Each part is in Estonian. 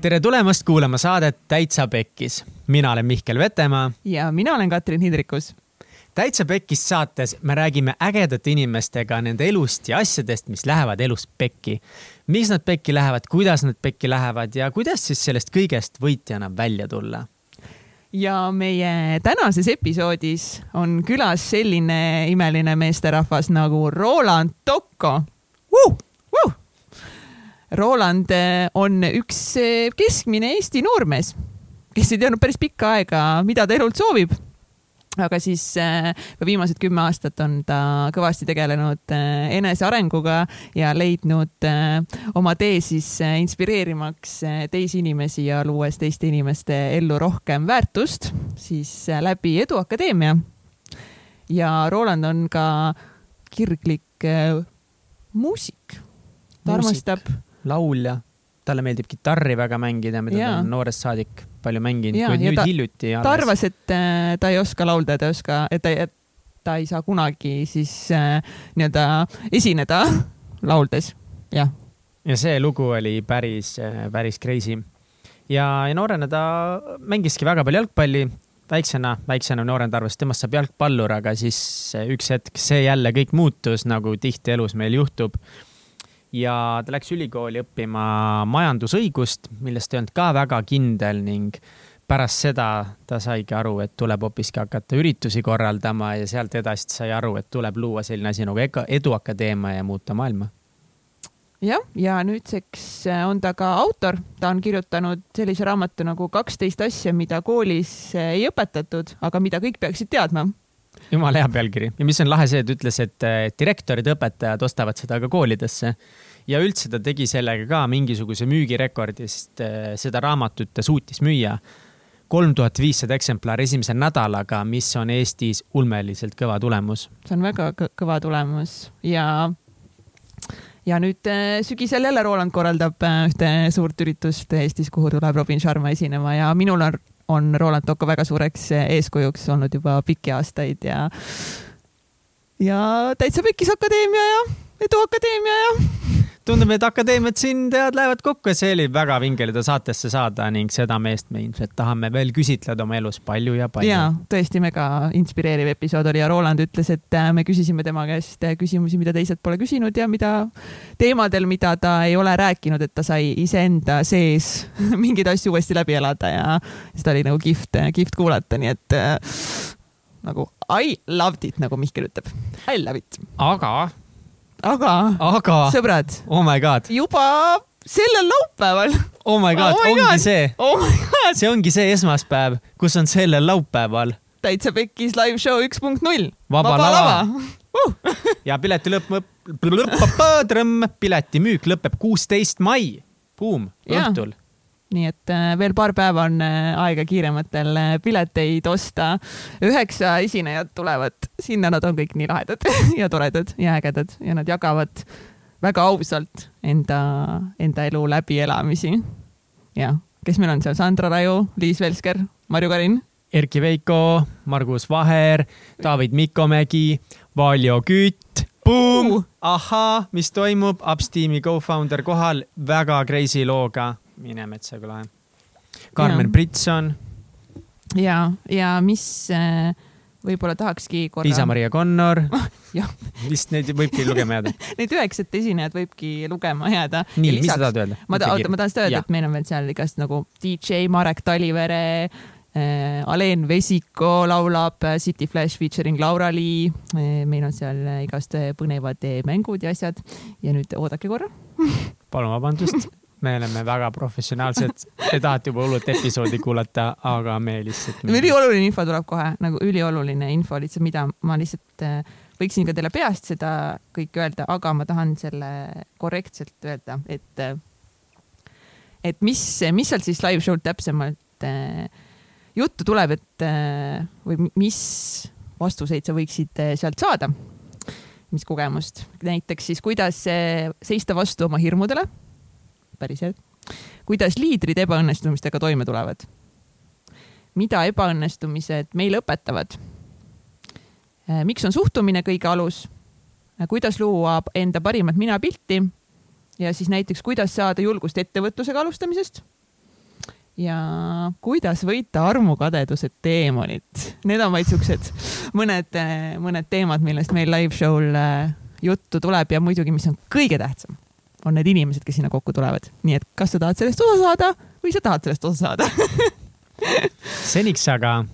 tere tulemast kuulama saadet Täitsa Pekkis. mina olen Mihkel Vetemaa. ja mina olen Katrin Hindrikus. täitsa Pekkis saates me räägime ägedate inimestega nende elust ja asjadest, mis lähevad elus pekki. miks nad pekki lähevad, kuidas nad pekki lähevad ja kuidas siis sellest kõigest võitjana välja tulla ja meie tänases episoodis on külas selline imeline meesterahvas nagu Roland Tokko uh!. Uh! Roland eh, on üks eh, keskmine Eesti noormees, kes ei teadnud päris pikka aega, mida ta elult soovib. aga siis äh, viimased kümme aastat on ta kõvasti tegelenud enesearenguga ja leidnud oma tee siis inspireerimaks teisi inimesi ja luues teiste inimeste ellu rohkem väärtust siis läbi Eduakadeemia. ja Roland on ka kirglik muusik. ta armastab laulja, talle meeldib kitarri väga mängida, mida Jaa. ta on noorest saadik palju mänginud, kuid ja nüüd ta- hiljuti ta arvas, et äh, ta ei oska laulda ja ta ei oska, et ta, et ta ei saa kunagi siis äh, nii-öelda esineda lauldes, jah. ja see lugu oli päris, päris crazy. ja, ja noorena ta mängiski väga palju jalgpalli. väiksena, väiksena noorena ta arvas, et temast saab jalgpallur, aga siis üks hetk see jälle kõik muutus, nagu tihti elus meil juhtub. Ja ta läks ülikooli õppima majandusõigust, milles ta ei olnud ka väga kindel ning pärast seda ta saigi aru, et tuleb hoopiski hakata üritusi korraldama ja sealt edasi sai aru, et tuleb luua selline asi nagu Eduakadeemia ja muuta maailma jah, ja nüüdseks äh, on ta ka autor, ta on kirjutanud sellise raamatu nagu kaksteist asja, mida koolis äh, ei õpetatud, aga mida kõik peaksid teadma. Jumala hea pealkiri ja mis on lahe see, et ütles, et direktorid, õpetajad ostavad seda ka koolidesse. ja üldse ta tegi sellega ka mingisuguse müügirekordi, sest eh, seda raamatut ta suutis müüa kolm tuhat viissada eksemplari esimese nädalaga, mis on Eestis ulmeliselt kõva tulemus. see on väga kõ- kõva tulemus ja ja nüüd äh, sügisel jälle Roland korraldab äh, ühte suurt üritust Eestis, kuhu tuleb Robin Sharma esinema ja minul on, on Roland Tocco väga suureks eeskujuks olnud juba pikki aastaid ja ja täitsa Pekkis Akadeemia ja Edu Akadeemia ja tundub, et akadeemiad siin tead, lähevad kokku ja see oli väga vinge ta saatesse saada ning seda meest me ilmselt tahame veel küsitleda oma elus palju ja palju. ja tõesti mega inspireeriv episood oli ja Roland ütles, et äh, me küsisime tema käest äh, küsimusi, mida teised pole küsinud ja mida teemadel, mida ta ei ole rääkinud, et ta sai iseenda sees mingeid asju uuesti läbi elada ja seda oli nagu kihvt, kihvt kuulata, nii et äh, nagu I loved it, nagu Mihkel ütleb. I love it. aga, aga, aga, sõbrad, oh my god, juba sellel laupäeval, oh my god Oh my ongi God. see, oh see ongi see esmaspäev, kus on sellel laupäeval täitsa pekkis live show üks punkt null. Vaba lava. ja pileti lõpp, lõpp, piletimüük lõpeb kuusteist mai, buum, õhtul. Nii et äh, veel paar päeva on äh, aega kiirematel äh, pileteid osta. üheksa esinejat tulevad, sinna nad on kõik nii lahedad ja toredad ja ägedad ja nad jagavad väga ausalt enda, enda elu läbielamisi. jah, kes meil on seal, Sandra Raju, Liis Velsker, Marju Karin. Erkki Veiko, Margus Vaher, David Mikomägi, Valjo Kütt, buum Uh., ahhaa, mis toimub, Ups tiimi co-founder kohal, väga crazy looga, mine metsa kui lahe. Karmen. Britson, ja, ja mis äh, võib-olla tahakski korra. Liisa-Maria Connor vist neid võibki lugema jääda. Neid üheksat esinejat võibki lugema jääda. nii, Ja mis sa tahad öelda? ma ta- oota, ma tahan seda öelda, et meil on veel seal igast nagu DJ Marek Talivere äh,, Alen Vesiko laulab äh, City Flash featuring Laura Lee äh,. meil on seal äh, igast põnevad mängud ja asjad ja nüüd oodake korra. palun vabandust, me oleme väga professionaalsed, te tahate juba hullult episoodi kuulata, aga me lihtsalt. ülioluline info tuleb kohe nagu ülioluline info lihtsalt, mida ma lihtsalt äh, võiksin ka teile peast seda kõike öelda, aga ma tahan selle korrektselt öelda, et äh, et mis, mis sealt siis live show'l täpsemalt äh, juttu tuleb, et või mis vastuseid sa võiksid sealt saada, mis kogemust, näiteks siis kuidas seista vastu oma hirmudele, päriselt, kuidas liidrid ebaõnnestumistega toime tulevad, mida ebaõnnestumised meile õpetavad, miks on suhtumine kõige alus, kuidas luua enda parimat minapilti? Ja siis näiteks, kuidas saada julgust ettevõtlusega alustamisest? Ja kuidas võita armukadeduse teemonit. Need on vaid siuksed mõned, mõned teemad, millest meil live show'l äh, juttu tuleb ja muidugi, mis on kõige tähtsam, on need inimesed, kes sinna kokku tulevad. nii et kas sa tahad sellest osa saada või sa tahad sellest osa saada seniks aga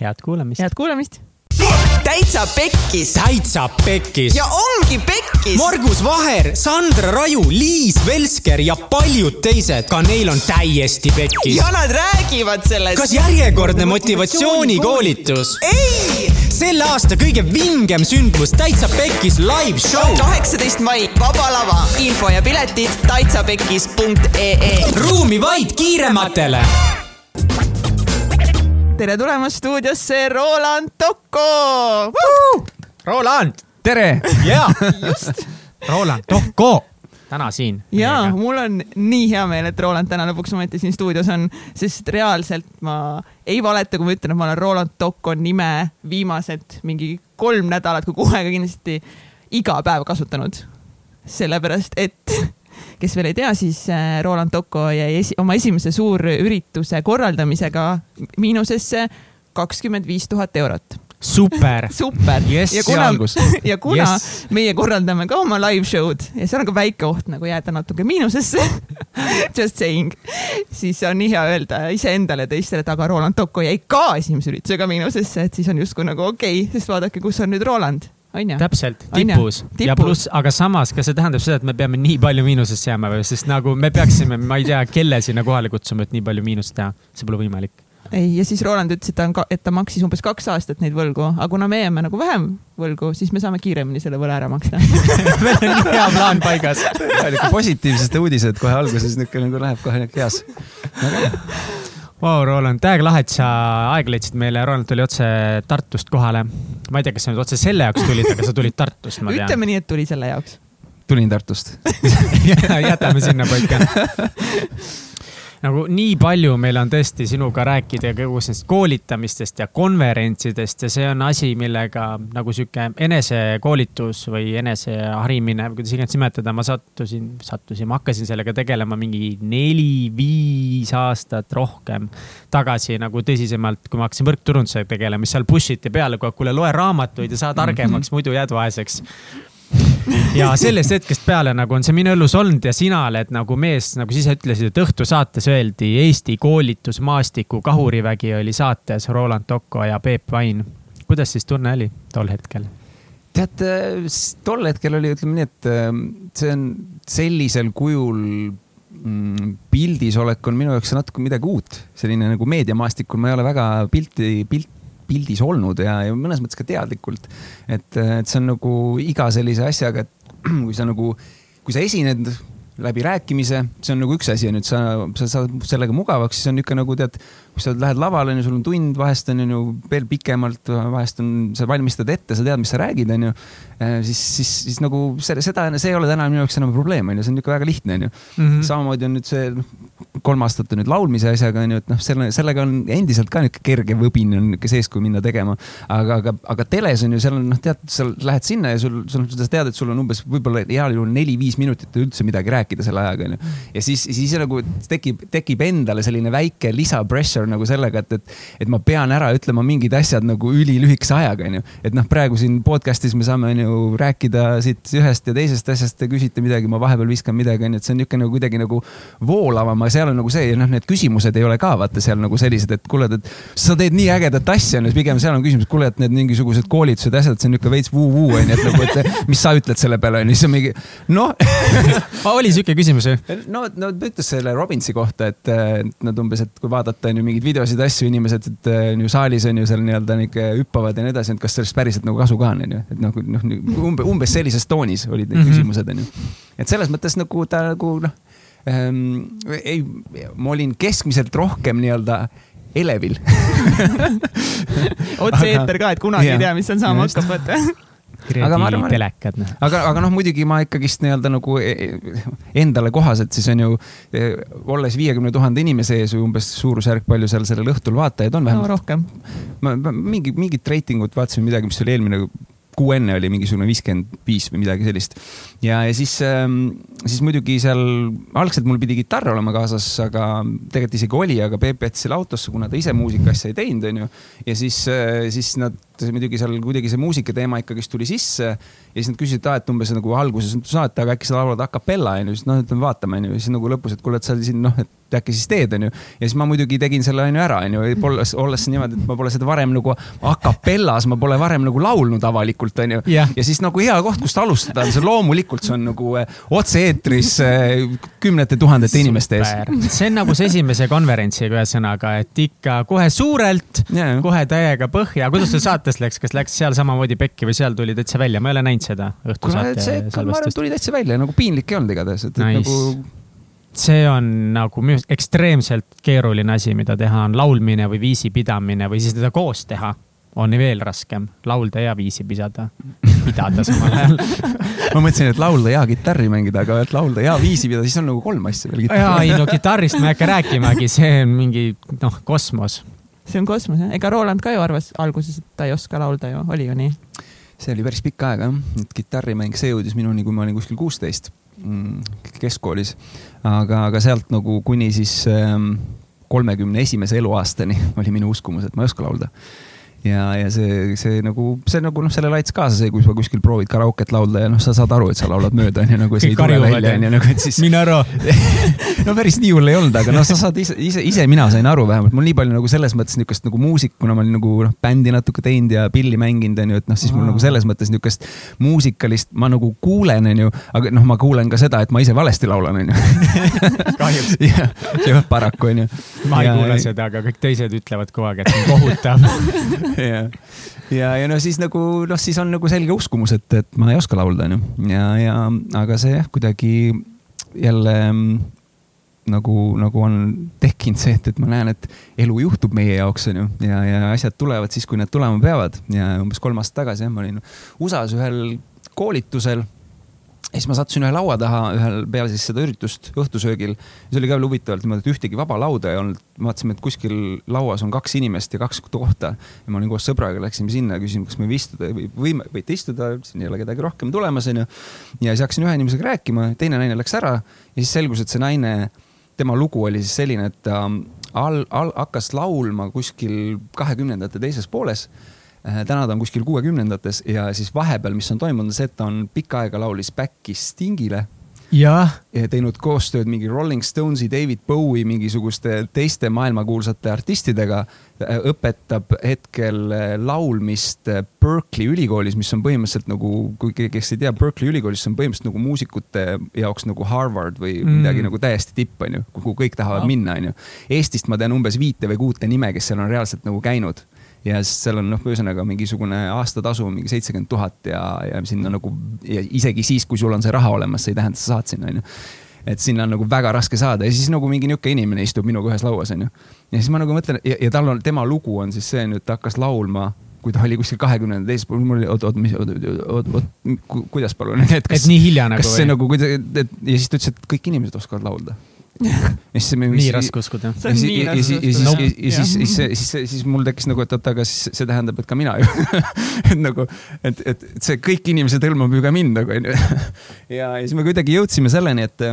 head kuulamist. head kuulamist täitsa pekkis täitsa pekkis ja ongi pekkis. Margus Vaher, Sandra Raju, Liis Velsker ja paljud teised, ka neil on täiesti pekkis. ja nad räägivad sellest. kas järjekordne motivatsioonikoolitus? ei, selle aasta kõige vingem sündmus Täitsa Pekkis live show. kaheksateist mai, Vaba Lava, info ja piletid täitsapekkis.ee. ruumi vaid kiirematele. Tere tulemast stuudiosse, Roland Tocco. Roland, tere, jaa, just. Roland Tocco, täna siin. ja mul on nii hea meel, et Roland täna lõpuks ometi siin stuudios on, sest reaalselt ma ei valeta, kui ma ütlen, et ma olen Roland Tocco nime viimased mingi kolm nädalat, kui aeg kindlasti iga päev kasutanud. sellepärast, et kes veel ei tea, siis äh, Roland Tocco jäi esi oma esimese suurürituse korraldamisega miinusesse kakskümmend viis tuhat eurot super, super Yes, ja kuna ja kuna Yes. meie korraldame ka oma live show'd ja seal on ka väike oht nagu jääda natuke miinusesse just saying, siis on nii hea öelda iseendale ja teistele, et aga Roland Tocco jäi ka esimese üritusega miinusesse, et siis on justkui nagu okei okay,, sest vaadake, kus on nüüd Roland. täpselt, tipus ja Tipus. pluss, aga samas, kas see tähendab seda, et me peame nii palju miinusesse jääma või, sest nagu me peaksime, ma ei tea, kelle sinna kohale kutsuma, et nii palju miinust teha, see pole võimalik. ei, ja siis Roland ütles, et ta on, et ta maksis umbes kaks aastat neid võlgu, aga kuna me jääme nagu vähem võlgu, siis me saame kiiremini selle võla ära maksta. meil on nii hea plaan paigas. positiivsed uudised kohe alguses, niisugune nagu läheb kohe heas. Vau, Roland, täiega lahe, et sa aega leidsid meile, Roland tuli otse Tartust kohale. ma ei tea, kas sa nüüd otse selle jaoks tulid, aga sa tulid Tartust, ma tean. ütleme nii, et tuli selle jaoks. tulin Tartust. jätame sinna paika. nagu nii palju meil on tõesti sinuga rääkida kogu sellest koolitamistest ja konverentsidest ja see on asi, millega nagu sihuke enesekoolitus või eneseharimine, kuidas iganes nimetada, ma sattusin, sattusin, ma hakkasin sellega tegelema mingi neli-viis aastat rohkem tagasi nagu tõsisemalt, kui ma hakkasin võrkturundusega tegelema, siis seal push iti peale kogu aeg, kuule loe raamatuid ja saa targemaks, muidu jääd vaeseks ja sellest hetkest peale nagu on see minu elus olnud ja sina oled nagu mees, nagu sa ise ütlesid, et õhtusaates öeldi Eesti koolitusmaastiku kahurivägi oli saates Roland Tocco ja Peep Vain. kuidas siis tunne oli tol hetkel? tead, tol hetkel oli, ütleme nii, et äh, see on sellisel kujul mm, pildis olek on minu jaoks natuke midagi uut, selline nagu meediamaastikul ma ei ole väga pilti, pilt, pildis olnud ja, ja mõnes mõttes ka teadlikult. et, et see on nagu iga sellise asjaga, et kui sa nagu, kui sa esined läbi rääkimise, see on nagu üks asi, ju, et sa, sa saad sellega mugavaks, siis on niisugune nagu tead, sa lähed lavale, on ju, sul on tund, vahest on ju veel pikemalt, vahest on, sa valmistad ette, sa tead, mis sa räägid, on ju. siis, siis, siis nagu seda, see ei ole täna minu jaoks enam probleem, on ju, see on niisugune väga lihtne, on ju. Mhm. samamoodi on nüüd see noh, kolm aastat on nüüd laulmise asjaga on ju, et noh, selle, sellega on endiselt ka niisugune kerge võbin on niisugune sees, kui minna tegema. aga, aga, aga teles on ju, seal on noh, tead, sa lähed sinna ja sul, sul, sa tead, et sul on umbes võib-olla heal juhul neli-viis minutit üldse midagi rääkida selle ajaga on ju. ja siis, siis nagu tekib, tekib endale selline väike lisa pressure nagu sellega, et, et, et ma pean ära ütlema mingid asjad nagu ülilühikese ajaga on ju. et noh, praegu siin podcast'is me saame on ju rääkida siit ühest ja teisest asjast, te küsite midagi, ma vahepeal viskan midagi on ju, et see on niisugune nagu kuidagi nagu voolavam, aga seal on nagu see ja noh, need küsimused ei ole ka vaata seal nagu sellised, et kuule, et sa teed nii ägedat asja, on ju, pigem seal on küsimus, kuule, et need mingisugused koolitused, asjad, see on niisugune veits vuu-vuu on ju, et nagu, et mis sa ütled selle peale on ju, siis on mingi noh oli sihuke küsimus või? no, no ta ütles selle Robinsi kohta, et nad umbes, et kui vaadata on ju mingeid videosid, asju, inimesed, et äh, on ju saalis on ju seal nii-öelda nihuke hüppavad ja nii edasi, et kas sellest päriselt nagu kasu ka on, on ju, et noh, noh umbes, umbes sellises toonis olid need mm -hmm. küsimused on ju. et selles mõttes nagu ta nagu noh ähm,, ei, ma olin keskmiselt rohkem nii-öelda elevil otse-eeter ka, et kunagi Jah. ei tea, mis seal saama hakkab, vaata. Et- telekad, noh. aga, aga noh, muidugi ma ikkagist nii-öelda nagu e- e- endale kohaselt siis on ju, olles viiekümne tuhande inimese ees või umbes suurusjärk, palju seal sellel õhtul vaatajaid on no vähemalt rohkem. ma, ma mingi, mingit reitingut vaatasin midagi, mis oli eelmine kuu enne oli mingisugune viiskümmend viis või midagi sellist. ja, ja siis, siis muidugi seal algselt mul pidi kitarr olema kaasas, aga tegelikult isegi oli, aga Peep jättis selle autosse, kuna ta ise muusikaasja ei teinud, onju. ja siis, siis nad muidugi seal kuidagi see muusika teema ikkagist tuli sisse ja siis nad küsisid, et umbes nagu alguses saate, aga äkki sa laulad a capella onju, siis noh, ütleme vaatame onju, siis nagu lõpus, et kuule, et sa siin noh, et äkki siis teed, onju. ja siis ma muidugi tegin selle onju ära, onju, olles, olles niimoodi, et ma pole seda varem nagu a capellas, ma pole varem nagu laulnud avalikult, onju. ja siis nagu hea koht, kust alustada see loomulikult, see on nagu eh, otse-eetris eh, kümnete tuhandete inimeste ees. see on nagu see esimese konverentsiga ühesõnaga, et ikka kohe suurelt yeah., kohe täiega põhja. kuidas sul saates läks, kas läks seal samamoodi pekki või seal tuli täitsa välja, ma ei ole näinud seda õhtusaate salvestust. tuli täitsa välja, nagu piinlik ei olnud igatahes, et, et nice. nagu see on nagu minu arust ekstreemselt keeruline asi, mida teha, on laulmine või viisi pidamine või siis teda koos teha on veel raskem laulda ja viisi pisada, pidada samal ajal ma mõtlesin, et laulda ja kitarri mängida, aga et laulda ja viisi pidada, siis on nagu kolm asja veel. ja ei no kitarrist ma ei hakka rääkimagi, see on mingi noh, kosmos. See on kosmos jah, ega Roland ka ju arvas alguses, et ta ei oska laulda ju, oli ju nii? see oli päris pikka aega jah, et kitarrimäng, see jõudis minuni, kui ma olin kuskil kuusteist Mm, keskkoolis. aga, aga sealt nagu kuni siis ähm, kolmekümne esimese eluaastani oli minu uskumus, et ma ei oska laulda ja, ja see, see nagu, see nagu noh, sellele aitas kaasa see, kui sa kuskil proovid karaoket laulda ja noh, sa saad aru, et sa laulad mööda onju, nagu see ei tule välja onju, nagu et siis. mine ära. No päris nii hull ei olnud, aga noh, sa saad ise, ise, ise mina sain aru vähemalt, mul nii palju nagu selles mõttes niukest nagu muusik, kuna ma olin nagu noh, bändi natuke teinud ja pilli mänginud onju, et noh, siis mul nagu selles mõttes niukest muusikalist ma nagu kuulen onju, aga noh, ma kuulen ka seda, et ma ise valesti laulan onju kahjuks. Jah, see paraku onju. ma ei ja, kuule seda, aga kõik teised ütlevad kogu aeg, et see on kohutav ja, ja, ja no siis nagu noh, siis on nagu selge uskumus, et, et ma ei oska laulda, onju. ja, ja aga see jah, kuidagi jälle mm, nagu, nagu on tekkinud see, et, et ma näen, et elu juhtub meie jaoks, onju. ja, ja asjad tulevad siis, kui need tulema peavad ja umbes kolm aastat tagasi jah, ma olin USA-s ühel koolitusel ja siis ma sattusin ühe laua taha ühel peale siis seda üritust õhtusöögil. see oli ka veel huvitavalt niimoodi, et ühtegi vaba lauda ei olnud. vaatasime, et kuskil lauas on kaks inimest ja kaks kohta. ja ma olin koos sõbraga, läksime sinna ja küsisime, kas me võime istuda või võime, võite istuda, siin ei ole kedagi rohkem tulemas, onju. ja siis hakkasin ühe inimesega rääkima, teine naine läks ära ja siis selgus, et see naine, tema lugu oli siis selline, et ta all, all hakkas laulma kuskil kahekümnendate teises pooles täna ta on kuskil kuuekümnendates ja siis vahepeal, mis on toimunud, on see, et ta on pikka aega laulis back'i Stingile. ja teinud koostööd mingi Rolling Stonesi, David Bowie, mingisuguste teiste maailmakuulsate artistidega. Äh, õpetab hetkel äh, laulmist Berkeley ülikoolis, mis on põhimõtteliselt nagu, kui kes ei tea, Berkeley ülikoolis, on põhimõtteliselt nagu muusikute jaoks nagu Harvard või mm. midagi nagu täiesti tipp, onju, kuhu kõik tahavad oh. minna, onju. Eestist ma tean umbes viite või kuute nime, kes seal on reaalselt nagu käinud ja seal on noh, ühesõnaga mingisugune aastatasu mingi seitsekümmend tuhat ja, ja sinna nagu ja isegi siis, kui sul on see raha olemas, see ei tähenda, et sa saad sinna, onju et sinna on nagu väga raske saada ja siis nagu mingi niisugune inimene istub minuga ühes lauas, onju. ja siis ma nagu mõtlen ja, ja tal on, tema lugu on siis see nüüd, ta hakkas laulma, kui ta oli kuskil kahekümnenda teises pool, mul oli, oot, oot, mis, oot, oot, oot, kuidas palun, et kas. et nii hilja nagu või? kas see nagu, et ja siis ta ütles, et kõik inimesed oskavad laulda ja siis me. nii raske uskuda. ja siis, ja siis, ja siis, siis, siis, siis mul tekkis nagu, et oot, aga siis see tähendab, et ka mina ju et nagu, et, et see kõik inimesed hõlmab ju ka mind nagu onju. ja, ja siis me kuidagi jõudsime selleni, et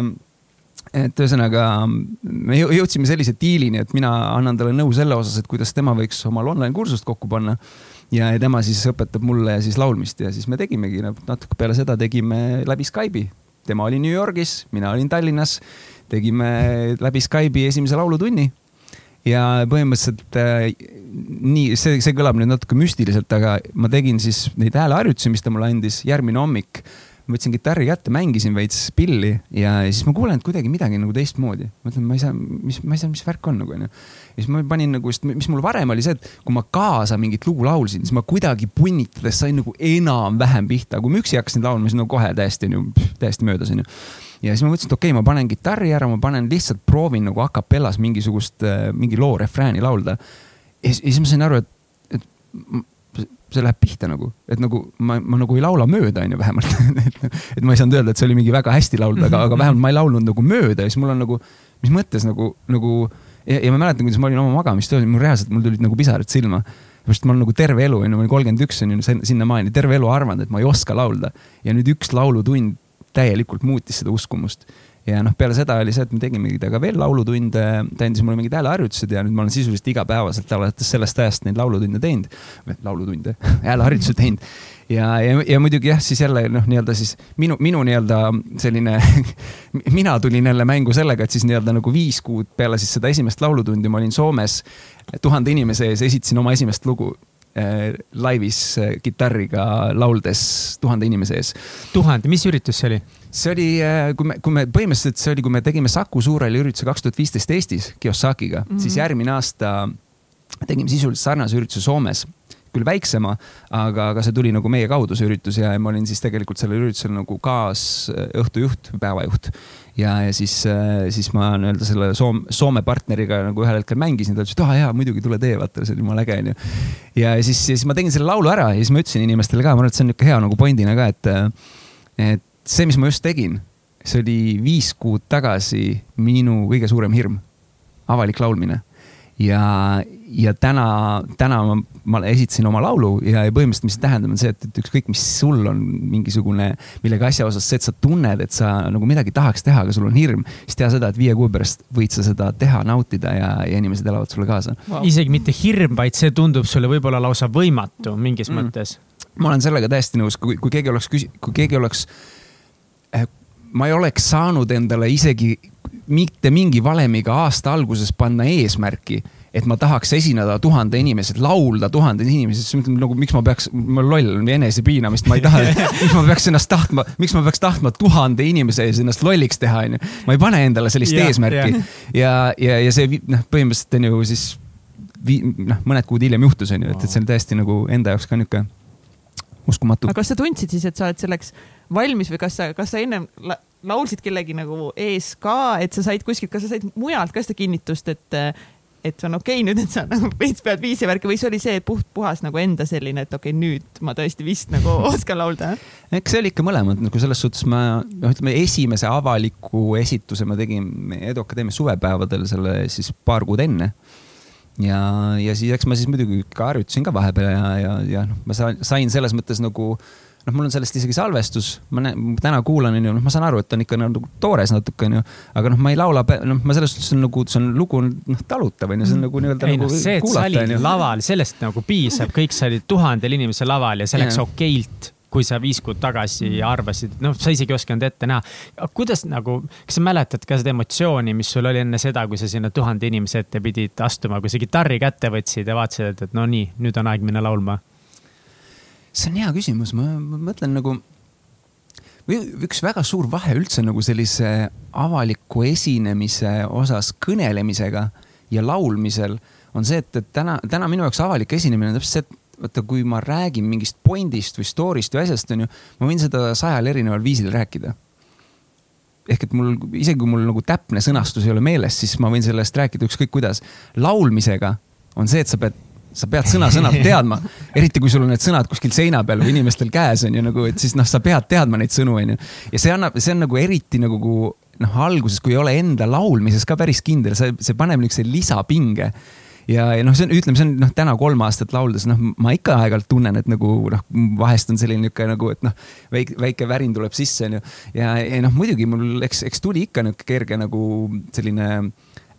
et ühesõnaga me jõudsime sellise diilini, et mina annan talle nõu selle osas, et kuidas tema võiks omal online kursust kokku panna. ja, ja tema siis õpetab mulle siis laulmist ja siis me tegimegi natuke peale seda tegime läbi Skype'i. Tema oli New Yorgis, mina olin Tallinnas tegime läbi Skype'i esimese laulutunni ja põhimõtteliselt äh, nii, see, see kõlab nüüd natuke müstiliselt, aga ma tegin siis neid hääleharjutusi, mis ta mulle andis, järgmine hommik ma võtsin kitarri kätte, mängisin veits pilli ja siis ma kuulen, et kuidagi midagi nagu teistmoodi. mõtlen, ma ei saa, mis, ma ei saa, mis värk on nagu onju. Ja siis ma panin nagu, sest mis mul varem oli see, et kui ma kaasa mingit lugu laulsin, siis ma kuidagi punnitades sain nagu enam-vähem pihta, kui ma üksi hakkasin laulma, siis no kohe täiesti onju, täiesti möödas onju. Ja siis ma mõtlesin, et okei okay,, ma panen kitarri ära, ma panen lihtsalt proovin nagu a capellas mingisugust, äh, mingi loo refrääni laulda. ja siis ma sain aru, et, et see läheb pihta nagu, et nagu ma, ma nagu ei laula mööda, onju vähemalt. Et, et ma ei saanud öelda, et see oli mingi väga hästi laulda, aga, aga vähemalt ma ei laulnud nagu mööda. Ja siis mul on nagu, mis mõttes nagu, nagu ja, ja ma mäletan, kuidas ma olin oma magamistöös, mul reaalselt, mul tulid nagu pisarad silma sest ma olen nagu terve elu, on ju, ma olen kolmkümmend üks, on ju, sinnamaani terve elu arvanud, et ma ei oska laulda. ja nüüd üks laulutund täielikult muutis seda uskumust ja noh, peale seda oli see, et me tegimegi temaga veel laulutunde, ta andis mulle mingid hääleharjutused ja nüüd ma olen sisuliselt igapäevaselt alates sellest ajast neid laulutunde teinud, laulutunde, hääleharjutusi teinud. ja, ja, ja muidugi jah, siis jälle noh, nii-öelda siis minu, minu nii-öelda selline mina tulin jälle mängu sellega, et siis nii-öelda nagu viis kuud peale siis seda esimest laulutundi ma olin Soomes tuhande inimese ees, esitasin oma esimest lugu äh, laivis äh, kitarriga lauldes tuhande inimese ees. tuhande, mis üritus see oli? See oli, äh, kui me, kui me põhimõtteliselt see oli, kui me tegime Saku Suurhalli ürituse kaks tuhat viisteist Eestis Kiyosakiga mm, -hmm. siis järgmine aasta tegime sisuliselt sarnase ürituse Soomes küll väiksema, aga, aga see tuli nagu meie kaudu, see üritus ja ma olin siis tegelikult sellel üritusel nagu kaasõhtujuht päevajuht. ja, ja siis, äh, siis ma nii-öelda selle Soome, Soome partneriga nagu ühel hetkel mängisin, ta ütles, et aa ah, jaa, muidugi tule tee, vaata, see on jumala äge onju. ja siis, siis ma tegin selle laulu ära ja siis ma ütlesin inimestele ka, ma arvan, et see on niisugune hea nagu pointina ka, et, et see, mis ma just tegin, see oli viis kuud tagasi minu kõige suurem hirm, avalik laulmine. ja, ja täna, täna ma, ma esitasin oma laulu ja, ja põhimõtteliselt, mis see tähendab, on see, et, et ükskõik, mis sul on mingisugune millegi asja osas see, et sa tunned, et sa nagu midagi tahaks teha, aga sul on hirm, siis tea seda, et viie kuu pärast võid sa seda teha, nautida ja, ja inimesed elavad sulle kaasa wow.. isegi mitte hirm, vaid see tundub sulle võib-olla lausa võimatu mingis mm. mõttes. ma olen sellega täiesti nõus, kui, kui keegi oleks kui keegi oleks Eh, ma ei oleks saanud endale isegi mitte mingi valemiga aasta alguses panna eesmärki, et ma tahaks esineda tuhande inimesed, laulda tuhande inimesed, siis nagu miks ma peaks, ma loll olen enesepiinamist, ma ei taha, miks ma peaks ennast tahtma, miks ma peaks tahtma tuhande inimese ees ennast lolliks teha, onju. ma ei pane endale sellist ja, eesmärki ja, ja, ja see noh, põhimõtteliselt on ju siis noh, mõned kuud hiljem juhtus, onju, et, et see on täiesti nagu enda jaoks ka niuke uskumatu. aga kas sa tundsid siis, et sa oled selleks valmis või kas sa, kas sa ennem la laulsid kellegi nagu ees ka, et sa said kuskilt, kas sa said mujalt ka seda kinnitust, et, et see on okei okay, nüüd, et sa nagu veits pead viisi värki või see oli see puht puhas nagu enda selline, et okei okay,, nüüd ma tõesti vist nagu oskan laulda? eks see oli ikka mõlemad, nagu selles suhtes ma, noh, ütleme esimese avaliku esituse ma tegin Edu Akadeemia suvepäevadel selle siis paar kuud enne ja, ja siis eks ma siis muidugi ka harjutasin ka vahepeal ja, ja, ja noh, ma sain selles mõttes nagu noh, mul on sellest isegi salvestus, ma näen, täna kuulan, onju, noh, ma saan aru, et on ikka nagu toores natuke, onju. aga noh, ma ei laula, noh, ma selles suhtes on nagu, see on lugu on noh, talutav onju, see on nagu nii-öelda nagu no, see, kuulata onju. laval, sellest nagu piisab, kõik sa olid tuhandel inimesel laval ja see läks okeilt kui sa viis kuud tagasi arvasid, noh, sa isegi ei osanud ette näha. kuidas nagu, kas sa mäletad ka seda emotsiooni, mis sul oli enne seda, kui sa sinna tuhande inimese ette pidid astuma, kui sa kitarri kätte võtsid ja vaatasid, et, et no nii, nüüd on aeg minna laulma? See on hea küsimus, ma, mõtlen nagu või üks väga suur vahe üldse nagu sellise avaliku esinemise osas kõnelemisega ja laulmisel on see, et, et täna, täna minu jaoks avalik esinemine on täpselt see, et vaata, kui ma räägin mingist point'ist või story'st või asjast, onju, ma võin seda sajal erineval viisil rääkida. ehk et mul, isegi kui mul nagu täpne sõnastus ei ole meeles, siis ma võin sellest rääkida ükskõik kuidas. laulmisega on see, et sa pead, sa pead sõna-sõnalt teadma, eriti kui sul on need sõnad kuskil seina peal või inimestel käes on ju nagu, et siis noh, sa pead teadma neid sõnu, onju. ja see annab, see on nagu eriti nagu noh, alguses, kui ei ole enda laulmises ka päris kindel, see, see paneb niisuguse lisapinge ja, ja noh, see on, ütleme, see on noh, täna kolm aastat lauldes, noh, ma ikka aeg-ajalt tunnen, et nagu noh, vahest on selline niisugune nagu, et noh, väike, väike värin tuleb sisse, onju. ja, ja noh, muidugi mul, eks, eks tuli ikka niisugune kerge nagu selline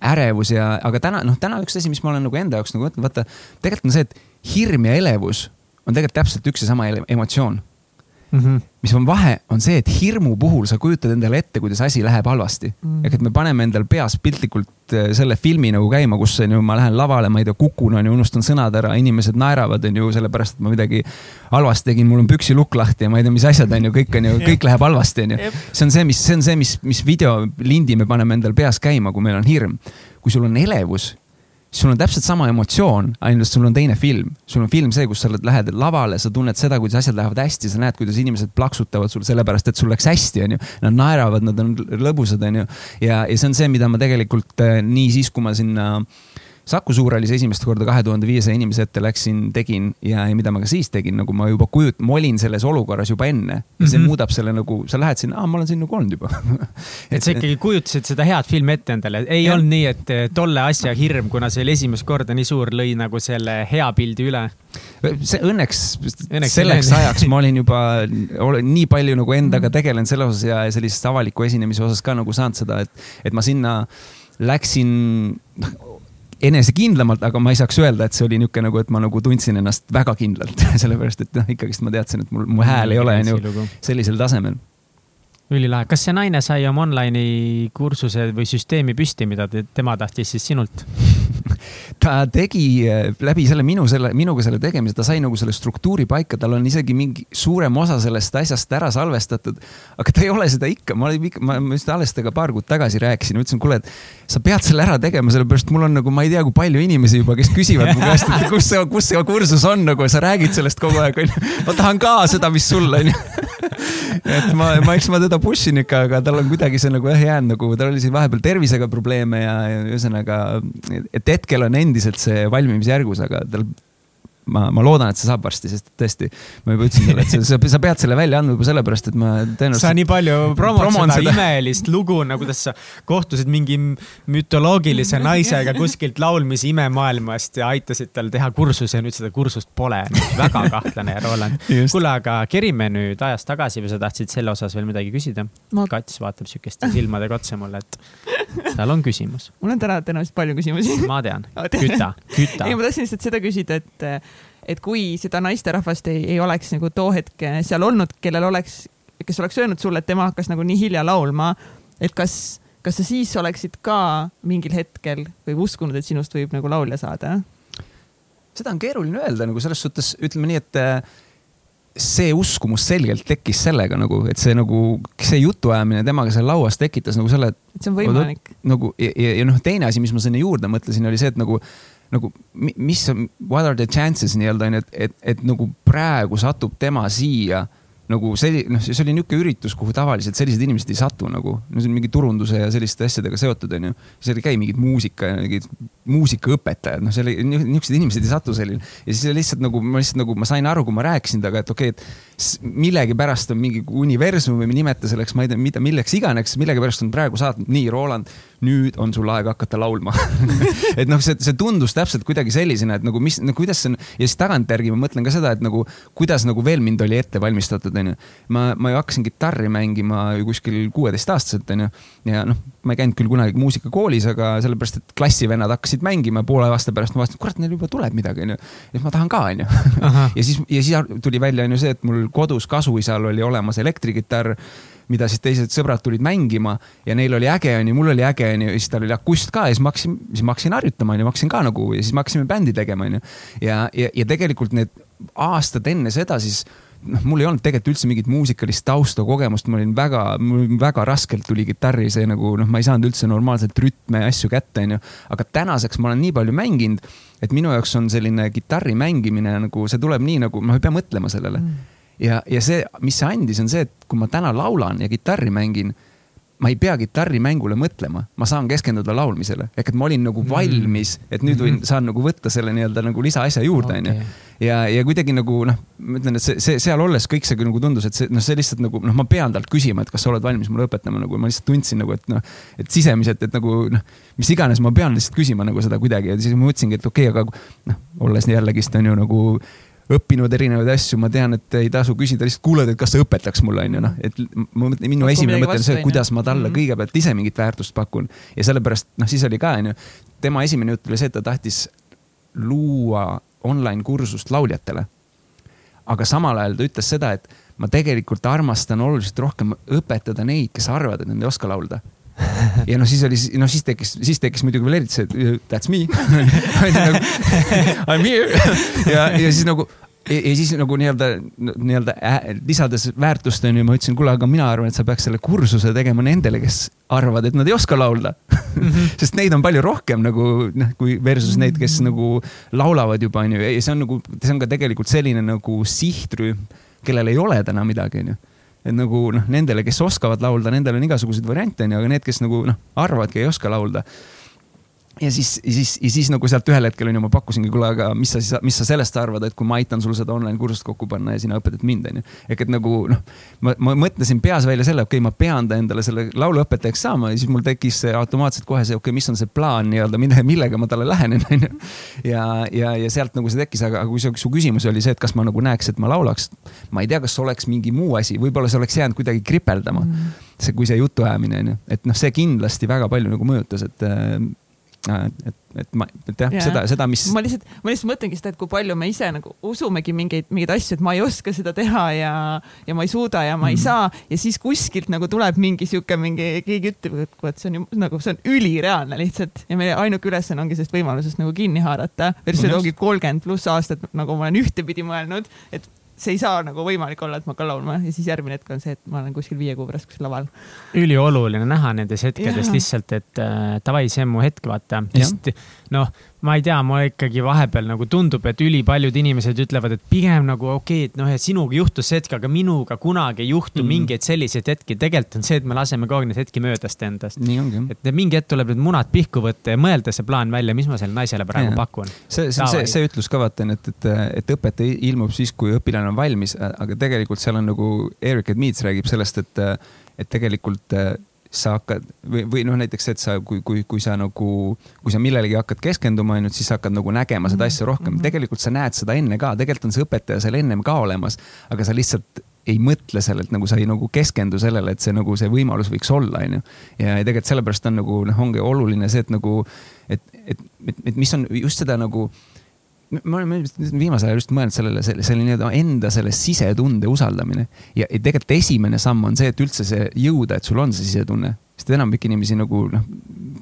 ärevus ja, aga täna, noh, täna üks asi, mis ma olen nagu enda jaoks nagu mõtlenud, vaata, tegelikult on see, et hirm ja elevus on tegelikult täpselt üks ja sama emotsioon mm. -hmm. mis on vahe, on see, et hirmu puhul sa kujutad endale ette, kuidas asi läheb halvasti mm. -hmm. ehk et me paneme endal peas piltlikult äh, selle filmi nagu käima, kus on ju, ma lähen lavale, ma ei tea, kukun, on ju, unustan sõnad ära, inimesed naeravad, on ju, sellepärast et ma midagi halvasti tegin, mul on püksilukk lahti ja ma ei tea, mis asjad on ju, kõik on ju, kõik läheb halvasti, on ju. see on see, mis, see on see, mis, mis videolindi me paneme endal peas käima, kui meil on hirm. kui sul on elevus sul on täpselt sama emotsioon, ainult sul on teine film. sul on film see, kus sa lähed lavale, sa tunned seda, kuidas asjad lähevad hästi, sa näed, kuidas inimesed plaksutavad sul sellepärast, et sul läks hästi, onju. Nad naeravad, nad on lõbusad, onju. ja, ja see on see, mida ma tegelikult äh, nii siis, kui ma sinna Saku Suurhallis esimest korda kahe tuhande viiesaja inimese ette läksin, tegin ja, ja mida ma ka siis tegin, nagu ma juba kujut-, ma olin selles olukorras juba enne ja see mm -hmm. muudab selle nagu, sa lähed sinna, aa, ma olen siin nagu olnud juba et sa ikkagi kujutasid seda head filmi ette endale, ei ja. olnud nii, et eh, tolle asja hirm, kuna see oli esimest korda nii suur, lõi nagu selle hea pildi üle? see õnneks, õnneks selleks ajaks ma olin juba, olen nii palju nagu endaga mhm. tegelenud selle osas ja sellisest avaliku esinemise osas ka nagu saanud seda, et, et ma sinna läksin noh, enesekindlamalt, aga ma ei saaks öelda, et see oli niisugune nagu, et ma nagu tundsin ennast väga kindlalt. Sellepärast et noh, ikkagist ma teadsin, et mul, mu hääl ei ole onju sellisel tasemel. Ülilahe, kas see naine sai oma online'i kursuse või süsteemi püsti, mida te, tema tahtis siis sinult ta tegi eh, läbi selle minu selle, minuga selle tegemise, ta sai nagu selle struktuuri paika, tal on isegi mingi suurem osa sellest asjast ära salvestatud. aga ta ei ole seda ikka, ma olin ikka, ma just alles temaga paar kuud tagasi rääkisin, ütlesin, kuule, et sa pead selle ära tegema, sellepärast mul on nagu, ma ei tea, kui palju inimesi juba, kes küsivad mu käest, et kus see, kus see kursus on nagu, sa räägid sellest kogu aeg, onju. ma tahan ka seda, mis sul on ju et ma, ma, eks ma teda push in ikka, aga tal on kuidagi see nagu jah jäänud nagu, tal oli siin vahepeal tervisega probleeme ja, ja ühesõnaga, et hetkel on endiselt see valmimisjärgus, aga tal ma, ma loodan, et see saab varsti, sest tõesti, ma juba ütlesin talle, et sa, sa, sa pead selle välja andma juba sellepärast, et ma tõenäoliselt. sa nii palju promod seda, seda imelist lugu, nagu kuidas sa kohtusid mingi mütoloogilise naisega kuskilt laulmise imemaailmast ja aitasid tal teha kursuse ja nüüd seda kursust pole. väga kahtlane, Roland. kuule, aga kerime nüüd ajas tagasi või sa tahtsid selle osas veel midagi küsida ma...? Kats vaatab sihukeste silmadega otsa mulle, et tal on küsimus. mul on täna tõenäoliselt palju küsimusi. ma tean, küta, küta. ei, ma tahtsin lihtsalt seda küsida, et et kui seda naisterahvast ei, ei oleks nagu too hetk seal olnud, kellel oleks, kes oleks öelnud sulle, et tema hakkas nagu nii hilja laulma, et kas, kas sa siis oleksid ka mingil hetkel või uskunud, et sinust võib nagu laulja saada? seda on keeruline öelda nagu selles suhtes, ütleme nii, et äh, see uskumus selgelt tekkis sellega nagu, et see nagu, see jutuajamine temaga seal lauas tekitas nagu selle, et see on võimalik. nagu ja, ja, ja noh, teine asi, mis ma sinna juurde mõtlesin, oli see, et nagu nagu mis, what are the chances nii-öelda onju, et, et, et nagu praegu satub tema siia nagu see, noh, see oli niisugune üritus, kuhu tavaliselt sellised inimesed ei satu nagu, no see on mingi turunduse ja selliste asjadega seotud, onju. seal ei käi mingid muusika mingid muusikaõpetajad, noh, seal niisugused inimesed ei satu selline. ja siis lihtsalt nagu ma lihtsalt nagu ma sain aru, kui ma rääkisin temaga, et okei okay,, et millegipärast on mingi universum või nimeta selleks, ma ei tea, mida, milleks iganes, millegipärast on praegu saatnud, nii, Roland, nüüd on sul aeg hakata laulma et noh, see, see tundus täpselt kuidagi sellisena, et nagu mis no,, kuidas see on ja siis tagantjärgi ma mõtlen ka seda, et nagu kuidas nagu veel mind oli ette valmistatud, onju. ma, ma ju hakkasin kitarri mängima kuskil kuueteistaastaselt, onju. ja noh, ma ei käinud küll kunagi muusikakoolis, aga sellepärast, et klassivennad hakkasid mängima poole aasta pärast ma vaatasin, kurat, neil juba tuleb midagi, onju. ja ma tahan ka, onju. ja siis, ja siis tuli välja, onju see, et mul kodus kasuisal oli olemas elektrikitarr mida siis teised sõbrad tulid mängima ja neil oli äge, onju, mul oli äge, onju, ja siis tal oli akust ka ja siis ma hakkasin, siis ma hakkasin harjutama, onju, ma hakkasin ka nagu ja siis me hakkasime bändi tegema, onju. ja, ja, ja tegelikult need aastad enne seda siis noh, mul ei olnud tegelikult üldse mingit muusikalist tausta, kogemust, ma olin väga, mul väga raskelt tuli kitarri see nagu noh, ma ei saanud üldse normaalselt rütme ja asju kätte, onju. aga tänaseks ma olen nii palju mänginud, et minu jaoks on selline kitarri mängimine nagu see tuleb nii nagu, ma ei pea mõtlema sellele mm ja, ja see, mis see andis, on see, et kui ma täna laulan ja kitarri mängin, ma ei pea kitarrimängule mõtlema, ma saan keskenduda laulmisele. ehk et ma olin nagu mm. valmis, et nüüd võin, saan nagu võtta selle nii-öelda nagu lisaasja juurde, onju. ja, ja kuidagi nagu noh, ma ütlen, et see, see seal olles kõik see nagu tundus, et see noh, see lihtsalt nagu noh, ma pean talt küsima, et kas sa oled valmis mulle õpetama nagu, ma lihtsalt tundsin nagu, et noh, et sisemiselt, et nagu noh, mis iganes, ma pean lihtsalt küsima nagu seda kuidagi ja siis ma mõtlesingi, et okei okay,, aga noh, olles jällegist on ju nagu õppinud erinevaid asju, ma tean, et ei tasu küsida, lihtsalt kuulad, et kas sa õpetaks mulle, onju, noh, et mõtlen, minu Pakku esimene mõte on see, kuidas ma talle mm -hmm. kõigepealt ise mingit väärtust pakun. ja sellepärast, noh, siis oli ka, onju, tema esimene jutt oli see, et ta tahtis luua online kursust lauljatele. aga samal ajal ta ütles seda, et ma tegelikult armastan oluliselt rohkem õpetada neid, kes arvavad, et nad ei oska laulda ja noh, siis oli, noh siis tekkis, siis tekkis muidugi veel eriti see that's me nagu, I m here ja, ja siis nagu ja, ja siis nagu nii-öelda, nii-öelda lisades väärtust onju, ma ütlesin, kuule, aga mina arvan, et sa peaks selle kursuse tegema nendele, kes arvavad, et nad ei oska laulda mm. -hmm. sest neid on palju rohkem nagu noh, kui versus neid, kes nagu laulavad juba onju ja see on nagu, see on ka tegelikult selline nagu sihtrühm, kellel ei ole täna midagi onju et nagu noh, nendele, kes oskavad laulda, nendel on igasuguseid variante onju, aga need, kes nagu noh, arvavadki, ei oska laulda. Ja siis, siis, ja siis nagu sealt ühel hetkel onju, ma pakkusingi, kuule, aga mis sa siis, mis sa sellest arvad, et kui ma aitan sul seda online kursust kokku panna ja sina õpetad mind, onju. ehk et nagu noh, ma, ma mõtlesin peas välja selle, okei okay,, ma pean ta endale selle lauluõpetajaks saama ja siis mul tekkis automaatselt kohe see, okei okay,, mis on see plaan nii-öelda, millega ma talle lähenen, onju. ja, ja, ja sealt nagu see tekkis, aga kui su, su küsimus oli see, et kas ma nagu näeks, et ma laulaks. ma ei tea, kas oleks mingi muu asi, võib-olla see oleks jäänud kuidagi kripeldama mm. see, kui see jutuajamine onju, et noh, see kindlasti väga palju nagu mõjutas, et et, et ma, et jah ja., seda, seda, mis. ma lihtsalt, ma lihtsalt mõtlengi seda, et kui palju me ise nagu usumegi mingeid, mingeid asju, et ma ei oska seda teha ja, ja ma ei suuda ja ma mm. ei saa ja siis kuskilt nagu tuleb mingi sihuke mingi, keegi ütleb, et kuule, et see on ju nagu, see on ülireaalne lihtsalt ja meie ainuke ülesanne ongi sellest võimalusest nagu kinni haarata. versus ongi kolmkümmend pluss aastat, nagu ma olen ühtepidi mõelnud, et see ei saa nagu võimalik olla, et ma hakkan laulma ja siis järgmine hetk on see, et ma olen kuskil viie kuu pärast kuskil laval. ülioluline näha nendes hetkedes ja. lihtsalt, et äh, davai, see on mu hetk, vaata. sest noh, ma ei tea, mulle ikkagi vahepeal nagu tundub, et ülipaljud inimesed ütlevad, et pigem nagu okei okay,, et noh, et sinuga juhtus see hetk, aga minuga kunagi ei juhtu mm. mingeid selliseid hetki. tegelikult on see, et me laseme kogu aeg neid hetki möödast endast. et mingi hetk tuleb need munad pihku võtta ja mõelda see plaan välja, mis ma sellele naisele praegu ja. pakun. see, see, see, see ütlus ka vaata et, et, et õpetaja ilmub siis, kui õpilane on valmis, aga tegelikult seal on nagu Erik Edmeets räägib sellest, et, et tegelikult sa hakkad või, või noh, näiteks, et sa, kui, kui, kui sa nagu, kui sa millelegi hakkad keskenduma, onju, et siis sa hakkad nagu nägema seda asja rohkem mm. -hmm. tegelikult sa näed seda enne ka, tegelikult on see õpetaja seal ennem ka olemas, aga sa lihtsalt ei mõtle sellelt, nagu sa ei nagu keskendu sellele, et see nagu see võimalus võiks olla, onju. ja tegelikult sellepärast on nagu noh, ongi oluline see, et nagu, et, et, et, et mis on just seda nagu ma olen viimasel ajal just mõelnud sellele, selle, selle nii-öelda enda selle sisetunde usaldamine. ja, tegelikult esimene samm on see, et üldse see jõuda, et sul on see sisetunne. sest enamik inimesi nagu noh,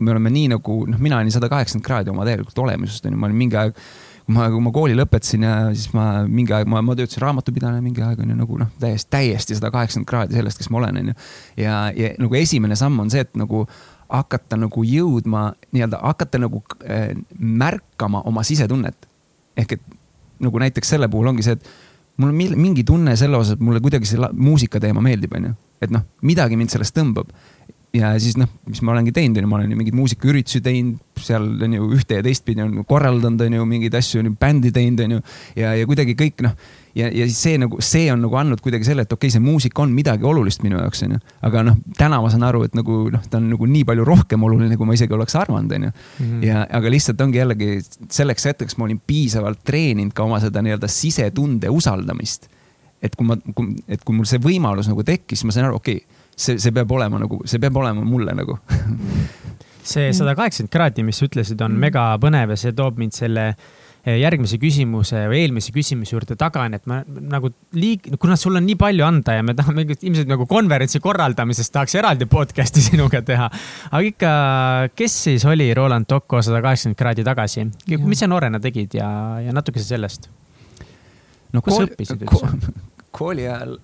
me oleme nii nagu noh, mina olin sada kaheksakümmend kraadi oma tegelikult olemusest onju, ma olin mingi aeg kui ma, kui ma kooli lõpetasin ja siis ma mingi aeg, ma, ma töötasin raamatupidajana mingi aeg on ju nagu noh, täiesti, täiesti sada kaheksakümmend kraadi sellest, kes ma olen, on ju. ja, ja nagu esimene samm on see, et nagu hakata nagu jõudma nii-öelda hakata nagu äh, märkama oma sisetunnet ehk et nagu näiteks selle puhul ongi see, et mul on mingi tunne selle osas, et mulle kuidagi see muusika teema meeldib, onju. et noh, midagi mind sellest tõmbab. Ja siis noh, mis ma olengi teinud, onju, ma olen ju mingeid muusikaüritusi teinud, seal on ju ühte ja teistpidi on korraldanud, onju, mingeid asju, on ju bändi teinud, onju. ja, ja kuidagi kõik noh ja, ja siis see nagu, see on nagu andnud kuidagi selle, et okei okay,, see muusika on midagi olulist minu jaoks, onju. aga noh, täna ma saan aru, et nagu noh, ta on nagu nii palju rohkem oluline, kui ma isegi oleks arvanud, onju. Mhm. ja, aga lihtsalt ongi jällegi selleks hetkeks ma olin piisavalt treeninud ka oma seda nii-öelda sisetunde usaldamist. et kui ma, et kui mul see võimalus nagu tekkis, ma sain aru, okei okay,, see, see peab olema nagu, see peab olema mulle nagu see sada kaheksakümmend kraadi, mis sa ütlesid, on mm. mega põnev ja see toob mind selle Eh, järgmise küsimuse või eelmise küsimuse juurde tagasi, et ma nagu liig-, kuna sul on nii palju anda ja me tahame ilmselt nagu konverentsi korraldamisest tahaks eraldi podcast'i sinuga teha. aga ikka, kes siis oli Roland Tocco sada kaheksakümmend kraadi tagasi, mis sa noorena tegid ja, ja natukese sellest? no kus kool, sa õppisid üldse? kooli ajal,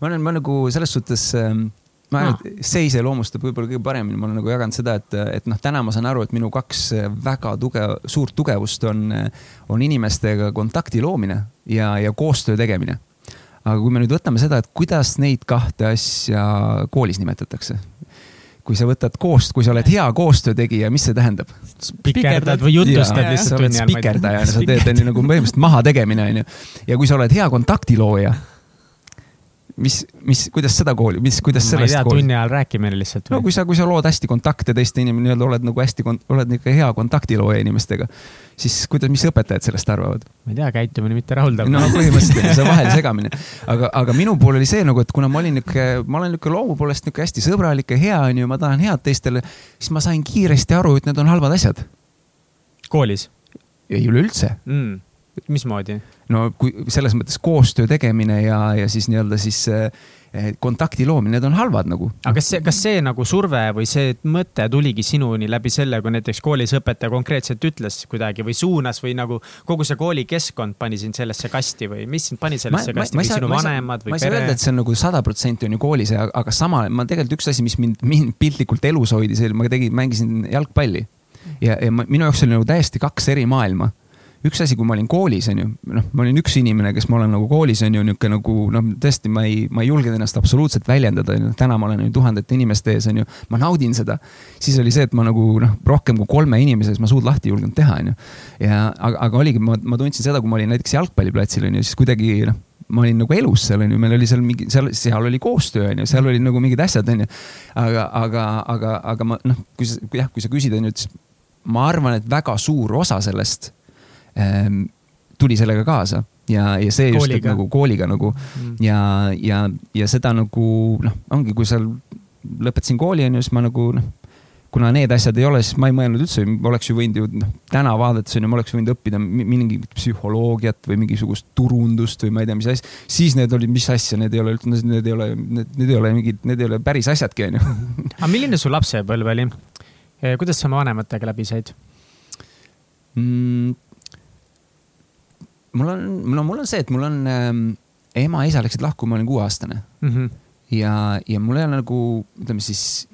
ma olen, ma nagu selles suhtes ähm, ma arvan no., et see iseloomustab võib-olla kõige paremini, ma olen nagu jaganud seda, et, et noh, täna ma saan aru, et minu kaks väga tugev, suurt tugevust on, on inimestega kontakti loomine ja, ja koostöö tegemine. aga kui me nüüd võtame seda, et kuidas neid kahte asja koolis nimetatakse kui sa võtad koost-, kui sa oled hea koostöötegija, mis see tähendab? spikerdad või jutustad lihtsalt tunni all. spikerdaja, sa teed, on ju nagu põhimõtteliselt mahategemine, on ju. ja kui sa oled hea kontaktilooja mis, mis, kuidas seda kooli, mis, kuidas sellest. ma ei tea, tunni ajal rääkimine lihtsalt. no kui sa, kui sa lood hästi kontakte teiste inimene, nii-öelda oled nagu hästi, oled niisugune hea kontaktilooja inimestega, siis kuidas, mis õpetajad sellest arvavad? ma ei tea, käitumine mitte rahuldav. no põhimõtteliselt see vahel segamine. aga, aga minu puhul oli see nagu, et kuna ma olin niisugune, ma olen niisugune loomu poolest niisugune hästi sõbralik ja hea, onju, ma tahan head teistele, siis ma sain kiiresti aru, et need on halvad asjad. koolis? ei, üleüldse mm mismoodi? No kui selles mõttes koostöö tegemine ja, ja siis nii-öelda siis eh, kontakti loomine, need on halvad nagu. aga kas see, kas see nagu surve või see mõte tuligi sinuni läbi selle, kui näiteks koolis õpetaja konkreetselt ütles kuidagi või suunas või nagu kogu see koolikeskkond pani sind sellesse kasti või mis sind pani sellesse ma, kasti ma, või sinu vanemad või pere? ma ei saa öelda, et see on nagu sada protsenti on ju koolis, aga sama, ma tegelikult üks asi, mis mind, mind piltlikult elus hoidis, ma tegin, mängisin jalgpalli ja, ja ma, minu jaoks oli nagu täiesti kaks eri maailma üks asi, kui ma olin koolis, on ju, noh, ma olin üks inimene, kes ma olen nagu koolis, on ju, niisugune nagu noh, tõesti, ma ei, ma ei julgenud ennast absoluutselt väljendada, on ju, täna ma olen ju tuhandete inimeste ees, on ju, ma naudin seda. siis oli see, et ma nagu noh, rohkem kui kolme inimese ees ma suud lahti ei julgenud teha, on ju. ja aga, aga oligi, ma, ma tundsin seda, kui ma olin näiteks jalgpalliplatsil, on ju, siis kuidagi noh ma olin nagu elus seal onju, meil oli seal mingi, seal, seal oli koostöö onju, seal oli nagu mingid asjad onju. aga, aga, aga, aga ma noh, kui sa, jah, kui sa küsid onju, siis ma arvan, et väga suur osa sellest tuli sellega kaasa ja, ja see just, et nagu kooliga nagu mm. ja, ja, ja seda nagu noh, ongi, kui seal lõpetasin kooli onju, siis ma nagu noh kuna need asjad ei ole, siis ma ei mõelnud üldse, oleks ju võinud ju noh, täna vaadates on ju, ma oleks võinud õppida mingit psühholoogiat või mingisugust turundust või ma ei tea, mis asja. siis need olid, mis asja, need ei ole üldse, need ei ole, need ei ole mingid, need ei ole päris asjadki, on ju. aga milline su lapsepõlv oli? kuidas sa oma vanematega läbi said mm,? Mul on, no mul on see, et mul on ähm, ema-isa läksid lahku, ma olin kuueaastane mm. -hmm. ja, ja mul ei ole nagu, ütleme siis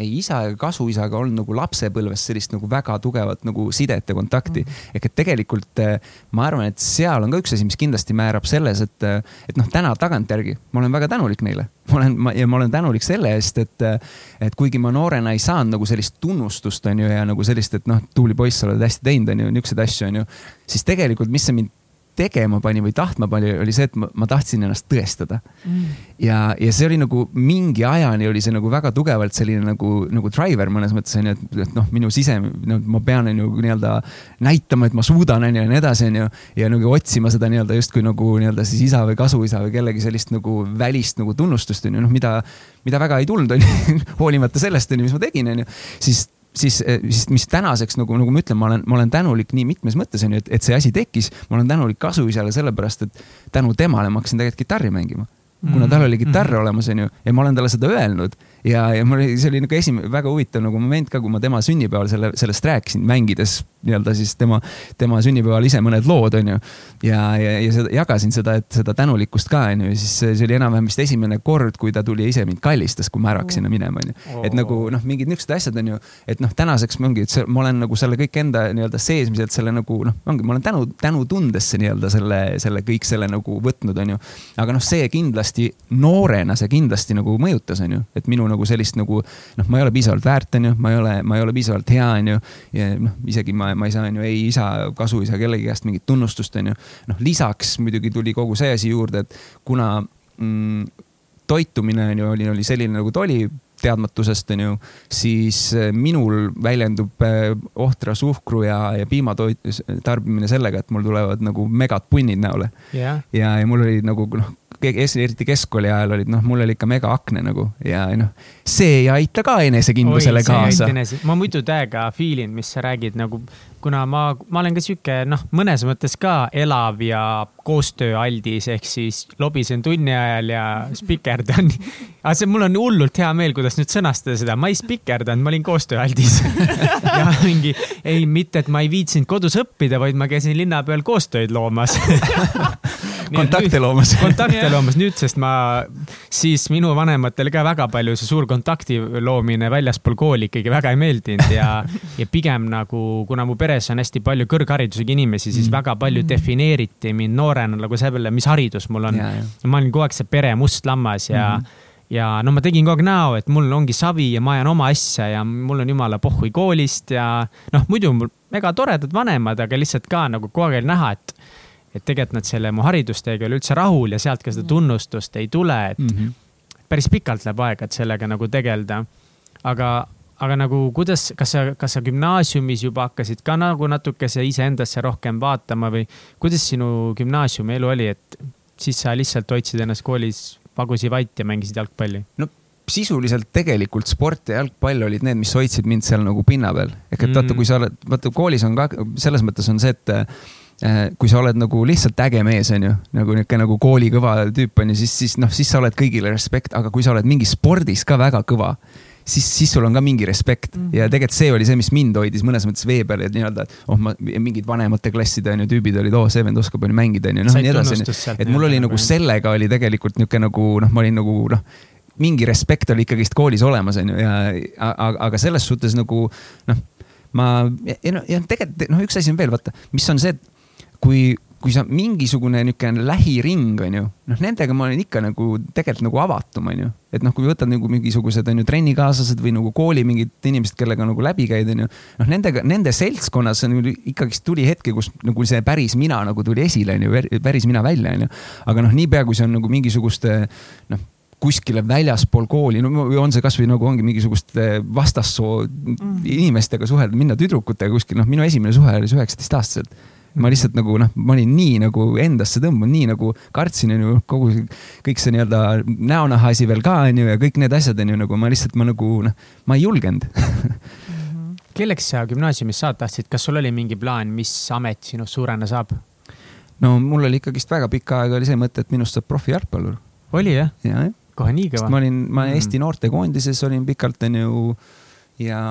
ei isa ega kasuisaga olnud nagu lapsepõlves sellist nagu väga tugevat nagu sidet ja kontakti mm. -hmm. ehk et tegelikult eh, ma arvan, et seal on ka üks asi, mis kindlasti määrab selles, et, eh, et noh, täna tagantjärgi ma olen väga tänulik neile. ma olen, ma ja ma olen tänulik selle eest, et, eh, et kuigi ma noorena ei saanud nagu sellist tunnustust, on ju, ja nagu sellist, et noh, tubli poiss, sa oled hästi teinud, on ju, niisuguseid asju, on ju. siis tegelikult, mis see mind tegema pani või tahtma pani, oli see, et ma, ma tahtsin ennast tõestada mm.. ja, ja see oli nagu mingi ajani oli see nagu väga tugevalt selline nagu, nagu driver mõnes mõttes on ju, et, et noh, minu sise, no ma pean on ju nii-öelda näitama, et ma suudan on ju ja nii edasi, on ju. ja nagu otsima seda nii-öelda justkui nagu nii-öelda siis isa või kasuisa või kellegi sellist nagu välist nagu tunnustust on ju, noh, mida, mida väga ei tulnud, on ju hoolimata sellest, on ju, mis ma tegin, on ju. siis siis, eh, siis mis tänaseks nagu, nagu ma ütlen, ma olen, ma olen tänulik nii mitmes mõttes on ju, et, et see asi tekkis. ma olen tänulik kasuisale sellepärast, et tänu temale ma hakkasin tegelikult kitarri mängima. kuna tal oli kitarr mm -hmm. olemas, on ju, ja ma olen talle seda öelnud ja, ja mul oli, see oli nagu esimene väga huvitav nagu moment ka, kui ma tema sünnipäeval selle, sellest rääkisin, mängides nii-öelda siis tema, tema sünnipäeval ise mõned lood, onju. ja, ja, ja seda, jagasin seda, et seda tänulikkust ka, onju, ja siis see oli enam-vähem vist esimene kord, kui ta tuli ise mind kallistas, kui ma ära hakkasin minema, onju. et nagu noh, mingid niisugused asjad onju, et noh, tänaseks ongi, et see, ma olen nagu selle kõik enda nii-öelda seesmiselt selle nagu noh, ongi, ma olen tänu, tänutundesse nii-öelda selle, selle kõik selle nagu võtnud, onju. aga noh, see kindlasti noorena, see kindlasti nagu mõjutas, onju, et minu nagu sellist nagu noh, ma ei ole piisavalt väärt, onju, ma ei ole, ma ei ole piisavalt hea, onju. ja noh, isegi ma, ma ei saa onju ei isa, kasuisa kellegi käest mingit tunnustust, onju. noh, lisaks muidugi tuli kogu see asi juurde, et kuna mm, toitumine onju oli, oli selline nagu ta oli teadmatusest, onju, siis eh, minul väljendub eh, ohtra suhkru ja, ja piimatoit tarbimine sellega, et mul tulevad nagu megad punnid näole yeah.. ja, ja mul oli nagu noh, eriti keskkooli ajal olid, noh, mul oli ikka megaakne nagu ja noh, see ei aita ka enesekindlusele kaasa. ma muidu täiega feel in, mis sa räägid nagu, kuna ma, ma olen ka sihuke noh, mõnes mõttes ka elav ja koostööaldis, ehk siis lobisen tunni ajal ja spikerdan. aga see, mul on hullult hea meel, kuidas nüüd sõnastada seda, ma ei spikerdanud, ma olin koostööaldis ja mingi, ei, mitte, et ma ei viitsinud kodus õppida, vaid ma käisin linna peal koostööd loomas kontakte loomas. kontakte loomas nüüd, sest ma siis minu vanematele ka väga palju see suur kontakti loomine väljaspool kooli ikkagi väga ei meeldinud ja, ja pigem nagu, kuna mu peres on hästi palju kõrgharidusega inimesi, siis mm. väga palju defineeriti mind noorena nagu selle, mis haridus mul on. ma olin kogu aeg see pere must lammas ja mm ja no ma tegin kogu aeg näo, et mul ongi savi ja ma ajan oma asja ja mul on jumala pohhui koolist ja noh, muidu mul mega toredad vanemad, aga lihtsalt ka nagu kogu aeg oli näha, et et tegelikult nad selle mu haridusteega ei ole üldse rahul ja sealt ka seda tunnustust ei tule, et mm -hmm. päris pikalt läheb aega, et sellega nagu tegeleda. aga, aga nagu kuidas, kas sa, kas sa gümnaasiumis juba hakkasid ka nagu natukese iseendasse rohkem vaatama või kuidas sinu gümnaasiumi elu oli, et siis sa lihtsalt hoidsid ennast koolis pagusi vait ja mängisid jalgpalli? no sisuliselt tegelikult sport ja jalgpall olid need, mis hoidsid mind seal nagu pinna peal. ehk et mm. vaata, kui sa oled, vaata koolis on ka, selles mõttes on see, et kui sa oled nagu lihtsalt äge mees, on ju, nagu niisugune nagu koolikõva tüüp on ju, siis, siis noh, siis sa oled kõigile respekt, aga kui sa oled mingis spordis ka väga kõva, siis, siis sul on ka mingi respekt. Mm -hmm. ja tegelikult see oli see, mis mind hoidis mõnes mõttes vee peal, et nii-öelda, et oh, ma mingid vanemate klasside on ju tüübid olid, oo oh,, see vend oskab on ju mängida, on ju, noh, nii edasi, et mul oli nagu sellega oli tegelikult niisugune nagu noh, ma olin nagu noh mingi respekt oli ikkagist koolis olemas, on ju, ja aga, selles suhtes nagu noh ma ja ja tegelikult noh, üks asi on veel vaata, mis on see, et kui kui sa mingisugune niisugune lähiring on ju, noh, nendega ma olen ikka nagu tegelikult nagu avatum, on ju. et noh, kui võtad nagu mingisugused on ju trennikaaslased või nagu kooli mingid inimesed, kellega nagu läbi käid, on ju. noh, nendega, nende seltskonnas on ikkagist tuli hetki, kus nagu see päris mina nagu tuli esile, on ju, päris mina välja, on ju. aga noh, niipea kui see on nagu mingisuguste noh kuskile väljaspool kooli, no või on see kasvõi nagu ongi mingisuguste vastassoo mm. inimestega suhelda, minna tüdrukutega kuskil, noh, minu esimene suhe oli üheksateistaastaselt ma lihtsalt nagu noh, ma olin nii nagu endasse tõmbunud, nii nagu kartsin, onju, kogu kõik see nii-öelda näonaha asi veel ka, onju, ja kõik need asjad, onju, nagu ma lihtsalt, ma nagu noh, ma ei julgenud kelleks sa gümnaasiumis saada tahtsid, kas sul oli mingi plaan, mis amet sinust suurena saab? no mul oli ikkagist väga pikka aega oli see mõte, et minust saab profijalgpallur. oli jah ja,? jah. kohe nii kõva? ma olin, ma mm. Eesti noortekoondises olin pikalt, onju ja,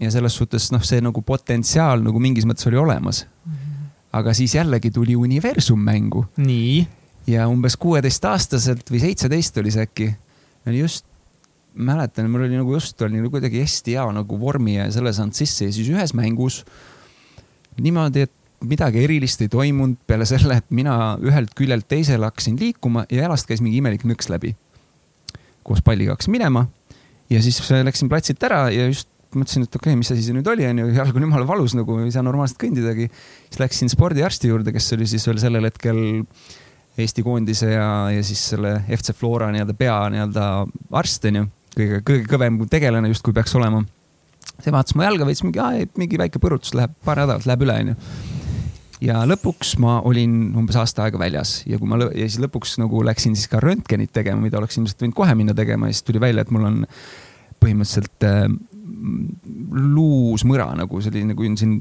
ja selles suhtes noh, see nagu potentsiaal nagu mingis mõttes oli olemas mm aga siis jällegi tuli universum mängu. nii? ja umbes kuueteistaastaselt või seitseteist oli see äkki, oli just, mäletan, mul oli nagu just oli nagu kuidagi hästi hea nagu vormi ja selle saanud sisse ja siis ühes mängus niimoodi, et midagi erilist ei toimunud peale selle, et mina ühelt küljelt teisele hakkasin liikuma ja jalast käis mingi imelik nõks läbi. koos palliga hakkasin minema ja siis läksin platsilt ära ja just mõtlesin, et okei okay,, mis asi see nüüd oli, onju, jalg on jumala valus nagu, ei saa normaalselt kõndidagi. siis läksin spordiarsti juurde, kes oli siis veel sellel hetkel Eesti koondise ja, ja siis selle FC Flora nii-öelda pea nii-öelda arst onju, kõige, kõige kõvem tegelane justkui peaks olema. see vaatas mu jalga veits mingi, mingi väike põrutus läheb, paar nädalat läheb üle onju ja lõpuks ma olin umbes aasta aega väljas ja kui ma ja siis lõpuks nagu läksin siis ka röntgenit tegema, mida oleks ilmselt võinud kohe minna tegema ja siis tuli välja, et mul on põhimõtteliselt äh, luusmõra nagu see oli nagu siin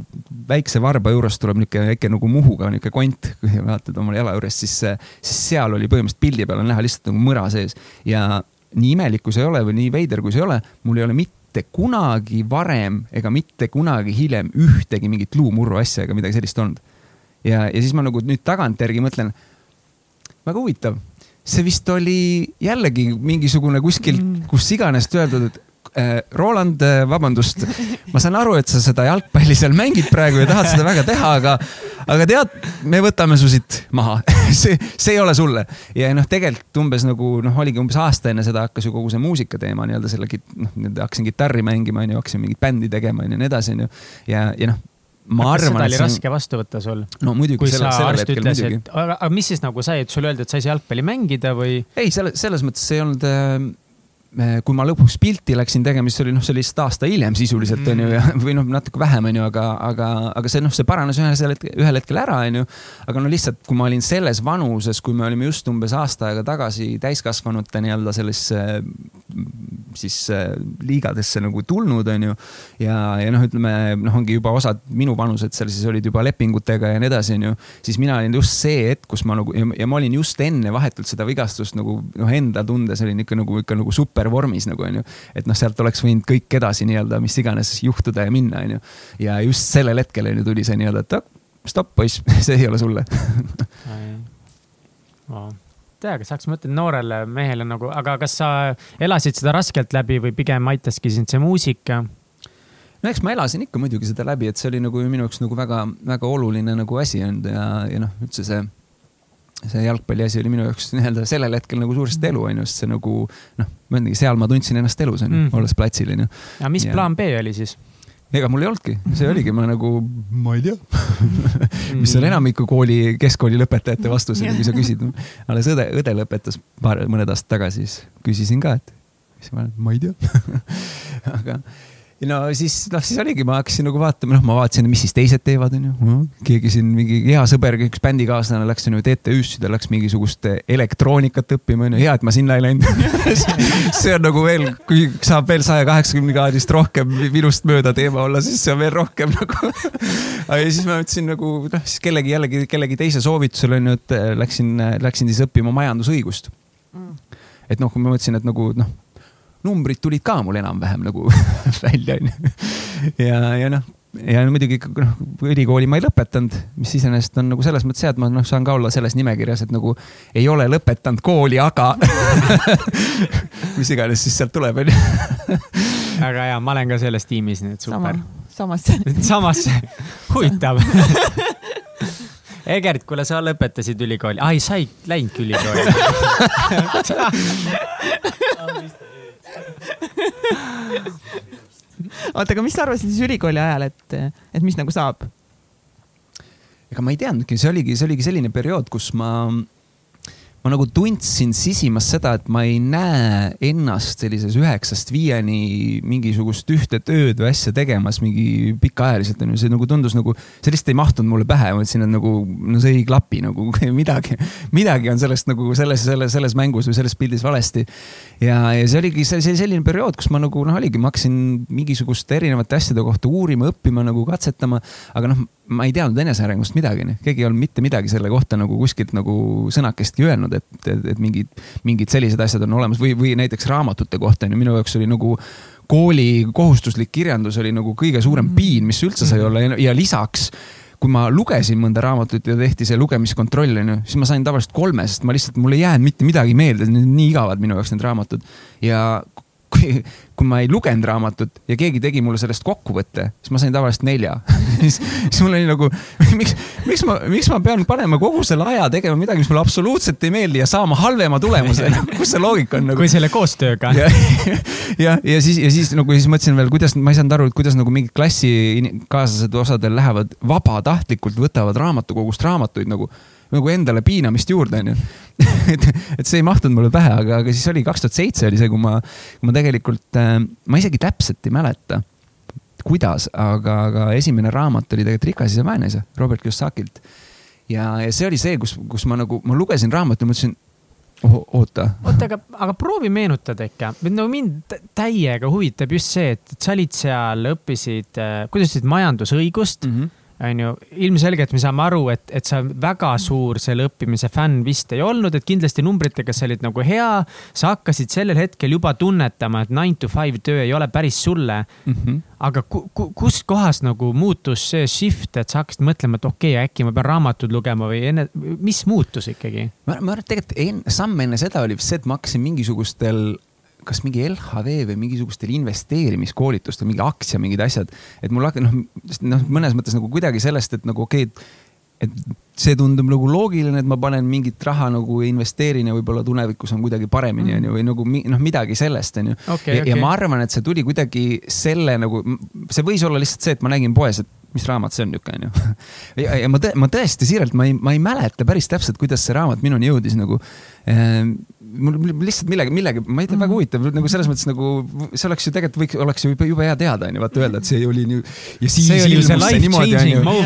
väikse varba juures tuleb niisugune väike nagu Muhuga niisugune kont, kui vaatad oma jala juures, siis, siis seal oli põhimõtteliselt pildi peal on näha lihtsalt nagu mõra sees ja nii imelik kui see ei ole või nii veider kui see ei ole, mul ei ole mitte kunagi varem ega mitte kunagi hiljem ühtegi mingit luumurru asja ega midagi sellist olnud. ja, ja siis ma nagu nüüd tagantjärgi mõtlen, väga huvitav see vist oli jällegi mingisugune kuskilt, kus iganes öeldud, et Roland, äh, vabandust, ma saan aru, et sa seda jalgpalli seal mängid praegu ja tahad seda väga teha, aga, aga tead, me võtame su siit maha see, see ei ole sulle. ja noh, tegelikult umbes nagu noh, oligi umbes aasta enne seda hakkas ju kogu see muusika teema nii-öelda selle, noh, hakkasin kitarri mängima, onju, hakkasin mingit bändi tegema, onju, nii edasi, onju. ja, ja noh ma arvan, seda oli raske vastu võtta sul? no muidugi. kui selle, sa arst ütles, et aga, aga mis siis nagu sai, et sulle öeldi, et sa ei saa jalgpalli mängida või? ei, selle, selles mõttes ei olnud äh, kui ma lõpuks pilti läksin tegema, siis oli noh, see oli lihtsalt aasta hiljem sisuliselt mm. onju ja, või noh, natuke vähem onju, aga, aga, aga see noh, see paranes ühel hetkel, ühel hetkel ära onju. aga no lihtsalt, kui ma olin selles vanuses, kui me olime just umbes aasta aega tagasi täiskasvanute nii-öelda sellesse siis äh, liigadesse nagu tulnud onju. ja, ja noh, ütleme noh, ongi juba osad minu vanused seal siis olid juba lepingutega ja nii edasi onju. siis mina olin just see hetk, kus ma nagu ja, ja ma olin just enne vahetult seda vigastust nagu noh, enda tundes olin ikka nagu ikka nagu super supervormis nagu onju. et noh, sealt oleks võinud kõik edasi nii-öelda, mis iganes juhtuda ja minna, onju. ja just sellel hetkel onju tuli see nii-öelda, et stopp poiss, see ei ole sulle tea, kas saaks mõtelda noorele mehele nagu, aga kas sa elasid seda raskelt läbi või pigem aitaski sind see muusika? no eks ma elasin ikka muidugi seda läbi, et see oli nagu minu jaoks nagu väga-väga oluline nagu asi olnud ja, ja noh, üldse see see jalgpalli asi oli minu jaoks nii-öelda sellel hetkel nagu suuresti elu onju, sest see nagu noh, ma ütlengi, seal ma tundsin ennast elus onju mm., olles platsil onju. ja mis ja... plaan B oli siis? ega mul ei olnudki, see oligi, ma nagu, ma ei tea mis on enamiku kooli, keskkooli lõpetajate vastus, kui sa küsid. alles õde, õde lõpetas paar, mõned aastad tagasi, siis küsisin ka, et siis ma, ma ei tea aga no siis, noh, siis oligi, ma hakkasin nagu vaatama, noh, ma vaatasin, mis siis teised teevad, onju. keegi siin, mingi hea sõber, üks bändikaaslane läks onju TTÜ-sse, ta läks mingisugust elektroonikat õppima, onju. hea, et ma sinna ei läinud see on nagu veel, kui saab veel saja kaheksakümne kraadist rohkem minust mööda teema olla, siis see on veel rohkem nagu ja siis ma mõtlesin nagu noh, siis kellegi jällegi kellegi teise soovitusel onju, et läksin, läksin siis õppima majandusõigust mm. et noh, kui ma mõtlesin, et nagu noh numbrid tulid ka mul enam-vähem nagu välja, onju. ja, ja noh, ja muidugi noh, ülikooli ma ei lõpetanud, mis iseenesest on nagu selles mõttes hea, et ma noh, saan ka olla selles nimekirjas, et nagu ei ole lõpetanud kooli, aga mis iganes siis sealt tuleb, onju. väga hea, ma olen ka selles tiimis, nii et sama super., samasse. samas huvitav. Egert, kuule, sa lõpetasid ülikooli, ai, sa ei läinudki ülikooli. oota, aga mis sa arvasid siis ülikooli ajal, et, et mis nagu saab? ega ma ei teadnudki, see oligi, see oligi selline periood, kus ma, ma nagu tundsin sisimas seda, et ma ei näe ennast sellises üheksast viieni mingisugust ühte tööd või asja tegemas mingi pikaajaliselt onju, see nagu tundus nagu, see lihtsalt ei mahtunud mulle pähe, ma mõtlesin, et nagu no see ei klapi nagu midagi, midagi on sellest nagu selles, selles, selles mängus või selles pildis valesti. ja, ja see oligi see, see selline periood, kus ma nagu noh, oligi, ma hakkasin mingisuguste erinevate asjade kohta uurima, õppima nagu katsetama, aga noh, ma ei teadnud enesearengust midagi, keegi ei olnud mitte midagi selle kohta nagu kuskilt nagu sõnakestki öelnud, et, et, et mingid, mingid sellised asjad on olemas või, või näiteks raamatute kohta on ju, minu jaoks oli nagu kooli kohustuslik kirjandus oli nagu kõige suurem piin, mis üldse sai olla. Ja, lisaks kui ma lugesin mõnda raamatut ja tehti see lugemiskontroll onju, siis ma sain tavaliselt kolme, sest ma lihtsalt, mul ei jäänud mitte midagi meelde, nii igavad minu jaoks need raamatud. Ja kui, kui ma ei lugenud raamatut ja keegi tegi mulle sellest kokkuvõtte, siis ma sain tavaliselt nelja. Siis, siis mul oli nagu, miks, miks ma, miks ma pean panema kogu selle aja tegema midagi, mis mulle absoluutselt ei meeldi ja saama halvema tulemuse, kus see loogika on nagu? Kui selle koostööga. ja, ja, ja siis, ja siis nagu siis mõtlesin veel, kuidas, ma ei saanud aru, et kuidas nagu mingid klassikaaslased osadel lähevad vabatahtlikult, võtavad raamatukogust raamatuid nagu, nagu endale piinamist juurde, onju. et, et see ei mahtunud mulle pähe, aga, aga siis oli kaks tuhat seitse oli see, kui ma, kui ma tegelikult äh,, ma isegi täpselt ei mäleta, kuidas, aga, aga esimene raamat oli tegelikult Rikas isa, vaene isa Robert Kiyosakilt. ja, ja see oli see, kus, kus ma nagu, ma lugesin raamatut ja mõtlesin, oota oota, aga, aga proovi meenutada ikka, no mind tä- täiega huvitab just see, et et sa olid seal, õppisid, kuidas sa ütlesid, majandusõigust mm. -hmm onju, ilmselgelt me saame aru, et, et sa väga suur selle õppimise fänn vist ei olnud, et kindlasti numbritega sa olid nagu hea. sa hakkasid sellel hetkel juba tunnetama, et nine to five töö ei ole päris sulle. mm. -hmm. aga ku, ku, kus kohas nagu muutus see shift, et sa hakkasid mõtlema, et okei okay,, äkki ma pean raamatut lugema või enne, mis muutus ikkagi? ma, ma arvan, et tegelikult en, samm enne seda oli see, et ma hakkasin mingisugustel, kas mingi LHV või mingisugustel investeerimiskoolitustel, mingi aktsia, mingid asjad. et mul hakkas noh, noh mõnes mõttes nagu kuidagi sellest, et nagu okei okay,, et see tundub nagu loogiline, et ma panen mingit raha nagu investeerin ja võib-olla tulevikus on kuidagi paremini onju või nagu noh, midagi sellest onju Okei, ja, ja okei. ma arvan, et see tuli kuidagi selle nagu, see võis olla lihtsalt see, et ma nägin poes, et mis raamat see on niuke onju. ja, ja ma, ma tõesti siiralt, ma ei, ma ei mäleta päris täpselt, kuidas see raamat minuni jõudis nagu äh, mul lihtsalt millegi, millegi, ma ei tea, väga huvitav nagu selles mõttes nagu see oleks ju tegelikult võiks, oleks ju jube, hea teada onju, vaata öelda, et see oli nii ja siis see see ilmus life niimoodi, onju.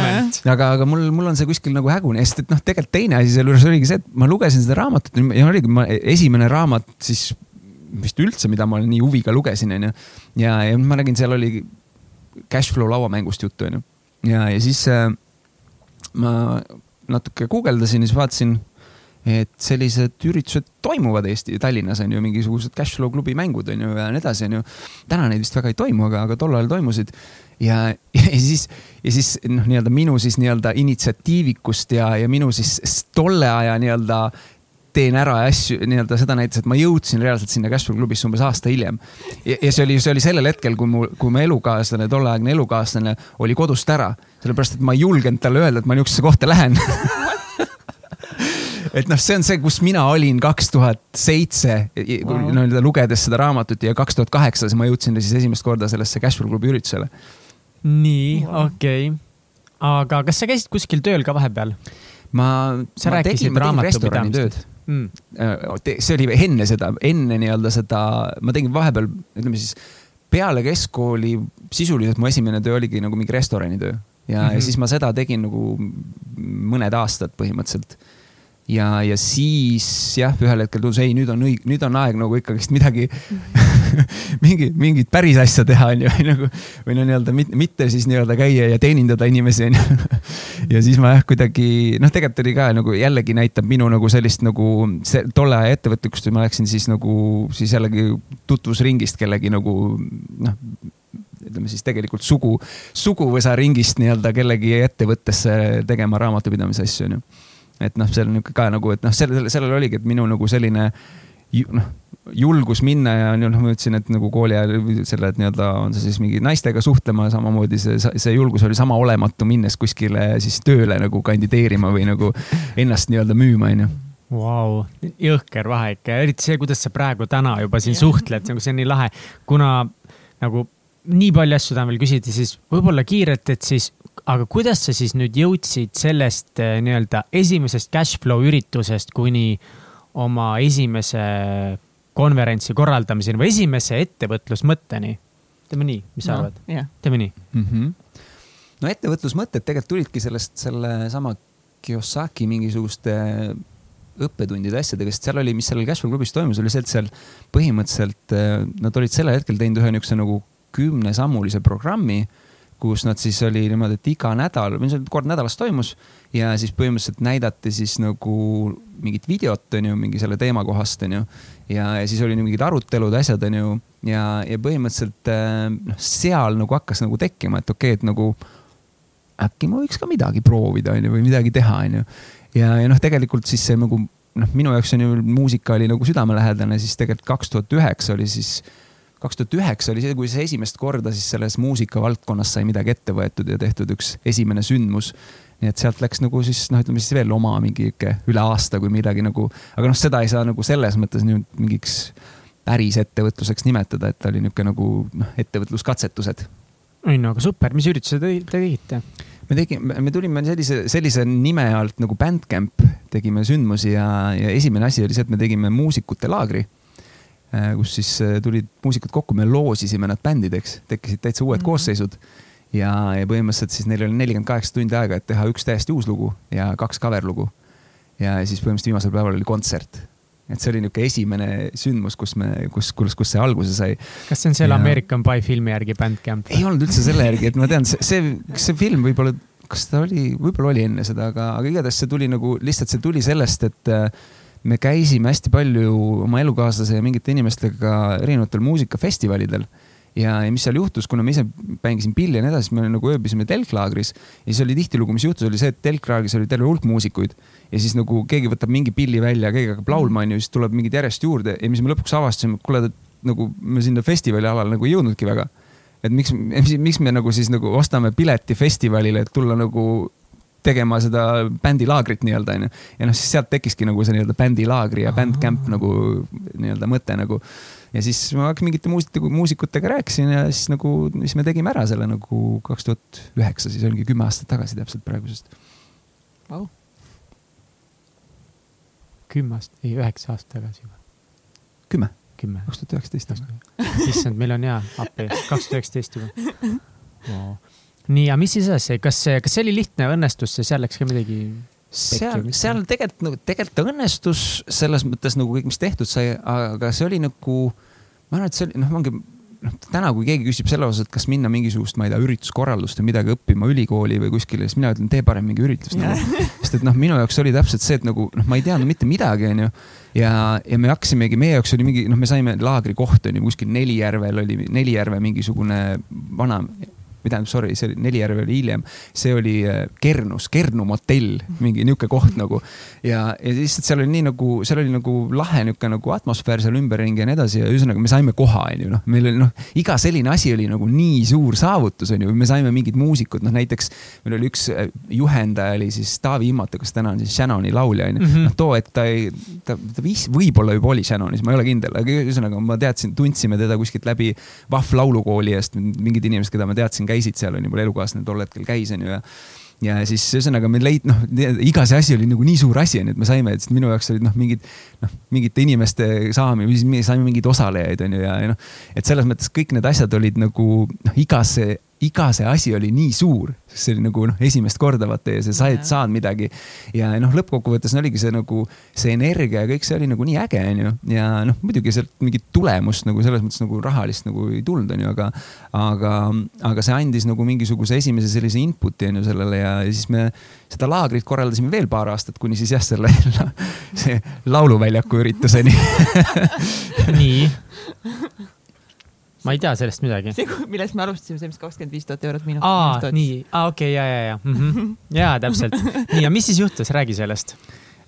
aga, aga mul, mul on see kuskil nagu hägune, sest et noh, tegelikult teine asi sealjuures oligi see, et ma lugesin seda raamatut ja oligi ma, esimene raamat siis vist üldse, mida ma nii huviga lugesin, onju. ja, ja ma nägin, seal oli cashflow lauamängust juttu, onju. ja, ja siis äh, ma natuke guugeldasin ja siis vaatasin, et sellised üritused toimuvad Eesti, Tallinnas on ju mingisugused cashflow klubi mängud on ju ja nii edasi, on ju. täna neid vist väga ei toimu, aga, aga tol ajal toimusid. ja, ja siis, ja siis noh, nii-öelda minu siis nii-öelda initsiatiivikust ja, ja minu siis tolle aja nii-öelda teen ära asju, nii-öelda seda näitas, et ma jõudsin reaalselt sinna Cashflow klubisse umbes aasta hiljem. ja see oli, see oli sellel hetkel, kui mu, kui mu elukaaslane, tolleaegne elukaaslane oli kodust ära, sellepärast et ma ei julgenud talle öelda, et ma niisugusesse kohta lähen et noh, see on see, kus mina olin kaks tuhat seitse, nii-öelda lugedes seda raamatut ja kaks tuhat kaheksa, siis ma jõudsin siis esimest korda sellesse Cashflow klubi üritusele. nii, okei okay.. aga kas sa käisid kuskil tööl ka vahepeal ma, Sa ma rääkisid tegin, ma tegin restorani tööd mm.? see oli enne seda, enne nii-öelda seda, ma tegin vahepeal, ütleme siis peale keskkooli sisuliselt mu esimene töö oligi nagu mingi restoranitöö ja mm, Mhm. -hmm. ja siis ma seda tegin nagu mõned aastad põhimõtteliselt ja, ja siis jah, ühel hetkel tundus, ei, nüüd on õig-, nüüd on aeg nagu ikkagist midagi, mingi, mingit päris asja teha, onju, või nagu, või no nii-öelda mitte, mitte siis nii-öelda käia ja teenindada inimesi, onju. ja siis ma jah, kuidagi noh, tegelikult oli ka nagu jällegi näitab minu nagu sellist nagu see tolle aja ettevõtlikkust ja ma läksin siis nagu siis jällegi tutvusringist kellegi nagu noh ütleme siis tegelikult sugu, suguvõsa ringist nii-öelda kellegi ettevõttesse tegema raamatupidamise asju, onju et noh, seal on niisugune ka nagu, et noh, sellel, sellel oligi, et minu nagu selline noh, julgus minna ja noh, ma ütlesin, et nagu kooli ajal selle, et nii-öelda on see siis mingi naistega suhtlema, samamoodi see, see julgus oli sama olematu, minnes kuskile siis tööle nagu kandideerima või nagu ennast nii-öelda müüma, onju Vau, jõhker vahe ikka, eriti see, kuidas sa praegu täna juba siin suhtled, nagu see on nii lahe, kuna nagu nii palju asju tahan veel küsida, siis võib-olla kiirelt, et siis, aga kuidas sa siis nüüd jõudsid sellest eh, nii-öelda esimesest cash flow üritusest kuni oma esimese konverentsi korraldamiseni või esimese ettevõtlusmõtteni? teeme nii, mis sa No, arvad? jah. teeme nii. mm. -hmm. no ettevõtlusmõtted tegelikult tulidki sellest sellesama Kiyosaki mingisuguste õppetundide asjadega, sest seal oli, mis sellel Cashflow klubis toimus, oli see, et seal põhimõtteliselt eh, nad olid sellel hetkel teinud ühe niisuguse nagu kümnesammulise programmi, kus nad siis oli niimoodi, et iga nädal, või see kord nädalas toimus ja siis põhimõtteliselt näidati siis nagu mingit videot, onju, mingi selle teema kohast, onju. ja, ja siis oli mingid arutelud, asjad, onju. ja, ja põhimõtteliselt eh, noh, seal nagu hakkas nagu tekkima, et okei okay,, et nagu äkki ma võiks ka midagi proovida, onju, või midagi teha, onju. ja, ja noh, tegelikult siis see nagu noh, minu jaoks on ju muusika oli nagu südamelähedane, siis tegelikult kaks tuhat üheksa oli siis, kaks tuhat üheksa oli see, kui see esimest korda siis selles muusikavaldkonnas sai midagi ette võetud ja tehtud üks esimene sündmus. nii et sealt läks nagu siis noh, ütleme siis veel oma mingi ikka üle aasta, kui midagi nagu, aga noh, seda ei saa nagu selles mõttes nüüd mingiks päris ettevõtluseks nimetada, et ta oli niisugune nagu noh, ettevõtluskatsetused ei no aga super, mis ürituse te te tegite? me tegime, me tulime sellise, sellise nime alt nagu Bandcamp, tegime sündmusi ja, ja esimene asi oli see, et me tegime muusikute laagri. Kus siis äh, tulid muusikud kokku, me loosisime nad bändideks, tekkisid täitsa uued mm -hmm. koosseisud. ja, ja põhimõtteliselt siis neil oli nelikümmend kaheksa tundi aega, et teha üks täiesti uus lugu ja kaks cover lugu. ja siis põhimõtteliselt viimasel päeval oli kontsert et see oli niisugune esimene sündmus, kus me, kus, kus, kus see alguse sai. kas see on selle Ja- American Pie filmi järgi Bandcamp? ei olnud üldse selle järgi, et ma tean, see, see, see film võib-olla, kas ta oli, võib-olla oli enne seda, aga, aga igatahes see tuli nagu, lihtsalt see tuli sellest, et äh, me käisime hästi palju oma elukaaslase ja mingite inimestega erinevatel muusikafestivalidel. ja, ja mis seal juhtus, kuna ma ise mängisin pilli ja nii edasi, me nagu ööbisime telklaagris ja siis oli tihtilugu, mis juhtus, oli see, et telklaagris oli terve hulk muusikuid ja siis nagu keegi võtab mingi pilli välja, keegi hakkab laulma, onju, siis tuleb mingid järjest juurde ja mis me lõpuks avastasime, et kuule, nagu me sinna festivali alale nagu ei jõudnudki väga. et miks, miks me nagu siis nagu ostame pileti festivalile, et tulla nagu tegema seda bändilaagrit nii-öelda onju. ja noh, siis sealt tekkiski nagu see nii-öelda bändilaagri ja bandcamp nagu nii-öelda mõte nagu. ja siis ma mingite muusikute, muusikutega rääkisin ja siis nagu, siis me tegime ära selle nagu kaks tuhat üheksa, siis oligi kümme aastat tagasi täpselt praegusest. Vau. kümme aastat, ei üheksa aastat tagasi juba, kümme, kümme. kaks tuhat üheksateist. issand, meil on hea appi, kaks tuhat üheksateist juba wow.. Nii, aga mis siis edasi, kas kas see oli lihtne, õnnestus seal läks ka midagi? seal, seal tegelikult nagu, tegelikult õnnestus selles mõttes nagu kõik, mis tehtud sai, aga see oli nagu, ma arvan, et see oli, noh, ongi noh, täna, kui keegi küsib selle osas, et kas minna mingisugust, ma ei tea, ürituskorraldust või midagi õppima ülikooli või kuskile, siis mina ütlen, tee parem mingi üritus nagu. sest et noh, minu jaoks oli täpselt see, et nagu noh, ma ei teadnud mitte midagi, onju. ja, ja me hakkasimegi, meie jaoks oli mingi, noh, me saime laagrikoht onju kuskil Nelijärvel oli, Nelijärve mingisugune vana või tähendab, sorry, see oli Nelijärve oli hiljem, see oli äh, Kernus, Kernu motell, mingi niisugune koht nagu. ja, ja lihtsalt seal oli nii nagu, seal oli nagu lahe niisugune nagu atmosfäär seal ümberringi ja nii edasi ja ühesõnaga me saime koha, onju, noh, meil oli noh, iga selline asi oli nagu nii suur saavutus, onju, me saime mingid muusikud, noh näiteks meil oli üks äh, juhendaja oli siis Taavi Immatu, kes täna on siis Shannoni laulja, onju. Mhm. noh, too hetk ta ei, ta, ta viis, võib-olla juba oli Shannonis, ma ei ole kindel, aga ühesõnaga ma teadsin, tundsime teda kuskilt läbi Vahv laulukooli eest, mingid inimesed, keda ma teadsin, käisid seal, onju, mul elukaaslane tol hetkel käis, onju ja ja siis ühesõnaga me leid-, noh, iga see asi oli nagu nii suur asi, onju, et me saime, et minu jaoks olid noh, mingid noh, mingite inimeste saamine, siis me saime mingeid osalejaid, onju, ja, ja noh, et selles mõttes kõik need asjad olid nagu noh, iga see, iga see asi oli nii suur, see oli nagu noh, esimest korda vaata ja sa said, saad midagi. ja noh, lõppkokkuvõttes oligi see nagu see energia ja kõik see oli nagu nii äge, onju, ja noh, muidugi sealt mingit tulemust nagu selles mõttes nagu rahalist nagu ei tulnud, onju, aga, aga, aga see andis nagu mingisuguse esimese sellise input'i onju sellele ja, ja siis me seda laagrit korraldasime veel paar aastat, kuni siis jah, selle see lauluväljaku ürituseni nii. ma ei tea sellest midagi. see, millest me alustasime, see, mis kakskümmend viis tuhat eurot miinus. aa, nii, aa okei okay,, ja, ja, ja mm, -hmm. ja täpselt. nii, ja mis siis juhtus, räägi sellest.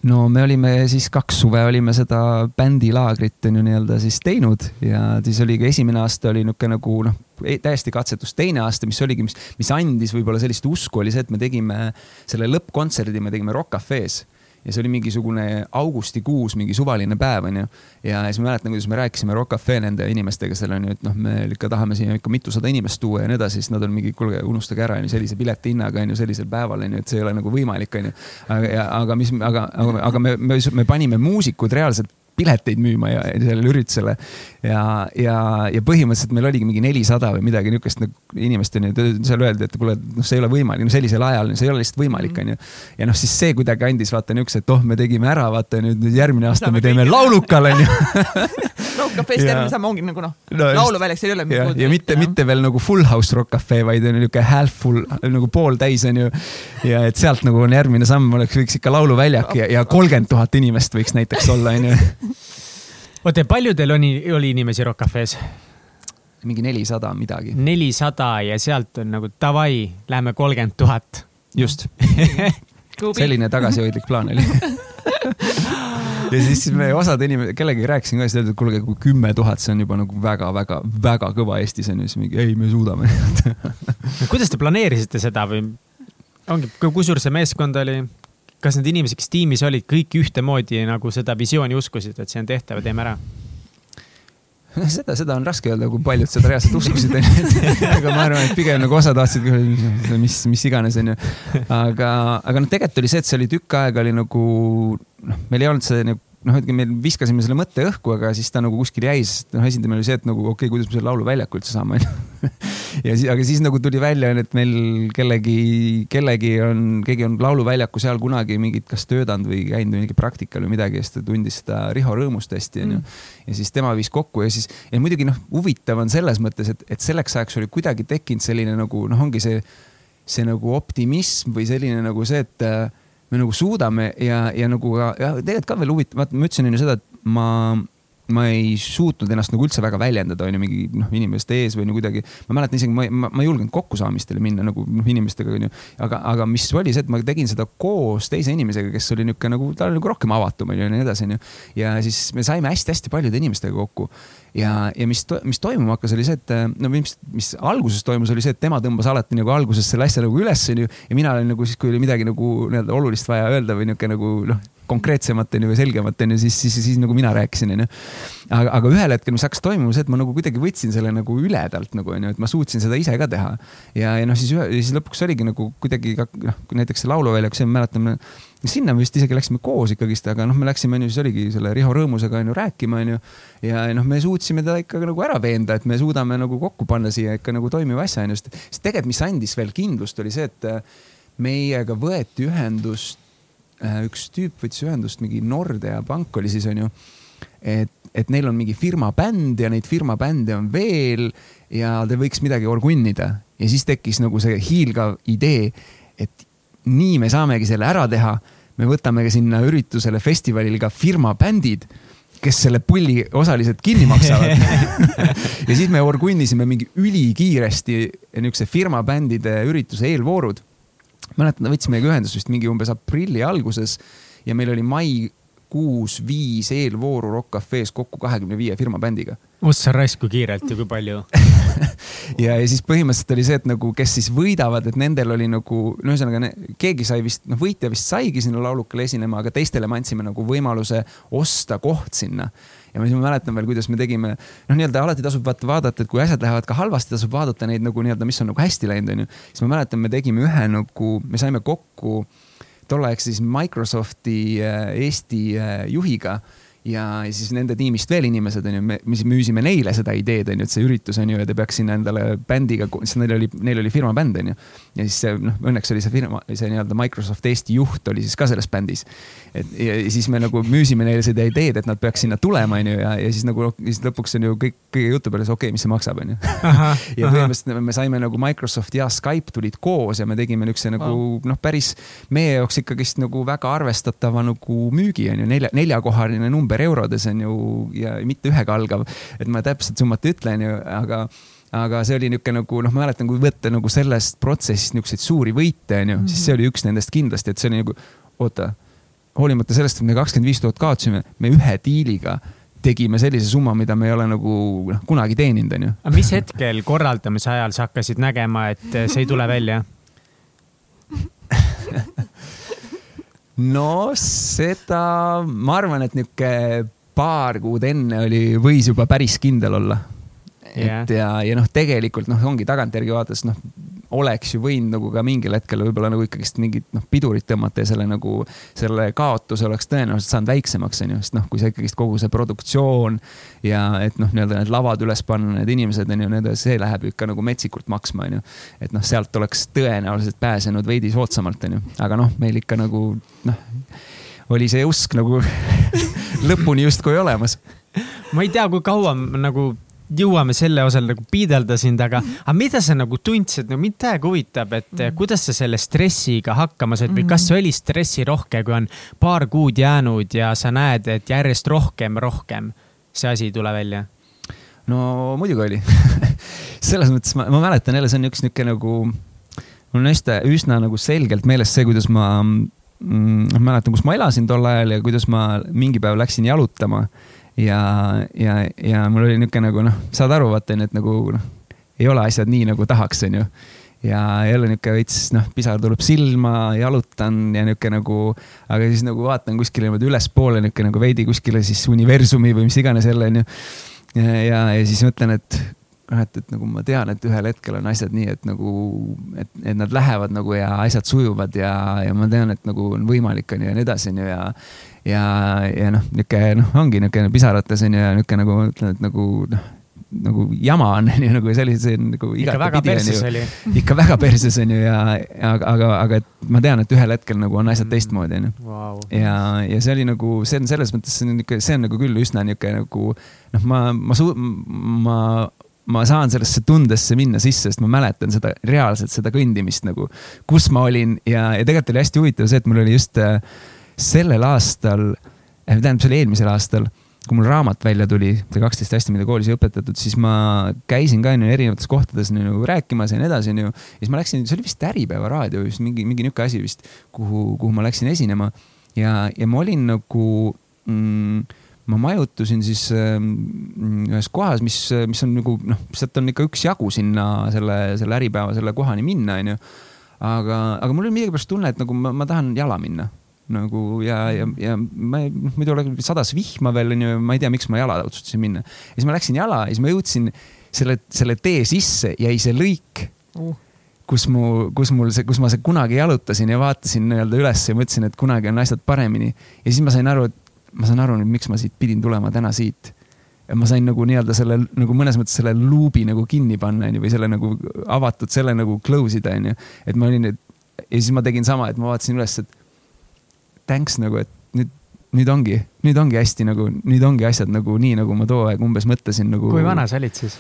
no me olime siis kaks suve olime seda bändilaagrit on ju nii-öelda siis teinud ja siis oli ka esimene aasta oli niisugune nagu noh, täiesti katsetus. teine aasta, mis oligi, mis, mis andis võib-olla sellist usku, oli see, et me tegime selle lõppkontserdi, me tegime Rock Cafe's ja see oli mingisugune augustikuus, mingi suvaline päev, onju. ja siis ma mäletan, kuidas me rääkisime Rock Cafe nende inimestega seal onju, et noh, me ikka tahame siia ikka mitusada inimest tuua ja nii edasi, siis nad on mingi, kuulge, unustage ära onju, sellise pileti hinnaga onju, sellisel päeval onju, et see ei ole nagu võimalik onju. aga, aga mis, aga, aga, aga me, me, me panime muusikud reaalselt pileteid müüma ja sellele üritusele. ja, ja, ja põhimõtteliselt meil oligi mingi nelisada või midagi niisugust nagu inimest onju, seal öeldi, et kuule, noh, see ei ole võimalik, no sellisel ajal, see ei ole lihtsalt võimalik, onju. ja noh, siis see kuidagi andis vaata niisuguse, et oh, me tegime ära, vaata nüüd, nüüd järgmine aasta Saame me teeme laulukal onju Rock Cafe'st järgmine samm ongi nagu noh no, no, lauluväljaks ei ole. ja, ja mitte, mitte veel nagu full house Rock Cafe, vaid on niisugune half full nagu pooltäis onju. ja et sealt nagu on järgmine samm oleks, võiks ikka lauluväljak ja, ja kolmkümmend tuhat inimest võiks näiteks olla onju oota, palju teil oli, oli inimesi Rock Cafe's? mingi nelisada midagi. nelisada ja sealt on nagu davai, läheme kolmkümmend tuhat. just selline tagasihoidlik plaan oli ja siis me osad inimesed, kellegagi rääkisin ka, siis öeldi, et kuulge, kui kümme tuhat, see on juba nagu väga-väga-väga kõva Eestis on ju, siis mingi ei, me suudame kuidas te planeerisite seda või ongi, kui suur see meeskond oli? Kas need inimesed, kes tiimis olid, kõik ühtemoodi nagu seda visiooni uskusid, et see on tehtav ja teeme ära? seda, seda on raske öelda, kui paljud seda reaalselt uskusid, aga ma arvan, et pigem nagu osa tahtsid, mis, mis iganes, onju. aga, aga noh, tegelikult oli see, et see oli tükk aega oli nagu noh, meil ei olnud see nagu noh, ütleme, me viskasime selle mõtte õhku, aga siis ta nagu kuskil jäi, sest noh, esimene oli see, et nagu okei okay,, kuidas me selle laulu väljaku üldse saame, onju. ja siis, aga siis nagu tuli välja, et meil kellegi, kellegi on, keegi on lauluväljaku seal kunagi mingit, kas töötanud või käinud mingi praktikal või midagi ja siis ta tundis seda Riho Rõõmust hästi, onju. Mm. ja siis tema viis kokku ja siis, ja muidugi noh, huvitav on selles mõttes, et, et selleks ajaks oli kuidagi tekkinud selline nagu noh, ongi see, see nagu optimism või selline nagu see, et me nagu suudame ja, ja nagu ka, ja tegelikult ka veel huvitav, vaata ma ütlesin enne seda, et ma ma ei suutnud ennast nagu üldse väga väljendada, onju, mingi noh, inimeste ees või no kuidagi. ma mäletan isegi, ma, ma, ma ei julgenud kokkusaamistele minna nagu noh, inimestega, onju. aga, aga mis oli see, et ma tegin seda koos teise inimesega, kes oli niisugune nagu, ta oli nagu rohkem avatum, onju, ja nii edasi, onju. ja siis me saime hästi-hästi paljude inimestega kokku. Ja, ja mis, mis toimuma hakkas, oli see, et no mis, mis alguses toimus, oli see, et tema tõmbas alati nagu alguses selle asja nagu üles, onju. ja mina olin nagu siis, kui oli midagi nagu nii-öelda olulist vaja öelda või niisugune nagu noh konkreetsemat onju või selgemat onju, siis, siis, siis nagu mina rääkisin onju. aga, aga ühel hetkel, mis hakkas toimuma, see, et ma nagu kuidagi võtsin selle nagu üledalt nagu onju, et ma suutsin seda ise ka teha. ja, ja noh, siis ühe, siis lõpuks oligi nagu kuidagi noh, näiteks see lauluväljaku, see ma mäletan, sinna me vist isegi läksime koos ikkagist, aga noh, me läksime onju, siis oligi selle Riho Rõõmusega onju rääkima onju. ja noh, me suutsime teda ikka nagu ära veenda, et me suudame nagu kokku panna siia ikka nagu toimiva asja onju, sest, tegelikult, mis andis veel kindlust, oli see, et meiega võeti ühendust Äh, üks tüüp võttis ühendust, mingi Nordea pank oli siis onju. et, et neil on mingi firma bänd ja neid firma bände on veel ja te võiks midagi orgunnida ja siis tekkis nagu see hiilgav idee, et nii me saamegi selle ära teha. Me võtame sinna üritusele, festivalile ka firma bändid kes selle pulli osaliselt kinni maksavad ja siis me orgunnisime mingi ülikiiresti niisuguse firma bändide ürituse eelvoorud mäletan, võtsimegi ühendust vist mingi umbes aprilli alguses ja meil oli maikuus viis eelvooru Rock Cafe's kokku kahekümne viie firma bändiga. Ossa raisk, kui kiirelt ja kui palju? Ja, ja siis põhimõtteliselt oli see, et nagu, kes siis võidavad, et nendel oli nagu, no ühesõnaga keegi sai vist, noh, võitja vist saigi sinna laulukale esinema, aga teistele me andsime nagu võimaluse osta koht sinna. Ja ma siis ma mäletan veel, kuidas me tegime, noh, nii-öelda alati tasub vaata vaadata, et kui asjad lähevad ka halvasti, tasub vaadata neid nagu nii-öelda, mis on nagu hästi läinud, onju. siis ma mäletan, me tegime ühe nagu, me saime kokku tolleaegse siis Microsofti äh, Eesti äh, juhiga ja siis nende tiimist veel inimesed onju, me müüsime neile seda ideed onju, et see üritus onju ja te peaks sinna endale bändiga, sest neil oli, neil oli firma bänd onju. ja siis see noh, õnneks oli see firma, see nii-öelda Microsoft Eesti juht oli siis ka selles bändis. et ja, ja siis me nagu müüsime neile seda ideed, et nad peaks sinna tulema onju ja, ja siis nagu siis lõpuks on ju kõik, kõige jutu peale okei okay,, mis see maksab onju. ja põhimõtteliselt me saime nagu Microsoft ja Skype tulid koos ja me tegime niukse nagu noh, päris meie jaoks ikkagist nagu väga arvestatava nagu müügi onju, nelja, neljakohaline number ümber eurodes on ju ja mitte ühega algav. et ma täpselt summat ei ütle, on ju, aga aga see oli niisugune nagu noh, ma mäletan, kui võtta nagu sellest protsessist niisuguseid suuri võite, onju, siis see oli üks nendest kindlasti, et see oli nagu, oota hoolimata sellest, et me kakskümmend viis tuhat kaotasime, me ühe diiliga tegime sellise summa, mida me ei ole nagu noh, kunagi teeninud, onju. aga mis hetkel korraldamise ajal sa hakkasid nägema, et see ei tule välja? No seda, ma arvan, et niisugune paar kuud enne oli, võis juba päris kindel olla Yeah. et ja, ja noh, tegelikult noh, ongi tagantjärgi vaadates noh, oleks ju võinud nagu ka mingil hetkel võib-olla nagu ikkagist mingit noh, pidurit tõmmata ja selle nagu, selle kaotuse oleks tõenäoliselt saanud väiksemaks, onju, sest noh, kui sa ikkagist kogu see produktsioon ja et noh, nii-öelda need lavad üles panna, need inimesed onju, need, see läheb ikka nagu metsikult maksma, onju. et noh, sealt oleks tõenäoliselt pääsenud veidi soodsamalt, onju, aga noh, meil ikka nagu noh, oli see usk nagu lõpuni justkui olemas ma ei tea, kui kaua nagu jõuame selle osal nagu piidelda sind, aga, aga mida sa nagu tundsid, no mind täiega huvitab, et mm. kuidas sa selle stressiga hakkama said või kas see oli stressirohke, kui on paar kuud jäänud ja sa näed, et järjest rohkem, rohkem see asi ei tule välja? no muidugi oli selles mõttes ma, ma mäletan jälle, see on üks niisugune nagu, mul on hästi üsna nagu selgelt meeles see, kuidas ma mm, mäletan, kus ma elasin tol ajal ja kuidas ma mingi päev läksin jalutama ja, ja, ja mul oli niisugune nagu noh, saad aru, vaata onju, et nagu noh, ei ole asjad nii nagu tahaks, onju ja jälle niisugune veits noh, pisar tuleb silma, jalutan ja niisugune nagu, aga siis nagu vaatan kuskile niimoodi ülespoole niisugune nagu veidi kuskile siis universumi või mis iganes jälle onju. ja, ja, ja siis mõtlen, et noh, et, et nagu ma tean, et ühel hetkel on asjad nii, et nagu, et, et nad lähevad nagu ja asjad sujuvad ja, ja ma tean, et nagu on võimalik onju ja nii edasi onju ja ja, ja noh, niisugune noh, ongi niisugune pisarates onju ja niisugune nagu ütlen, et nagu noh, nagu jama on onju nagu sellised nagu ikka väga perses oli. ikka väga perses onju ja, aga, aga, aga et ma tean, et ühel hetkel nagu on asjad Mm. teistmoodi onju Wow. ja, ja see oli nagu, see on selles mõttes, see on niisugune, see on nagu küll üsna niisugune nagu noh, ma, ma suu-, ma, ma saan sellesse tundesse minna sisse, sest ma mäletan seda reaalselt seda kõndimist nagu, kus ma olin ja, ja tegelikult oli hästi huvitav see, et mul oli just äh, sellel aastal eh,, tähendab, see oli eelmisel aastal, kui mul raamat välja tuli, see kaksteist hästi, mida koolis ei õpetatud, siis ma käisin ka onju erinevates kohtades nagu rääkimas ja nii edasi onju. ja siis ma läksin, see oli vist Äripäeva raadio, vist mingi, mingi niisugune asi vist, kuhu, kuhu ma läksin esinema ja, ja ma olin nagu mm, ma majutusin siis ähm, ühes kohas, mis, mis on nagu noh, sealt on ikka üksjagu sinna selle, selle Äripäeva selle kohani minna, onju. aga, aga mul oli millegipärast tunne, et nagu ma, ma tahan jala minna nagu ja, ja, ja ma ei- noh, muidu oleks sadas vihma veel onju, ma ei tea, miks ma jala otsustasin minna. ja siis ma läksin jala ja siis ma jõudsin selle, selle tee sisse, jäi see lõik Uh. kus mu, kus mul see, kus ma see kunagi jalutasin ja vaatasin nii-öelda üles ja mõtlesin, et kunagi on asjad paremini. ja siis ma sain aru, et ma saan aru nüüd, miks ma siit pidin tulema täna siit. ja ma sain nagu nii-öelda selle nagu mõnes mõttes selle luubi nagu kinni panna onju või selle nagu avatud, selle nagu close ida onju. et ma olin, et ja siis ma tegin sama, et ma vaatasin üles, et thanks nagu, et nüüd, nüüd ongi, nüüd ongi hästi nagu, nüüd ongi asjad nagu nii, nagu ma too aeg umbes mõtlesin nagu. kui vana sa olid siis?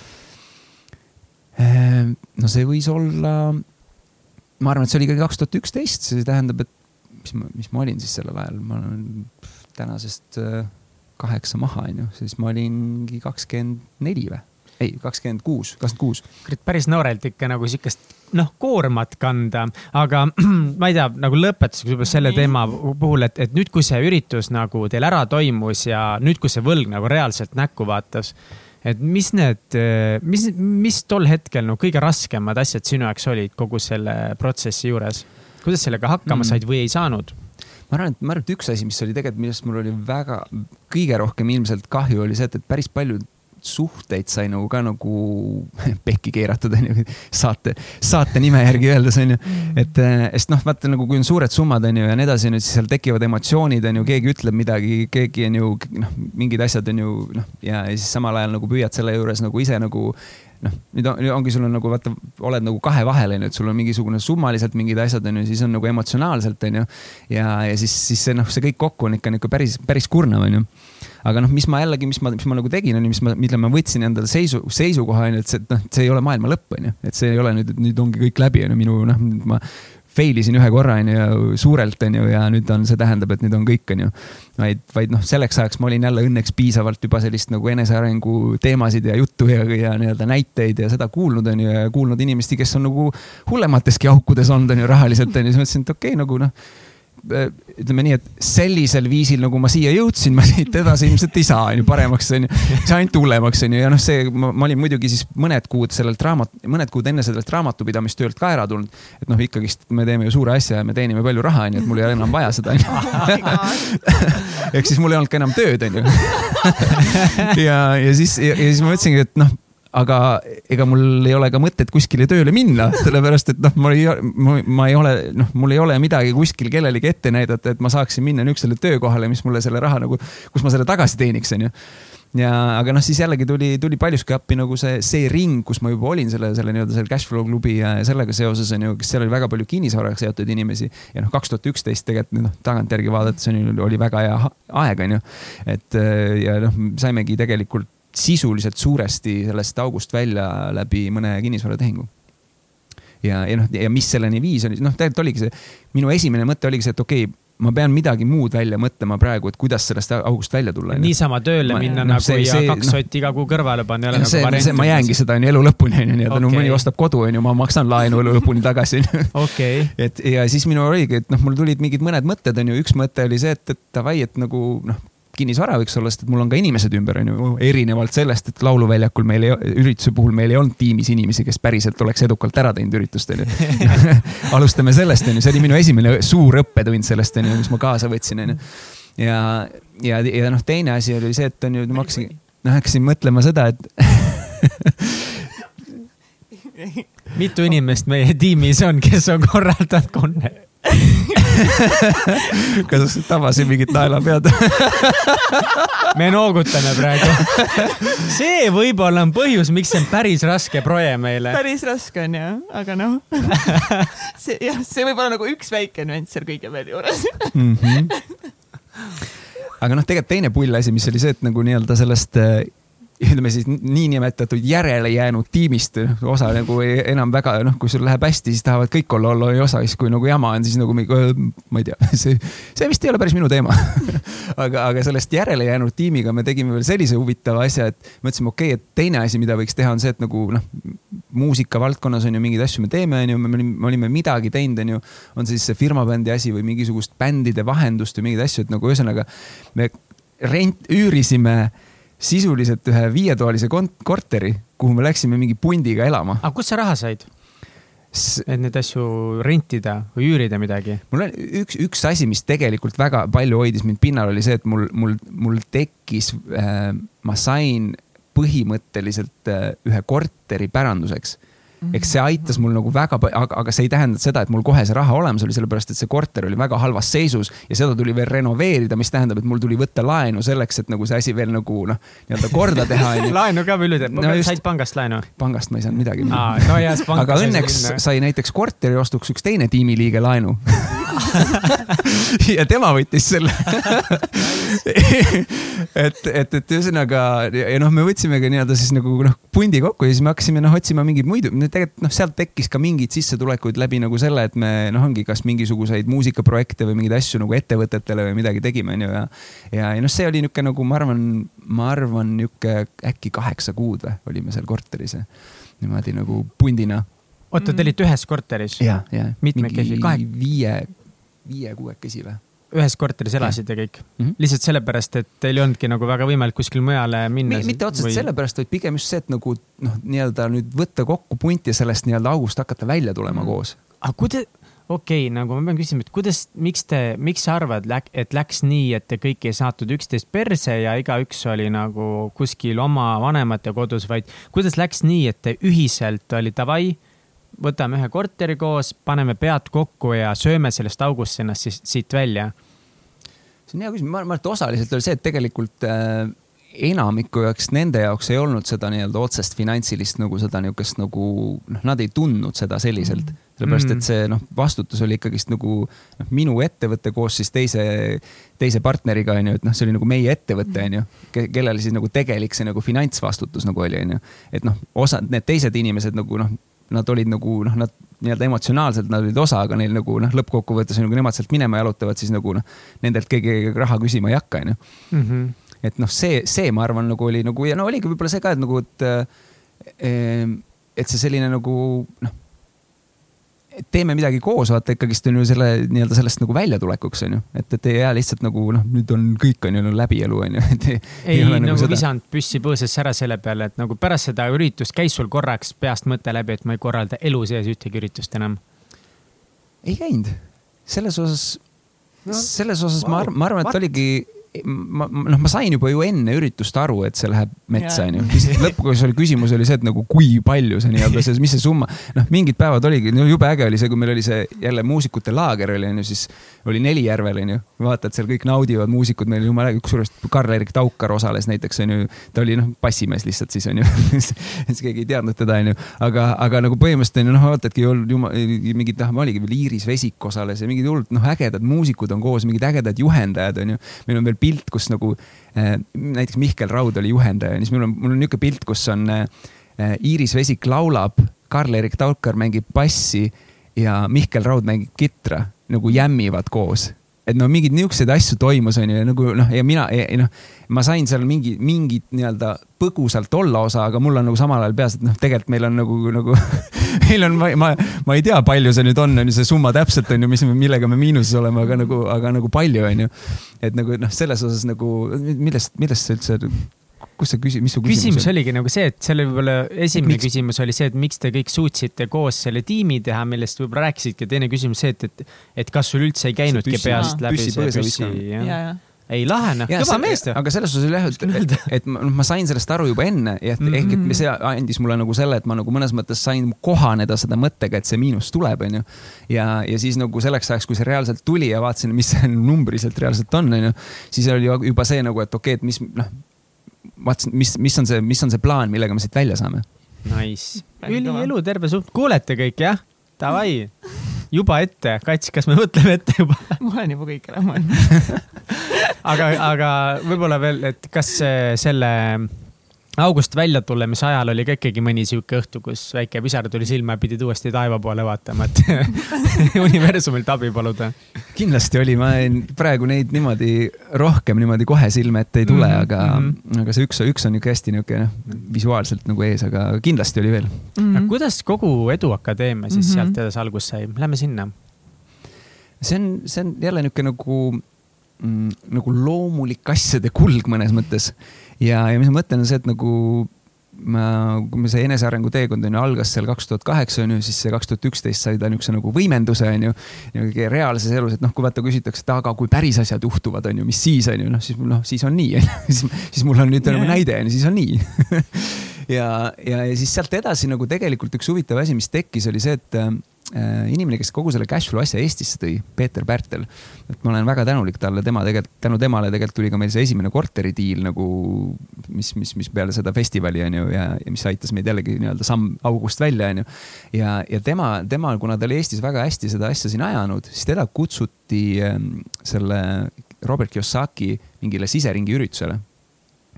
Ehm, no see võis olla, ma arvan, et see oli ikkagi kaks tuhat üksteist, see tähendab, et mis ma, mis ma olin siis sellel ajal, ma olen tänasest äh, kaheksa maha, onju, siis ma olingi kakskümmend neli või? Ei, kakskümmend kuus, kakskümmend kuus. päris noorelt ikka nagu siukest noh, koormat kanda, aga ma ei tea, nagu lõpetuseks võib-olla selle teema puhul, et, et nüüd, kui see üritus nagu teil ära toimus ja nüüd, kui see võlg nagu reaalselt näkku vaatas, et mis need, mis, mis tol hetkel no kõige raskemad asjad sinu jaoks olid kogu selle protsessi juures? kuidas sellega hakkama Mm. said või ei saanud? ma arvan, et ma arvan, et üks asi, mis oli tegelikult, millest mul oli väga, kõige rohkem ilmselt kahju, oli see, et, et päris palju suhteid sai nagu ka nagu pekki keeratud, onju, saate, saate nime järgi öeldes, onju. et, eh, sest noh, vaata nagu kui on suured summad, onju, ja nii edasi, onju, siis seal tekivad emotsioonid, onju, keegi ütleb midagi, keegi on ju, noh, mingid asjad on ju, noh, ja, ja siis samal ajal nagu püüad selle juures nagu ise nagu noh, nüüd on, nüüd ongi, sul on nagu vaata, oled nagu kahe vahel, onju, et sul on mingisugune summaliselt mingid asjad, onju, siis on nagu emotsionaalselt, onju. ja, ja siis, siis see noh, see kõik kokku on ikka niuke päris, päris kurnav, onju. Aga noh, mis ma jällegi, mis ma, mis ma nagu tegin, onju, mis ma, mille ma võtsin endale seisu, seisukoha, onju, et see, noh, see ei ole maailma lõpp, onju. et see ei ole nüüd, nüüd ongi kõik läbi, onju, minu noh, ma fail isin ühe korra, onju, suurelt, onju, ja nüüd on, see tähendab, et nüüd on kõik, onju. vaid, vaid noh, selleks ajaks ma olin jälle õnneks piisavalt juba sellist nagu enesearengu teemasid ja juttu ja, ja nii-öelda näiteid ja seda kuulnud, onju, ja kuulnud inimesi, kes on nagu hullemateski aukudes olnud, onju, rahaliselt, onju, siis mõtlesin, et okei okay, nagu noh ütleme nii, et sellisel viisil, nagu ma siia jõudsin, ma siit edasi ilmselt ei saa, onju, paremaks onju. see ainult hullemaks onju ja noh, see, ma olin muidugi siis mõned kuud sellelt raamat, mõned kuud enne sellest raamatupidamistöölt ka ära tulnud. et noh, ikkagist me teeme ju suure asja ja me teenime palju raha, onju, et mul ei ole enam vaja seda onju. ehk siis mul ei olnud ka enam tööd, onju. ja, ja siis, ja siis ma mõtlesingi, et noh aga ega mul ei ole ka mõtet kuskile tööle minna, sellepärast et noh, ma ei, ma ei ole, noh, mul ei ole midagi kuskil kellelegi ette näidata, et ma saaksin minna niisugusele töökohale, mis mulle selle raha nagu, kus ma selle tagasi teeniks, onju ja, aga noh, siis jällegi tuli, tuli paljuski appi nagu see, see ring, kus ma juba olin selle, selle nii-öelda selle Cashflow klubi ja sellega seoses on ju, kes seal oli väga palju kinnisvaraga seotud inimesi. ja noh, kaks tuhat üksteist tegelikult noh, tagantjärgi vaadates on ju, oli väga hea aeg, on ju. et ja noh, saimegi tegelikult sisuliselt suuresti sellest august välja läbi mõne kinnisvaratehingu ja, ja noh, ja mis selleni viis, oli noh, tegelikult oligi see, minu esimene mõte oligi see, et okei okay,, ma pean midagi muud välja mõtlema praegu, et kuidas sellest august välja tulla. niisama tööle ma, minna no, nagu see, ja see, kaks no, sotti iga kuu kõrvale panna ei ole see, nagu variant. ma jäängi seda onju elu lõpuni onju, nii et okay. no mõni ostab kodu onju, ma maksan laenu elu lõpuni tagasi onju okay.. et ja siis minul oligi, et noh, mul tulid mingid mõned mõtted onju, üks mõte oli see, et, et davai, et nagu noh kinnisvara võiks olla, sest et mul on ka inimesed ümber, on ju, erinevalt sellest, et lauluväljakul meil ei, ürituse puhul meil ei olnud tiimis inimesi, kes päriselt oleks edukalt ära teinud üritust, on ju. alustame sellest, on ju, see oli minu esimene suur õppetund sellest, on ju, mis ma kaasa võtsin, on ju. ja, ja, ja noh, teine asi oli see, et on ju, ma hakkasin, noh, hakkasin mõtlema seda, et mitu inimest meie tiimis on, kes on korraldanud konne? kas tabasin mingit naelapead me noogutame praegu. see võib-olla on põhjus, miks see on päris raske proje meile. päris raske on jah, aga noh see jah, see võib olla nagu üks väike nüanss seal kõige veel juures mm. -hmm. aga noh, tegelikult teine pull asi, mis oli see, et nagu nii-öelda sellest ütleme siis niinimetatud järele jäänud tiimist, osa nagu ei, enam väga noh, kui sul läheb hästi, siis tahavad kõik olla olla osa, siis kui nagu jama on, siis nagu ma ei tea, see, see vist ei ole päris minu teema aga, aga sellest järele jäänud tiimiga me tegime veel sellise huvitava asja, et mõtlesime, okei okay,, et teine asi, mida võiks teha, on see, et nagu noh, muusika valdkonnas on ju mingeid asju me teeme, on ju, me olime, me olime midagi teinud, on ju, on siis see firmabändi asi või mingisugust bändide vahendust või mingeid asju, et nagu ühesõnaga me rent, üürisime sisuliselt ühe viietoalise korteri, kuhu me läksime mingi pundiga elama. aga kust sa raha said? et neid asju rentida või üürida midagi? mul on üks, üks asi, mis tegelikult väga palju hoidis mind pinnal, oli see, et mul, mul, mul tekkis äh,, ma sain põhimõtteliselt äh, ühe korteri päranduseks eks see aitas mul nagu väga, aga, aga see ei tähenda seda, et mul kohe see raha olemas oli, sellepärast et see korter oli väga halvas seisus ja seda tuli veel renoveerida, mis tähendab, et mul tuli võtta laenu selleks, et nagu see asi veel nagu noh, nii-öelda korda teha laenu ka veel üle, no said pangast laenu? pangast ma ei saanud midagi. Ah,. No aga õnneks sai näiteks korteri ostuks üks teine tiimiliige laenu. Ja tema võttis selle. Et, et, et ühesõnaga ja noh, me võtsimegi nii-öelda siis nagu noh, pundi kokku ja siis me hakkasime noh otsima mingeid muid, tegelikult noh, sealt tekkis ka mingeid sissetulekuid läbi nagu selle, et me noh, ongi kas mingisuguseid muusikaprojekte või mingeid asju nagu ettevõtetele või midagi tegime, onju ja. ja, ja noh, see oli niisugune nagu ma arvan, ma arvan niisugune äkki kaheksa kuud või olime seal korteris niimoodi nagu pundina. oota, te olite ühes korteris? ja, ja. mitmekesi, kahe? viie, viie-kuuekesi või? Ühes korteris elasite kõik mm? -hmm. lihtsalt sellepärast, et teil ei olnudki nagu väga võimalik kuskile mujale minna? mitte otseselt või... sellepärast, vaid pigem just see, et nagu noh, nii-öelda nüüd võtta kokku punt ja sellest nii-öelda august hakata välja tulema mm -hmm. koos. aga kuidas, okei okay,, nagu ma pean küsima, et kuidas, miks te, miks sa arvad, et läks nii, et te kõik ei saatnud üksteist perse ja igaüks oli nagu kuskil oma vanemate kodus, vaid kuidas läks nii, et te ühiselt oli davai võtame ühe korteri koos, paneme pead kokku ja sööme sellest august ennast siis siit välja? see on hea küsimus, ma arvan, et osaliselt oli see, et tegelikult äh, enamiku jaoks, nende jaoks ei olnud seda nii-öelda otsest finantsilist nagu seda niisugust nagu noh, nad ei tundnud seda selliselt mm. sellepärast, et see noh, vastutus oli ikkagist nagu noh, minu ettevõte koos siis teise, teise partneriga onju, et noh, see oli nagu meie ettevõte onju, kellel siis nagu tegelik see nagu finantsvastutus nagu oli onju. et noh, osad need teised inimesed nagu noh nad olid nagu noh, nad nii-öelda emotsionaalselt nad olid osa, aga neil nagu noh, lõppkokkuvõttes on, kui nemad sealt minema jalutavad, siis nagu noh, nendelt keegi raha küsima ei hakka, onju. Mhm. et noh, see, see, ma arvan, nagu oli nagu ja no oligi võib-olla see ka, et nagu, et, eh, et see selline nagu noh teeme midagi koos, vaata ikkagist on ju selle nii-öelda sellest nagu väljatulekuks on ju, et, et ei jää lihtsalt nagu noh, nüüd on kõik on ju no, läbi elu on ju, et ei, ei, ei nagu, nagu visanud püssi põõsasse ära selle peale, et nagu pärast seda üritust käis sul korraks peast mõte läbi, et ma ei korralda elu sees ühtegi üritust enam? ei käinud, selles osas no,, selles osas wow, ma arvan, ma arvan, et oligi ma, noh, ma sain juba ju enne üritust aru, et see läheb metsa, onju. lõpuks oli küsimus oli see, et nagu kui palju see nii-öelda, see, mis see summa, noh, mingid päevad oligi, no jube äge oli see, kui meil oli see jälle muusikute laager oli, onju, siis oli Nelijärvel, onju. vaatad, seal kõik naudivad muusikud, meil jumala äge, kusjuures Karl-Erik Taukar osales näiteks, onju. ta oli noh, bassimees lihtsalt siis onju siis keegi ei teadnud teda, onju. aga, aga nagu põhimõtteliselt onju, noh, vaatadki jumal, mingid, noh, oligi veel Iiris Vesik osales ja mingid hullud, noh, ägedad muusikud on koos, mingid ägedad juhendajad onju. meil on veel pilt, kus nagu äh, näiteks Mihkel Raud oli juhendaja, siis mul on, mul on niisugune pilt, kus on äh, Iiris Vesik laulab, Karl-Erik Taukar mängib bassi ja Mihkel Raud mängib kitra, nagu jämmivad koos et no mingeid niisuguseid asju toimus, onju, ja nagu noh, ja mina, noh, ma sain seal mingi, mingit nii-öelda põgusalt olla osa, aga mul on nagu samal ajal peas, et noh, tegelikult meil on nagu, nagu meil on, ma, ma, ma ei tea, palju see nüüd on, on ju, see summa täpselt on ju, mis, millega me miinuses oleme, aga nagu, aga nagu palju, on ju. et nagu noh, selles osas nagu, millest, millest sa üldse kus see küsi-, mis su küsimus, küsimus oligi nagu see, et selle võib-olla esimene miks? küsimus oli see, et miks te kõik suutsite koos selle tiimi teha, millest võib-olla rääkisite. teine küsimus see, et, et, et kas sul üldse ei käinudki peast läbi see püssi, jah ei lahe noh, kõva mees ta. aga selles suhtes oli jah, et, et, et ma, noh, ma sain sellest aru juba enne ja et mm -hmm. ehk et see andis mulle nagu selle, et ma nagu mõnes mõttes sain kohaneda seda mõttega, et see miinus tuleb, onju. ja, ja siis nagu selleks ajaks, kui see reaalselt tuli ja vaatasin, mis see numbriliselt reaalselt on, onju, siis oli juba see nagu, et okei okay,, et mis noh, vaatasin, mis, mis on see, mis on see plaan, millega me siit välja saame. Nice, ülielu terve suht, kuulete kõik jah? Davai, juba ette, Kats, kas me mõtleme ette juba? ma olen juba kõik ära mõelnud aga, aga võib-olla veel, et kas selle august välja tulemise ajal oli ka ikkagi mõni sihuke õhtu, kus väike pisar tuli silma ja pidid uuesti taeva poole vaatama, et universumilt abi paluda? kindlasti oli, ma praegu neid niimoodi rohkem niimoodi kohe silme ette ei tule mm, -hmm. aga mm, -hmm. aga see üks, üks on niisugune hästi niisugune visuaalselt nagu ees, aga kindlasti oli veel mm. -hmm. kuidas kogu Eduakadeemia siis mm -hmm. sealt edasi algust sai, lähme sinna. see on, see on jälle niisugune nagu mm, nagu loomulik asjade kulg mõnes mõttes ja, ja mis ma mõtlen, on see, et nagu ma, kui me see enesearengu teekond on ju algas seal kaks tuhat kaheksa on ju, siis see kaks tuhat üksteist sai ta niisuguse nagu võimenduse on ju. niisugune reaalses elus, et noh, kui vaata küsitakse, et aga kui päris asjad juhtuvad, on ju, mis siis on ju, noh siis noh, siis on nii siis, siis mul on nüüd nagu näide on ju, siis on nii ja, ja, ja siis sealt edasi nagu tegelikult üks huvitav asi, mis tekkis, oli see, et inimene, kes kogu selle cashflow asja Eestisse tõi, Peeter Pärtel. et ma olen väga tänulik talle, tema tegelikult, tänu temale tegelikult tuli ka meil see esimene korteridiil nagu, mis, mis, mis peale seda festivali on ju ja, ja mis aitas meid jällegi nii-öelda samm august välja, on ju. ja, ja tema, tema, kuna ta oli Eestis väga hästi seda asja siin ajanud, siis teda kutsuti ähm, selle Robert Kiyosaki mingile siseringi üritusele.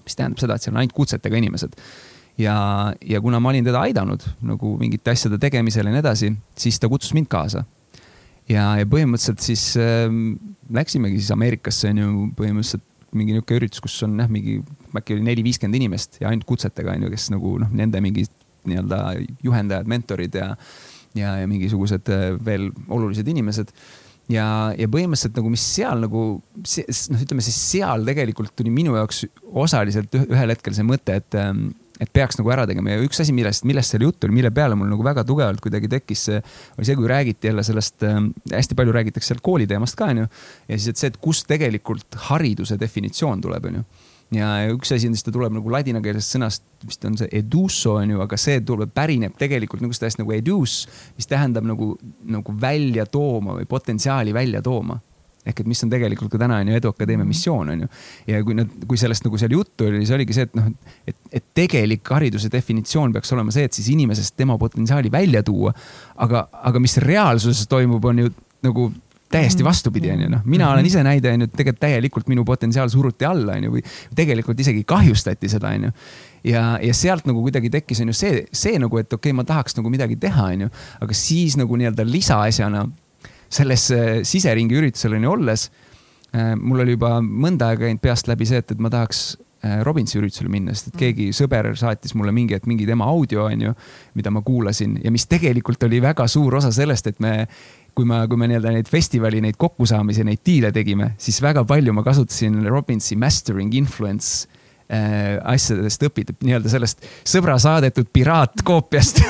mis tähendab seda, et seal on ainult kutsetega inimesed ja, ja kuna ma olin teda aidanud nagu mingite asjade tegemisel ja nii edasi, siis ta kutsus mind kaasa. ja, ja põhimõtteliselt siis äh, läksimegi siis Ameerikasse on ju põhimõtteliselt mingi niisugune üritus, kus on jah, mingi äkki oli neli-viiskümmend inimest ja ainult kutsetega on ju, kes nagu noh, nende mingi nii-öelda juhendajad, mentorid ja, ja, ja mingisugused äh, veel olulised inimesed ja, ja põhimõtteliselt nagu, mis seal nagu, noh, ütleme siis seal tegelikult tuli minu jaoks osaliselt ühel hetkel see mõte, et ähm, et peaks nagu ära tegema. Ja üks asi, millest, millest seal juttu oli, mille peale mul nagu väga tugevalt kuidagi tekkis, oli see, kui räägiti jälle sellest äh,, hästi palju räägitakse seal kooli teemast ka, onju. ja siis, et see, et kust tegelikult hariduse definitsioon tuleb, onju. Ja üks asi on siis, ta tuleb nagu ladinakeelsest sõnast, vist on see eduso on ju, aga see tuleb, pärineb tegelikult nagu sellest nagu edus, mis tähendab nagu, nagu välja tooma või potentsiaali välja tooma ehk et mis on tegelikult ka täna on ju Eduakadeemia mhm. missioon on ju. ja kui nad, kui sellest nagu seal juttu oli, siis oligi see, et noh, et, et tegelik hariduse definitsioon peaks olema see, et siis inimesest tema potentsiaali välja tuua. aga, aga mis reaalsuses toimub, on ju nagu täiesti mhm. vastupidi, on ju, noh, mina olen mhm. ise näide, on ju, tegelikult täielikult minu potentsiaal suruti alla, on ju, või tegelikult isegi kahjustati seda, on ju. ja, ja sealt nagu kuidagi tekkis, on ju see, see nagu, et okei okay,, ma tahaks nagu midagi teha, on ju, aga siis nagu nii-öelda lisaasjana selles siseringi üritusel on ju olles. Äh, mul oli juba mõnda aega käinud peast läbi see, et, et ma tahaks äh, Robinsi üritusele minna, sest et keegi sõber saatis mulle mingi hetk mingi tema audio, onju, mida ma kuulasin ja mis tegelikult oli väga suur osa sellest, et me kui ma, kui me nii-öelda neid festivali neid kokkusaamisi, neid diile tegime, siis väga palju ma kasutasin Robinsi mastering influence äh, asjadest õpid, nii-öelda sellest sõbra saadetud piraatkoopiast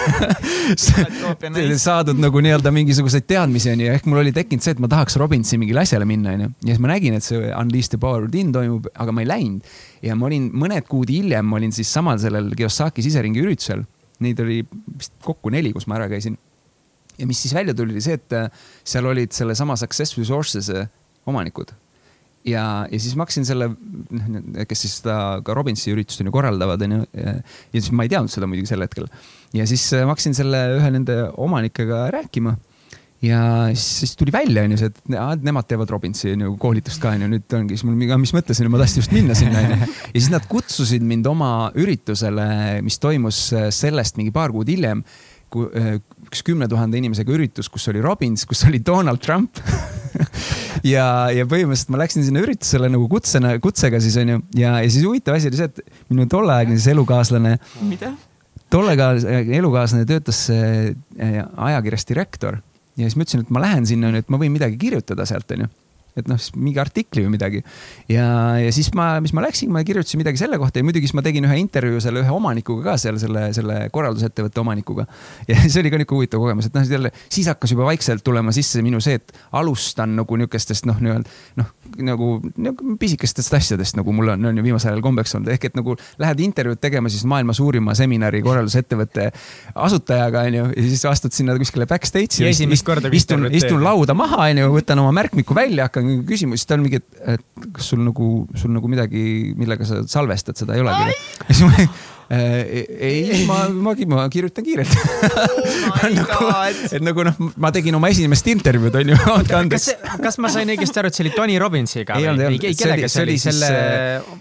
saadud nagu nii-öelda mingisuguseid teadmisi onju, ehk mul oli tekkinud see, et ma tahaks Robinsi mingile asjale minna onju. ja siis ma nägin, et see Unleash the Power Within toimub, aga ma ei läinud. ja ma olin mõned kuud hiljem, ma olin siis samal sellel Kiyosaki siseringi üritusel. Neid oli vist kokku neli, kus ma ära käisin ja mis siis välja tuli, oli see, et äh, seal olid sellesama Success Resources'e omanikud. Ja, ja siis ma hakkasin selle, noh, kes siis seda ka Robinsi üritust on ju korraldavad, on ju. ja siis ma ei teadnud seda muidugi sel hetkel. ja siis äh, ma hakkasin selle ühe nende omanikega rääkima ja siis, siis tuli välja, onju see, et nemad teevad Robinsi onju koolitust ka onju, nüüd ongi siis mul mingi, mis mõtlesin, ma tahtsin just minna sinna onju. ja siis nad kutsusid mind oma üritusele, mis toimus äh, sellest mingi paar kuud hiljem üks kümne tuhande inimesega üritus, kus oli Robbins, kus oli Donald Trump. Ja, ja põhimõtteliselt ma läksin sinna üritusele nagu kutsena, kutsega siis onju. Ja, ja siis huvitav asi oli see, et minu tolleaegne siis elukaaslane. tollega elukaaslane töötas äh, ajakirjas direktor. Ja siis ma ütlesin, et ma lähen sinna, et ma võin midagi kirjutada sealt onju et noh, mingi artikli või midagi. ja, ja siis ma, mis ma läksin, ma kirjutasin midagi selle kohta ja muidugi siis ma tegin ühe intervjuu selle ühe omanikuga ka seal, selle, selle korraldusettevõtte omanikuga. ja see oli ka niisugune huvitav kogemus, et noh, jälle siis hakkas juba vaikselt tulema sisse minu see, et alustan nagu niisugustest noh, nii-öelda noh, nagu, nagu pisikestest asjadest, nagu mul on, on ju viimasel ajal kombeks olnud, ehk et nagu lähed intervjuud tegema siis maailma suurima seminari korraldusettevõtte asutajaga, onju, ja siis astud sinna kuskile backstage'i. esimest korda. istun, istun lauda maha, onju, võtan oma märkmiku välja, hakkan on küsimus, siis ta on mingi, et, kas sul nagu, sul nagu midagi, millega sa salvestad seda ei olegi. siis ma ei, ma, ma, ma kirjutan kiirelt oh nagu, et nagu noh, ma tegin oma esimest intervjuud, onju, andke andeks. kas ma sain õigesti aru, et see oli Tony Robbinsiga? ei olnud, ei olnud, see oli, see oli selle,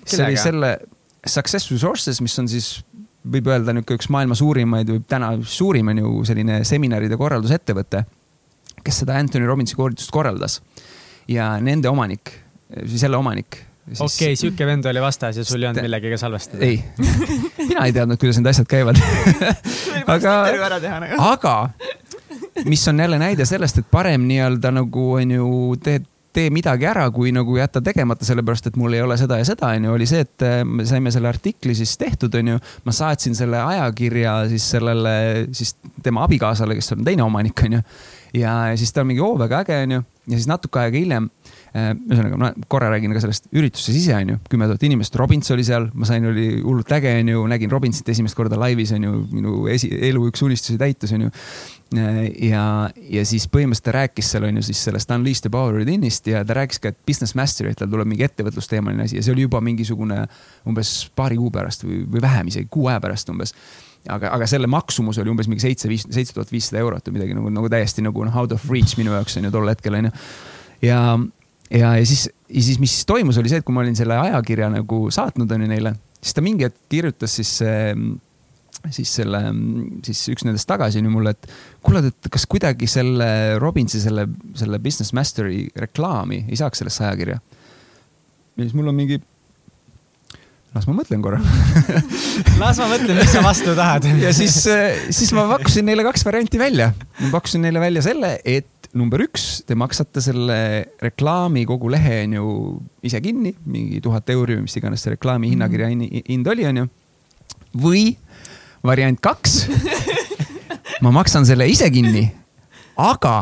see oli selle Success Resources, mis on siis võib öelda niisugune üks maailma suurimaid või täna suurim on ju selline seminaride korraldusettevõte, kes seda Anthony Robbinsi koolitust korraldas ja nende omanik, selle omanik Siis... okei okay,, sihuke vend oli vastas ja sul ei olnud millegagi salvestada? ei mina ei teadnud, kuidas need asjad käivad aga, nagu. aga mis on jälle näide sellest, et parem nii-öelda nagu on ju teed tee midagi ära, kui nagu jätta tegemata, sellepärast et mul ei ole seda ja seda, onju, oli see, et äh, me saime selle artikli siis tehtud, onju. ma saatsin selle ajakirja siis sellele, siis tema abikaasale, kes on teine omanik, onju ja siis ta on mingi, oo, väga äge, onju. ja siis natuke aega hiljem ühesõnaga, ma korra räägin ka sellest üritusest ise, onju. kümme tuhat inimest, Robins oli seal, ma sain, oli hullult äge, onju, nägin Robinsit esimest korda laivis, onju, minu esi, elu üks unistusi täitus, onju äh, ja, ja siis põhimõtteliselt ta rääkis seal on ju siis sellest Unleash the Power Within'ist ja ta rääkis ka, et business master, et tal tuleb mingi ettevõtlusteemaline asi ja see oli juba mingisugune umbes paari kuu pärast või, või vähem isegi, kuu aja pärast umbes aga, aga selle maksumus oli umbes mingi seitse, viis, seitse tuhat viissada eurot või midagi nagu, nagu täiesti nagu noh, out of reach minu jaoks on ju tol hetkel on ju. ja, ja, ja siis, ja siis, mis toimus, oli see, et kui ma olin selle ajakirja nagu saatnud on ju neile, siis ta mingi hetk kirjutas siis siis selle, siis üks nendest tagasi on ju mulle, et kuule, et kas kuidagi selle Robinsi, selle, selle Business Mastery reklaami ei saaks sellesse ajakirja. ja siis mul on mingi las ma mõtlen korra las ma mõtlen, mis sa vastu tahad ja siis, äh, siis ma pakkusin neile kaks varianti välja. ma pakkusin neile välja selle, et number üks, te maksate selle reklaami kogu lehe on ju ise kinni, mingi tuhat euri või mis iganes see reklaami hinnakirja hind oli, on ju. või variant kaks, ma maksan selle ise kinni, aga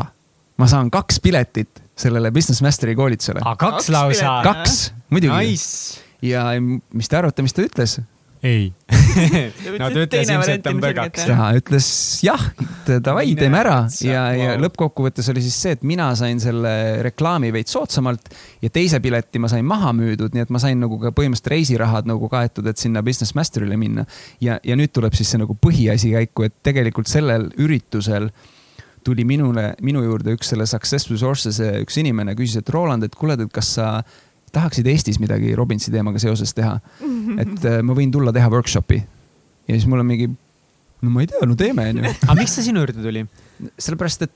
ma saan kaks piletit sellele Business Mastery koolitusele. kaks lausa? kaks, muidugi nice ja mis te arvate, mis ta ütles? Ei no ta ütles ilmselt on põgaks. ta ütles jah, davai, teeme ära ja, ja lõppkokkuvõttes oli siis see, et mina sain selle reklaami veits soodsamalt ja teise pileti ma sain maha müüdud, nii et ma sain nagu ka põhimõtteliselt reisirahad nagu kaetud, et sinna Business Masterile minna. ja, ja nüüd tuleb siis see nagu põhiasi käiku, et tegelikult sellel üritusel tuli minule, minu juurde üks selle Success Resources'e üks inimene, küsis, et Roland, et kuule, et kas sa tahaksid Eestis midagi Robinsi teemaga seoses teha. et äh, ma võin tulla teha workshop'i. ja siis mul on mingi, no ma ei tea, no teeme, onju. aga miks ta sinu juurde tuli? sellepärast, et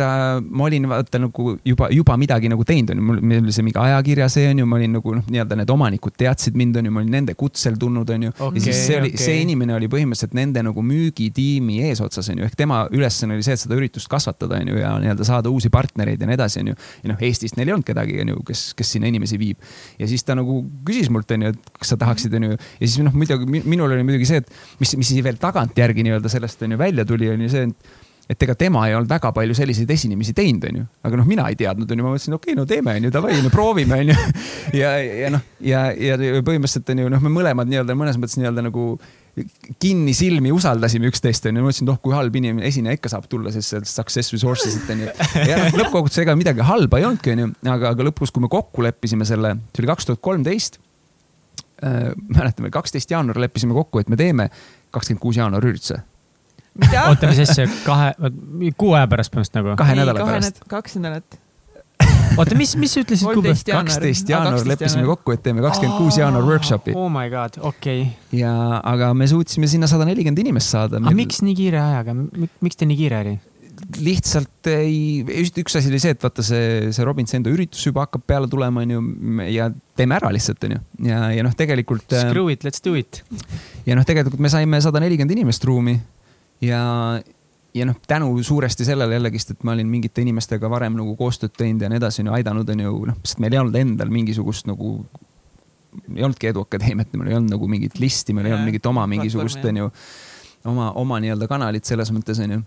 äh, ma olin vaata nagu juba, juba midagi nagu teinud, onju, mul oli see mingi ajakirja see onju, ma olin nagu noh, nii-öelda need omanikud teadsid mind, onju, ma olin nende kutsel tulnud, onju Okei, ja siis see oli okei. see inimene oli põhimõtteliselt nende nagu müügitiimi eesotsas, onju, ehk tema ülesanne oli see, et seda üritust kasvatada, onju, ja nii-öelda saada uusi partnereid ja nii edasi, onju. ja noh, Eestist neil ei olnud kedagi, onju, kes, kes sinna inimesi viib. ja siis ta nagu küsis mult, onju, et kas sa tahaksid, onju, ja siis noh, muidugi mi- minul oli muidugi see, et mis, mis veel tagantjärgi nii-öelda sellest onju välja tuli, oli see, et et ega tema ei olnud väga palju selliseid esinemisi teinud, onju, aga noh, mina ei teadnud, onju, ma mõtlesin, okei okay,, no teeme, onju, davai, no proovime, onju. ja, ja noh, ja, ja põhimõtteliselt onju, noh, me mõlemad nii-öelda mõnes mõttes nii-öelda nagu kinni silmi usaldasime üksteist, onju, mõtlesin, et oh, kui halb inimene, esineja ikka saab tulla, sest see success resources'it onju. ja noh, lõppkokkuvõttes ega midagi halba ei olnudki, onju, aga, aga lõpuks, kui me kokku leppisime selle, see oli kaks tuhat kolmteist. mäletame, kaksteist jaanuar leppisime kokku, et me teeme kakskümmend kuus jaanuar ürituse? oota, mis asja, kahe, kuu aja pärast põhimõtteliselt nagu? kahe nädala pärast. kaks nädalat. oota, mis, mis sa ütlesid kuupäev? kolmteist jaanuar. kaksteist jaanuar leppisime kokku, et teeme kakskümmend kuus jaanuar workshopi oh my god, okei okay.. ja, aga me suutsime sinna sada nelikümmend inimest saada. aga miks nii kiire ajaga, miks te nii kiire oli? lihtsalt ei, üks asi oli see, et vaata see, see Robinsi enda üritus juba hakkab peale tulema, onju, ja teeme ära lihtsalt, onju. ja, ja noh, tegelikult Screw it, let's do it. ja noh, tegelikult me saime sada nelikümmend inimest ruumi ja, ja noh, tänu suuresti sellele jällegist, et ma olin mingite inimestega varem nagu koostööd teinud ja nii edasi, onju, aidanud, onju, noh, sest meil ei olnud endal mingisugust nagu ei olnudki Eduakadeemiat, meil ei olnud nagu mingit listi, meil ei olnud mingit oma mingisugust, onju, oma, oma nii-öelda kanalit selles mõttes, onju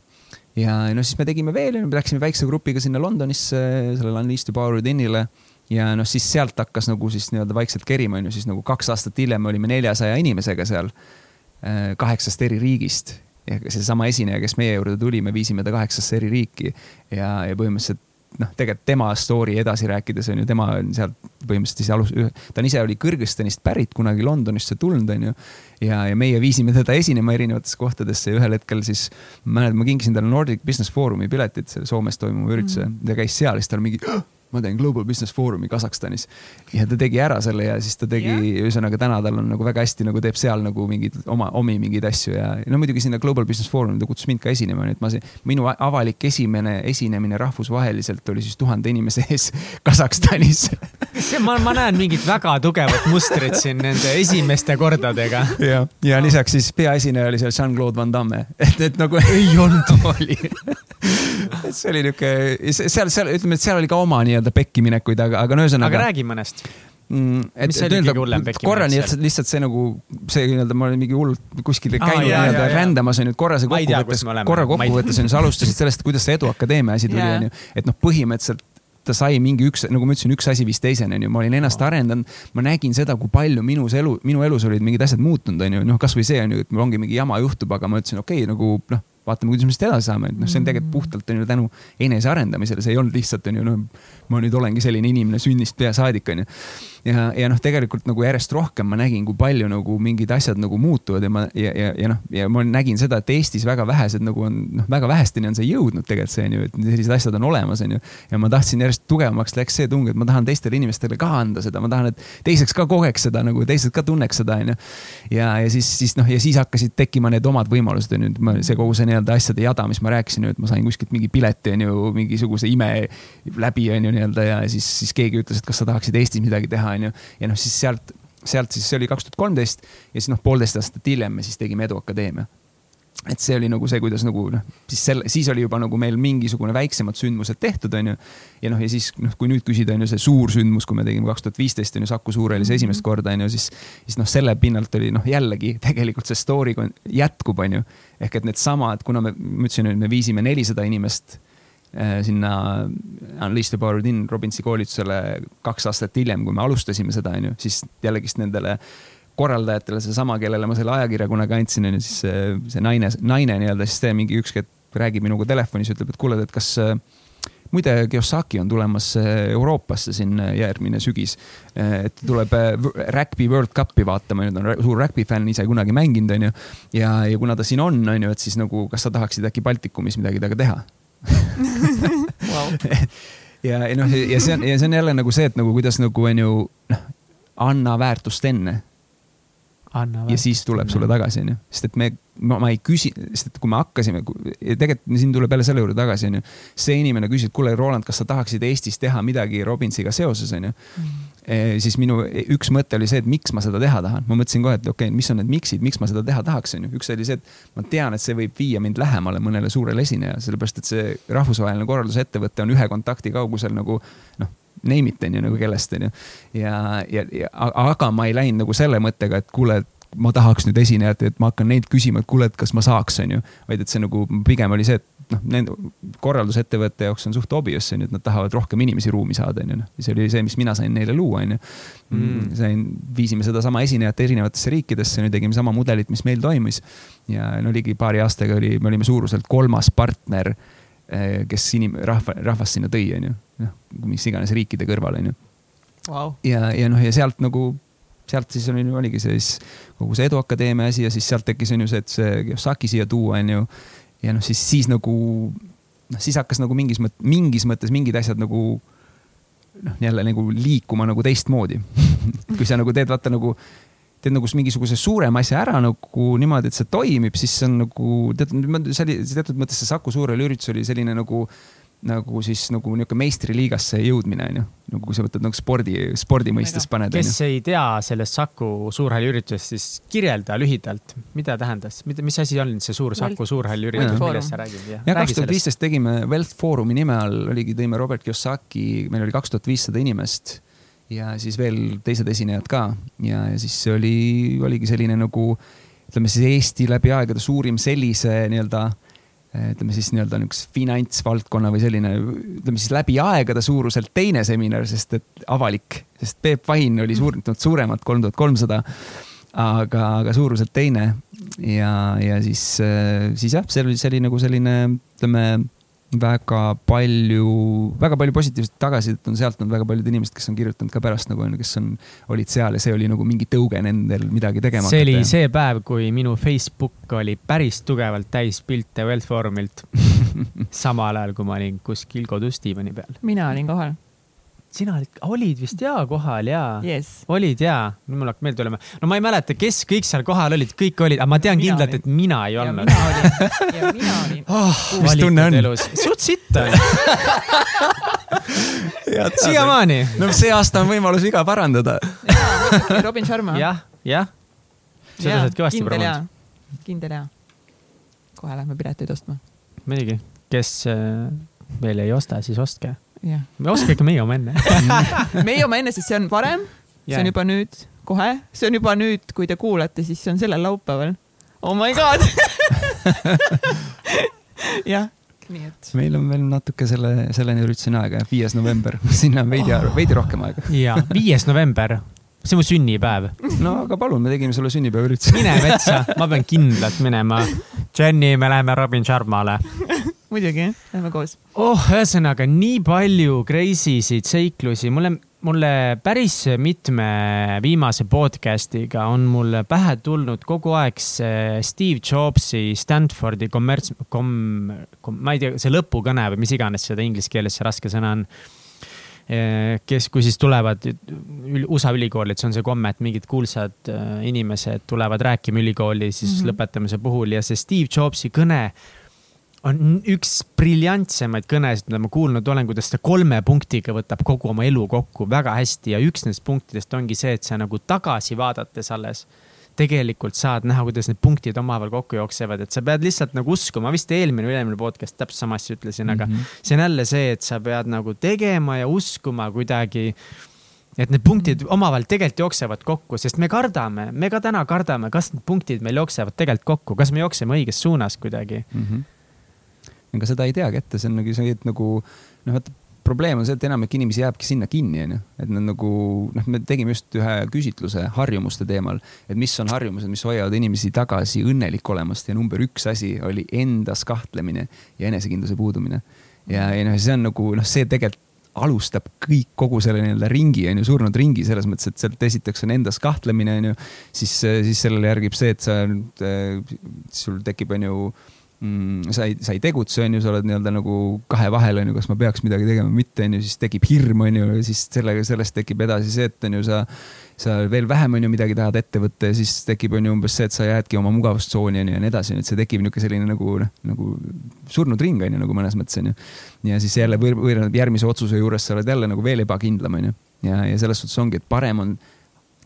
ja no siis me tegime veel, me läksime väikse grupiga sinna Londonisse, sellele Unleashed the Power Within'ile ja noh, siis sealt hakkas nagu siis nii-öelda vaikselt kerima, onju, siis nagu kaks aastat hiljem me olime neljasaja inimesega seal äh, kaheksast eri riigist ja seesama esineja, kes meie juurde tuli, me viisime ta kaheksasse eri riiki ja, ja põhimõtteliselt noh, tegelikult tema story edasi rääkides on ju, tema on sealt põhimõtteliselt siis alus, ta on ise oli Kõrgõzstanist pärit, kunagi Londonisse tulnud, on ju. ja, ja meie viisime teda esinema erinevatesse kohtadesse ja ühel hetkel siis ma mäletan, ma kinkisin talle Nordic Business Forumi piletid selle Soomes toimuva ürituse mm, -hmm. ta käis seal, siis tal mingi ma teen Global Business Forumi Kasahstanis ja ta tegi ära selle ja siis ta tegi yeah., ühesõnaga täna tal on nagu väga hästi nagu teeb seal nagu mingeid oma, omi mingeid asju ja no muidugi sinna Global Business Forumi ta kutsus mind ka esinema, nii et ma, minu avalik esimene esinemine rahvusvaheliselt oli siis tuhande inimese ees Kasahstanis see, ma, ma näen mingit väga tugevat mustrit siin nende esimeste kordadega. ja, ja lisaks siis peaesineja oli seal Jean-Claude Van Damme, et, et nagu ei olnud. oli, et see oli niuke, seal, seal ütleme, et seal oli ka oma nii-öelda pekkiminekuid, aga, aga no ühesõnaga. aga räägi mõnest. mm,. Mis oli kõige hullem pekkimine korra et lihtsalt see nagu see nii-öelda, ma olin mingi hullult kuskil käinud jaa, nii-öelda rändamas onju, et korra see kokkuvõttes korra kokkuvõttes onju, sa alustasid sellest, kuidas see Eduakadeemia asi tuli onju, et noh, põhimõtteliselt ta sai mingi üks, nagu ma ütlesin, üks asi viis teiseni, onju, ma olin ennast arendanud, ma nägin seda, kui palju minus elu, minu elus olid mingid asjad muutunud, onju, noh, kasvõi see onju, et mul ongi mingi jama juhtub, aga ma ütlesin, okei okay,, nagu noh, vaatame, kuidas me siit edasi saame, et noh, see on tegelikult puhtalt on ju tänu enesearendamisele, see ei olnud lihtsalt on ju noh, ma nüüd olengi selline inimene sünnist peasaadik on ju. ja, ja noh, tegelikult nagu järjest rohkem ma nägin, kui palju nagu mingid asjad nagu muutuvad ja ma ja, ja, ja noh, ja ma nägin seda, et Eestis väga vähesed nagu on noh, väga vähesteni on see jõudnud tegelikult see on ju, et sellised asjad on olemas, on ju. ja ma tahtsin järjest tugevamaks läks see tung, et ma tahan teistele inimestele ka anda seda, ma tahan, et teiseks ka kogeks seda nagu teised ka tunneks seda, on ju. ja, ja siis, siis noh, ja siis hakkasid tekkima need omad võimalused on ju, see kogu see nii-öelda asjade jada, mis ma rääkisin, et ma sain kuskilt mingi pileti on ju mingisuguse ime läbi on ju nii-öelda ja siis, siis keegi ütles, et kas sa tahaksid Eestis midagi teha, on ju. ja noh, siis sealt, sealt siis see oli kaks tuhat kolmteist ja siis noh, poolteist aastat hiljem me siis tegime Eduakadeemia et see oli nagu see, kuidas nagu noh, siis selle, siis oli juba nagu meil mingisugune väiksemad sündmused tehtud, onju. ja noh, ja siis noh, kui nüüd küsida, onju see suur sündmus, kui me tegime kaks tuhat viisteist onju Saku Suurhallis esimest korda onju, siis, siis noh, selle pinnalt oli noh, jällegi tegelikult see story jätkub, onju. ehk et needsamad, kuna me, ma ütlesin, et me viisime nelisada inimest sinna Unleash the Power Within Robinsi koolitusele kaks aastat hiljem, kui me alustasime seda, onju, siis jällegist nendele korraldajatele seesama, kellele ma selle ajakirja kunagi andsin, onju, siis see, see naine, naine nii-öelda, siis see mingi ükskord räägib minuga telefonis, ütleb, et kuule, et kas äh, muide, Kiyosaki on tulemas äh, Euroopasse siin äh, järgmine sügis. et tuleb äh, rugby World Cupi vaatama, nüüd on suur rugby fänn, ise kunagi mänginud, onju. ja, ja kuna ta siin on, onju, et siis nagu, kas sa tahaksid äkki Baltikumis midagi temaga teha? ja, ja noh, ja see on, ja see on jälle nagu see, et nagu kuidas nagu onju, noh, anna väärtust enne anna ja siis tuleb sulle tagasi, onju. sest et me, ma, ma ei küsi, sest et kui me hakkasime, tegelikult siin tuleb jälle selle juurde tagasi, onju. see inimene küsis, et kuule, Roland, kas sa tahaksid Eestis teha midagi Robinsiga seoses, onju mm. E,. siis minu üks mõte oli see, et miks ma seda teha tahan. ma mõtlesin kohe, et okei okay,, mis on need miks'id, miks ma seda teha tahaks, onju. üks oli see, et ma tean, et see võib viia mind lähemale mõnele suurele esinejale, sellepärast et see rahvusvaheline korraldusettevõte on ühe kontakti kaugusel nagu noh name it on ju nagu kellest on ju. ja, ja, ja aga ma ei läinud nagu selle mõttega, et kuule, ma tahaks nüüd esinejat, et ma hakkan neid küsima, et kuule, et kas ma saaks, on ju. vaid et see nagu pigem oli see, et noh, nende korraldusettevõtte jaoks on suht obvious on ju, et nad tahavad rohkem inimesi ruumi saada, on ju. noh, see oli see, mis mina sain neile luua, on ju. Mm. sain, viisime sedasama esinejat erinevatesse riikidesse, nüüd tegime sama mudelit, mis meil toimus. ja no ligi paari aastaga oli, me olime suuruselt kolmas partner Eh, kes inim-, rahva, rahvast sinna tõi, onju. noh, mis iganes riikide kõrval, onju wow.. ja, ja noh, ja sealt nagu, sealt siis oli, oligi siis kogu see Eduakadeemia asi ja siis sealt tekkis on ju see, et see Kiyosaki siia tuua, onju. Ja noh, siis, siis nagu, noh, siis hakkas nagu mingis mõttes, mingis mõttes mingid asjad nagu noh, jälle nagu liikuma nagu teistmoodi. Kui sa nagu teed, vaata nagu teed nagu mingisuguse suurema asja ära nagu niimoodi, et see toimib, siis see on nagu teatud, see oli teatud mõttes see Saku Suurel üritus oli selline nagu nagu siis nagu niisugune meistriliigasse jõudmine on ju, nagu kui sa võtad nagu spordi, spordi mõistes paned. kes ei tea sellest Saku Suurhalli üritusest, siis kirjelda lühidalt, mida tähendas, mida, mis asi on see suur Saku Suurhalli üritus, millest sa räägid? jah, kaks tuhat viisteist tegime Wealth Forumi nime all, oligi, tõime Robert Kiyosaki, meil oli kaks tuhat viissada inimest ja siis veel teised esinejad ka. Ja, ja siis see oli, oligi selline nagu ütleme siis Eesti läbi aegade suurim sellise nii-öelda ütleme siis nii-öelda niisuguse finantsvaldkonna või selline, ütleme siis läbi aegade suuruselt teine seminar, sest et avalik, sest Peep Vahin oli suurendanud suuremat, kolm tuhat kolmsada. aga, aga suuruselt teine ja, ja siis, siis jah, see oli, see oli nagu selline, ütleme väga palju, väga palju positiivset tagasisidet on sealt olnud väga paljud inimesed, kes on kirjutanud ka pärast nagu onju, kes on, olid seal ja see oli nagu mingi tõuge nendel midagi tegema. see oli see päev, kui minu Facebook oli päris tugevalt täis pilte Wealth Forumilt samal ajal, kui ma olin kuskil kodus diivani peal. mina olin kohal sina olid, olid vist jaa kohal jaa yes.. olid jaa, nüüd mul hakkab meelde tulema. no ma ei mäleta, kes kõik seal kohal olid, kõik olid, aga ma tean mina kindlalt, et mina ei olnud. ja mina olin oh,. mis tunne on? suht sitt on siiamaani. no see aasta on võimalus viga parandada. Robin Sharma. jah, jah. seda sa oled kõvasti promonud. kindel jaa. kohe lähme pileteid ostma. muidugi, kes äh, veel ei osta, siis ostke me oskame ikka meie oma enne meie oma enne, sest see on varem, see on juba nüüd, kohe, see on juba nüüd, kui te kuulate, siis see on sellel laupäeval. Oh my god jah, nii et. meil on veel natuke selle, selleni ürituseni aega, viies november, sinna on veidi oh., veidi rohkem aega. ja, viies november see on mu sünnipäev. no aga palun, me tegime sulle sünnipäevaürituse. mine metsa, ma pean kindlalt minema. Jenny, me läheme Robin Sharmale muidugi, lähme koos. oh, ühesõnaga nii palju crazy sid seiklusi, mulle, mulle päris mitme viimase podcast'iga on mulle pähe tulnud kogu aeg see Steve Jobsi Stanfordi kommerts-, kom-, kom-, ma ei tea, see lõpukõne või mis iganes seda inglise keeles see raske sõna on eh, kes, kui siis tulevad USA ülikoolid, see on see komme, et mingid kuulsad eh, inimesed tulevad rääkima ülikooli siis mm -hmm. lõpetamise puhul ja see Steve Jobsi kõne on üks briljantsemaid kõnesid, mida ma kuulnud olen, kuidas ta kolme punktiga võtab kogu oma elu kokku väga hästi ja üks nendest punktidest ongi see, et sa nagu tagasi vaadates alles tegelikult saad näha, kuidas need punktid omavahel kokku jooksevad, et sa pead lihtsalt nagu uskuma, vist eelmine või üle-eelmine podcast täpselt sama asja ütlesin, aga mm -hmm. see on jälle see, et sa pead nagu tegema ja uskuma kuidagi et need punktid omavahel tegelikult jooksevad kokku, sest me kardame, me ka täna kardame, kas need punktid meil jooksevad tegelikult kokku, kas me jookseme õiges suunas kuidagi mm. -hmm ega seda ei teagi ette, see on nagu see, et nagu noh, vaata probleem on see, et enamik inimesi jääbki sinna kinni, onju. et nad nagu noh, me tegime just ühe küsitluse harjumuste teemal, et mis on harjumused, mis hoiavad inimesi tagasi õnnelik olemast ja number üks asi oli endas kahtlemine ja enesekindluse puudumine. ja, ja noh, see on nagu noh, see tegelikult alustab kõik kogu selle nii-öelda ringi, on ju, surnud ringi selles mõttes, et sealt esiteks on endas kahtlemine, on ju. siis, siis sellele järgib see, et sa, sul tekib, on ju mm, sa ei, sa ei tegutse, on ju, sa oled nii-öelda nagu kahe vahel, on ju, kas ma peaks midagi tegema või mitte, on ju, siis tekib hirm, on ju, ja siis sellega, sellest tekib edasi see, et on ju, sa sa veel vähem on ju midagi tahad ette võtta ja siis tekib on ju umbes see, et sa jäädki oma mugavustsooni on ju ja nii edasi, et see tekib niisugune selline nagu noh, nagu surnud ring on ju nagu mõnes mõttes on ju. ja siis jälle võr-, võr-, järgmise otsuse juures sa oled jälle nagu veel ebakindlam on ju. ja, ja selles suhtes ongi, et parem on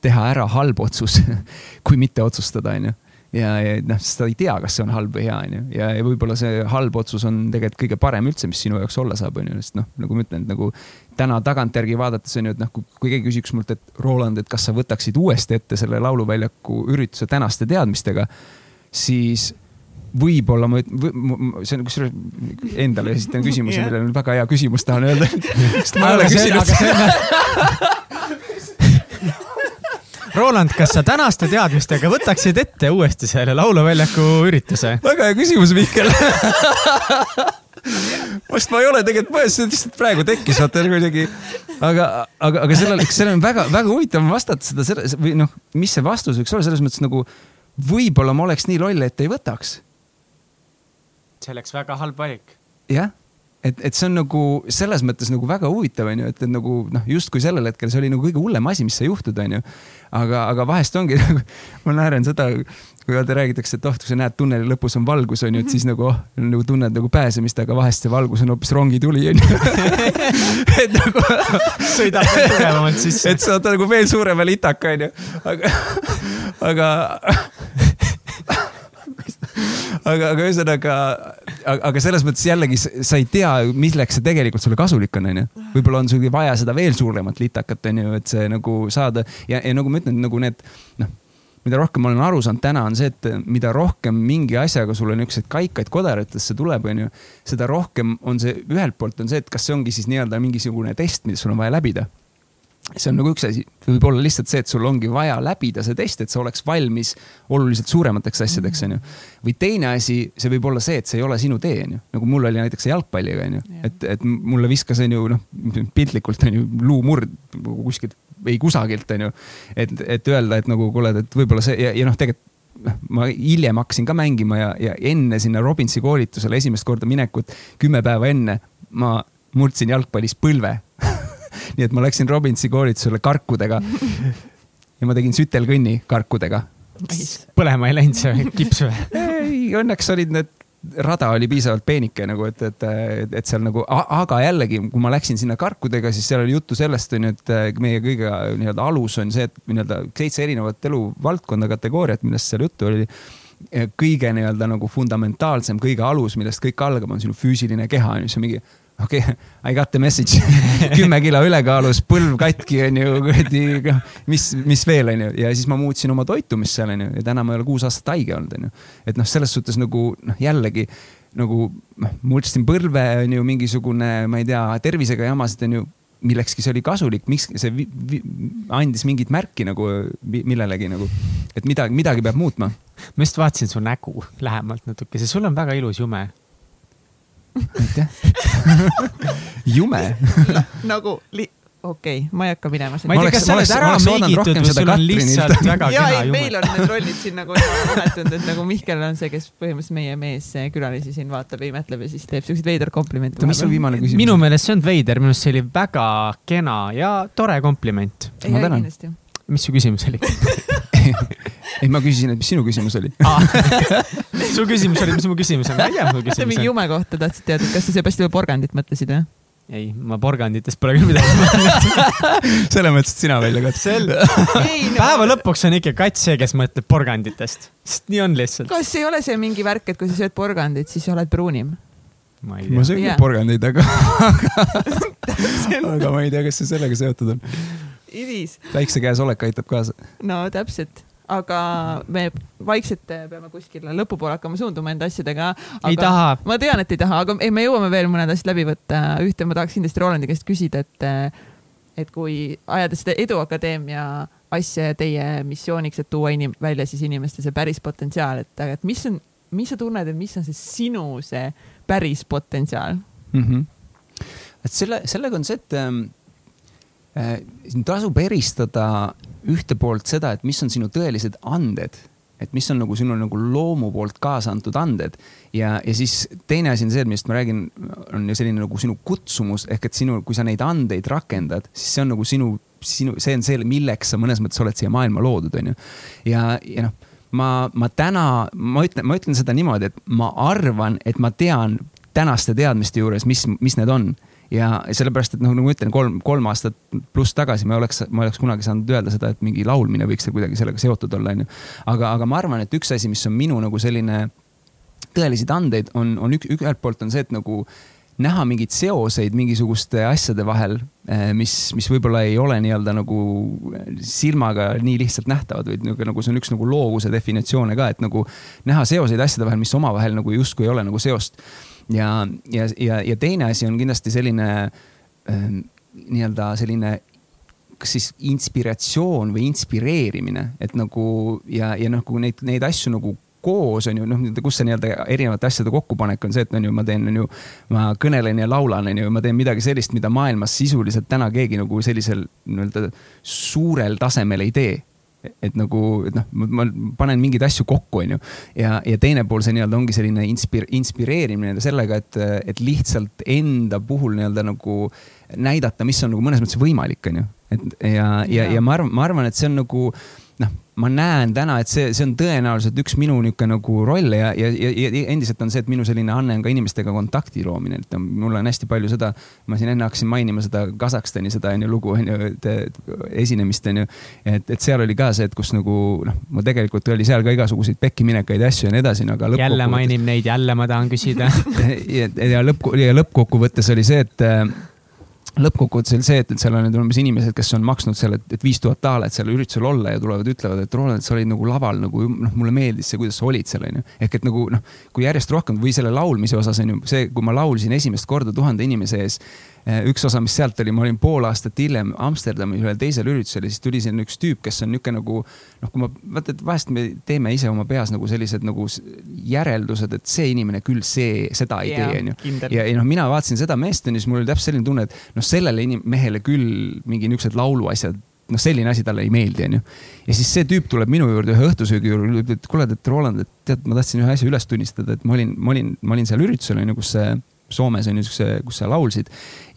teha ära halb otsus kui mitte otsustada, on ju ja, ja noh, sa ei tea, kas see on halb või hea, onju. ja, ja võib-olla see halb otsus on tegelikult kõige parem üldse, mis sinu jaoks olla saab, onju, sest noh, nagu ma ütlen, et nagu täna tagantjärgi vaadates on ju, et noh, kui keegi küsiks mult, et Roland, et kas sa võtaksid uuesti ette selle lauluväljaku ürituse tänaste teadmistega, siis võib-olla ma, see on kusjuures endale esitan küsimuse yeah., millel on väga hea küsimus tahan öelda sest ma ei ole küsinud Roland, kas sa tänaste teadmistega võtaksid ette uuesti selle lauluväljaku ürituse? väga hea küsimus, Mihkel vast ma ei ole tegelikult mõelnud, see lihtsalt praegu tekkis, vaata kuidagi. aga, aga, aga sellel, sellel on väga-väga huvitav vastata seda, selle või noh, mis see vastus võiks olla, selles mõttes nagu võib-olla ma oleks nii loll, et ei võtaks. see oleks väga halb valik. jah et, et see on nagu selles mõttes nagu väga huvitav, onju, et, et nagu noh, justkui sellel hetkel see oli nagu kõige hullem asi, mis sai juhtuda, onju. aga, aga vahest ongi nagu, ma naeran seda, kui vaata räägitakse, et oh, kui sa näed tunneli lõpus on valgus, onju, et siis nagu oh, nagu tunned nagu pääsemist, aga vahest see valgus on hoopis rongituli, onju. et nagu sõidab tugevamalt sisse. et sa oled nagu veel suurema litaka, onju, aga, aga aga, aga ühesõnaga, aga selles mõttes jällegi sa ei tea, milleks see tegelikult sulle kasulik on, onju. võib-olla on sul vaja seda veel suuremat litakat, onju, et see nagu saada ja, ja nagu ma ütlen, nagu need noh mida rohkem ma olen aru saanud täna, on see, et mida rohkem mingi asjaga sulle niisuguseid kaikaid kodaratesse tuleb, onju, seda rohkem on see, ühelt poolt on see, et kas see ongi siis nii-öelda mingisugune test, mida sul on vaja läbida see on nagu üks asi, võib olla lihtsalt see, et sul ongi vaja läbida see test, et sa oleks valmis oluliselt suuremateks asjadeks, onju. või teine asi, see võib olla see, et see ei ole sinu tee, onju. nagu mul oli näiteks jalgpalliga, onju. et, et mulle viskas, onju, noh, piltlikult onju, luumurd kuskilt, ei kusagilt, onju. et, et öelda, et nagu kuule, et võib-olla see ja, ja noh, tegelikult noh, ma hiljem hakkasin ka mängima ja, ja enne sinna Robinsi koolitusele esimest korda minekut, kümme päeva enne, ma murdsin jalgpallis põlve nii et ma läksin Robinsi koolitusele karkudega. ja ma tegin sütelkõnni karkudega. põlema ei läinud see kips või? ei, õnneks olid need rada oli piisavalt peenike nagu, et, et, et, et seal nagu, aga jällegi, kui ma läksin sinna karkudega, siis seal oli juttu sellest, onju, et meie kõige nii-öelda alus on see, et nii-öelda seitse erinevat eluvaldkonda kategooriat, millest seal juttu oli. kõige nii-öelda nagu fundamentaalsem, kõige alus, millest kõik algab, on sinu füüsiline keha, on ju, see mingi okei okay,, I got the message. Kümme kilo ülekaalus, põlv katki onju, kuradi, noh, mis, mis veel onju. Ja siis ma muutsin oma toitumist seal onju. Ja täna ma ei ole kuus aastat haige olnud onju. et noh, selles suhtes nagu noh, jällegi nagu noh, murdsin põlve onju, mingisugune, ma ei tea, tervisega jamasid onju millekski see oli kasulik, miks see vi, vi, andis mingit märki nagu millelegi nagu, et midagi, midagi peab muutma. ma just vaatasin su nägu lähemalt natuke, see sul on väga ilus jume aitäh jume nagu li okei okay,, ma ei hakka minema. ma ei tea, kas sa oled ära meigitud või sul on lihtsalt väga ja, kena jume. meil on need rollid siin nagu vahetunud, et nagu Mihkel on see, kes põhimõtteliselt meie meeskülalisi siin vaatab ja imetleb ja siis teeb siukseid veider komplimente. mis su viimane küsimus? minu meelest see on veider, minu arust see oli väga kena ja tore kompliment. ma tänan. mis su küsimus oli ei, ma küsisin, et mis sinu küsimus oli su küsimus oli, mis mu küsimus on? ma ei tea, mu küsimus on. mingi jume kohta tahtsid teada, kas sa Sebastian porgandit mõtlesid või? ei, ma porganditest pole küll midagi mõelnud selles mõttes, et sina välja katsid. sel-, no. päeva lõpuks on ikka kats see, kes mõtleb porganditest, sest nii on lihtsalt. kas ei ole see mingi värk, et kui sa sööd porgandit, siis sa oled pruunim? ma ei tea. ma söön yeah. porgandeid, aga aga ma ei tea, kas see sellega seotud on. Väikse käes olek aitab kaasa. no täpselt aga me vaikselt peame kuskile lõpupoole hakkama suunduma enda asjadega. ei taha. ma tean, et ei taha, aga ei, me jõuame veel mõned asjad läbi võtta. ühte ma tahaks kindlasti Rolandi käest küsida, et, et kui ajada seda Eduakadeemia asja ja teie missiooniks, et tuua inim-, välja siis inimeste see päris potentsiaal, et, et mis on, mis sa tunned, et mis on see sinu see päris potentsiaal mm? -hmm. et selle, sellega on see, et ähm, äh, siin tasub eristada ühte poolt seda, et mis on sinu tõelised anded et mis on nagu sinu nagu loomu poolt kaasa antud anded. ja, ja siis teine asi on see, millest ma räägin, on ju selline nagu sinu kutsumus ehk et sinu, kui sa neid andeid rakendad, siis see on nagu sinu, sinu, see on see, milleks sa mõnes mõttes oled siia maailma loodud, on ju. ja, ja noh, ma, ma täna, ma ütlen, ma ütlen seda niimoodi, et ma arvan, et ma tean tänaste teadmiste juures, mis, mis need on ja sellepärast, et noh, nagu ma ütlen, kolm, kolm aastat pluss tagasi ma oleks, ma oleks kunagi saanud öelda seda, et mingi laulmine võiks kuidagi sellega seotud olla, onju. aga, aga ma arvan, et üks asi, mis on minu nagu selline tõeliseid andeid, on, on üks, ühelt poolt on see, et nagu näha mingeid seoseid mingisuguste asjade vahel, eh, mis, mis võib-olla ei ole nii-öelda nagu silmaga nii lihtsalt nähtavad, vaid nagu, nagu see on üks nagu loovuse definitsioone ka, et nagu näha seoseid asjade vahel, mis omavahel nagu justkui ei ole nagu seost ja, ja, ja, ja teine asi on kindlasti selline äh, nii-öelda selline kas siis inspiratsioon või inspireerimine, et nagu ja, ja noh, kui neid, neid asju nagu koos on ju noh, kus see nii-öelda erinevate asjade kokkupanek on see, et on ju, ma teen, on ju, ma kõnelen ja laulan, on ju, ma teen midagi sellist, mida maailmas sisuliselt täna keegi nagu sellisel nii-öelda suurel tasemel ei tee et nagu, et noh, ma panen mingeid asju kokku, onju. ja, ja teine pool, see nii-öelda ongi selline inspir-, inspireerimine sellega, et, et lihtsalt enda puhul nii-öelda nagu näidata, mis on nagu mõnes mõttes võimalik, onju. et ja, ja, ja ma arvan, ma arvan, et see on nagu ma näen täna, et see, see on tõenäoliselt üks minu niisugune nagu rolle ja, ja, ja, ja endiselt on see, et minu selline anne on ka inimestega kontakti loomine, et mul on hästi palju seda. ma siin enne hakkasin mainima seda Kasahstani seda on ju lugu on ju, esinemist on ju. et, et seal oli ka see, et kus nagu noh, mul tegelikult oli seal ka igasuguseid pekkiminekaid asju ja nii edasi, no aga. jälle mainib neid, jälle ma tahan küsida ja, ja lõpp ja lõppkokkuvõttes oli see, et lõppkokkuvõttes oli see, et, et seal on nüüd umbes inimesed, kes on maksnud seal, et, viis tuhat daala, et sellel üritusel olla ja tulevad, ütlevad, et Roland, sa olid nagu laval nagu noh, mulle meeldis see, kuidas sa olid seal onju. ehk et nagu noh, kui järjest rohkem või selle laulmise osas on ju see, kui ma laulsin esimest korda tuhande inimese ees Eh, üks osa, mis sealt oli, ma olin pool aastat hiljem Amsterdamis ühel teisel üritusel ja siis tuli sinna üks tüüp, kes on niisugune nagu noh, kui ma vaata, et vahest me teeme ise oma peas nagu sellised nagu järeldused, et see inimene küll see, seda ei yeah, tee, onju. ja, ja noh, mina vaatasin seda meest onju, siis mul oli täpselt selline tunne, et noh, sellele mehele küll mingi niisugused lauluasjad noh, selline asi talle ei meeldi, onju. ja siis see tüüp tuleb minu juurde ühe õhtusöögi juurde, ütleb, et kuule, et Roland, et tead, ma tahtsin ühe asja üles tunnistada, et ma olin, ma olin, ma olin seal üritusel onju, kus see Soomes on ju siukse, kus sa laulsid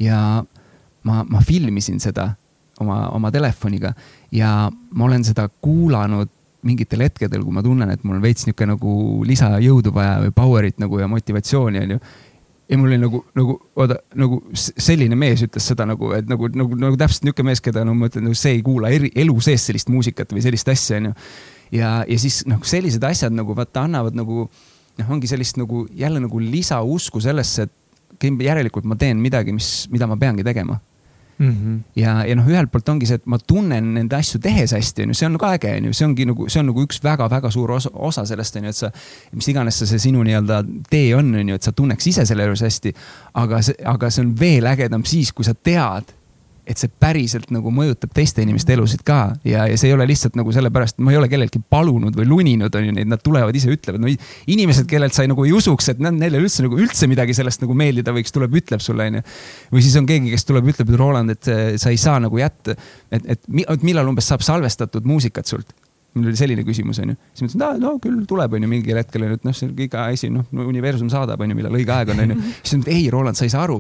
ja ma, ma filmisin seda oma, oma telefoniga ja ma olen seda kuulanud mingitel hetkedel, kui ma tunnen, et mul on veits niisugune nagu lisajõudu vaja või power'it nagu ja motivatsiooni onju. Ja mul oli nagu, nagu oota, nagu selline mees ütles seda nagu, et nagu, nagu, nagu täpselt niisugune mees, keda no ma ütlen, nagu see ei kuula eri, elu sees sellist muusikat või sellist asja onju. ja, ja siis noh, sellised asjad nagu vaata annavad nagu noh, ongi sellist nagu jälle nagu lisausku sellesse, et järelikult ma teen midagi, mis, mida ma peangi tegema mm. -hmm. ja, ja noh, ühelt poolt ongi see, et ma tunnen nende asju tehes hästi, on ju, see on ka äge, on ju, see ongi nagu, see on nagu üks väga-väga suur osa, osa sellest, on ju, et sa. mis iganes see, see sinu nii-öelda tee on, on ju, et sa tunneks ise selle juures hästi. aga see, aga see on veel ägedam siis, kui sa tead et see päriselt nagu mõjutab teiste inimeste elusid ka ja, ja see ei ole lihtsalt nagu sellepärast, ma ei ole kelleltki palunud või luninud, on ju, neid, nad tulevad ise, ütlevad, no inimesed, kellelt sa ei, nagu ei usuks, et neil üldse nagu üldse midagi sellest nagu meeldida võiks, tuleb, ütleb sulle, on ju. või siis on keegi, kes tuleb, ütleb, et Roland, et sa ei saa nagu jätta, et, et, et millal umbes saab salvestatud muusikat sult mul oli selline küsimus, onju. siis ma ütlesin, et no küll tuleb, onju, mingil hetkel, onju, et noh, see on iga asi, noh, universum saadab, onju, millal õige aeg on, onju. siis ta ütles, ei, Roland, sa ei saa aru.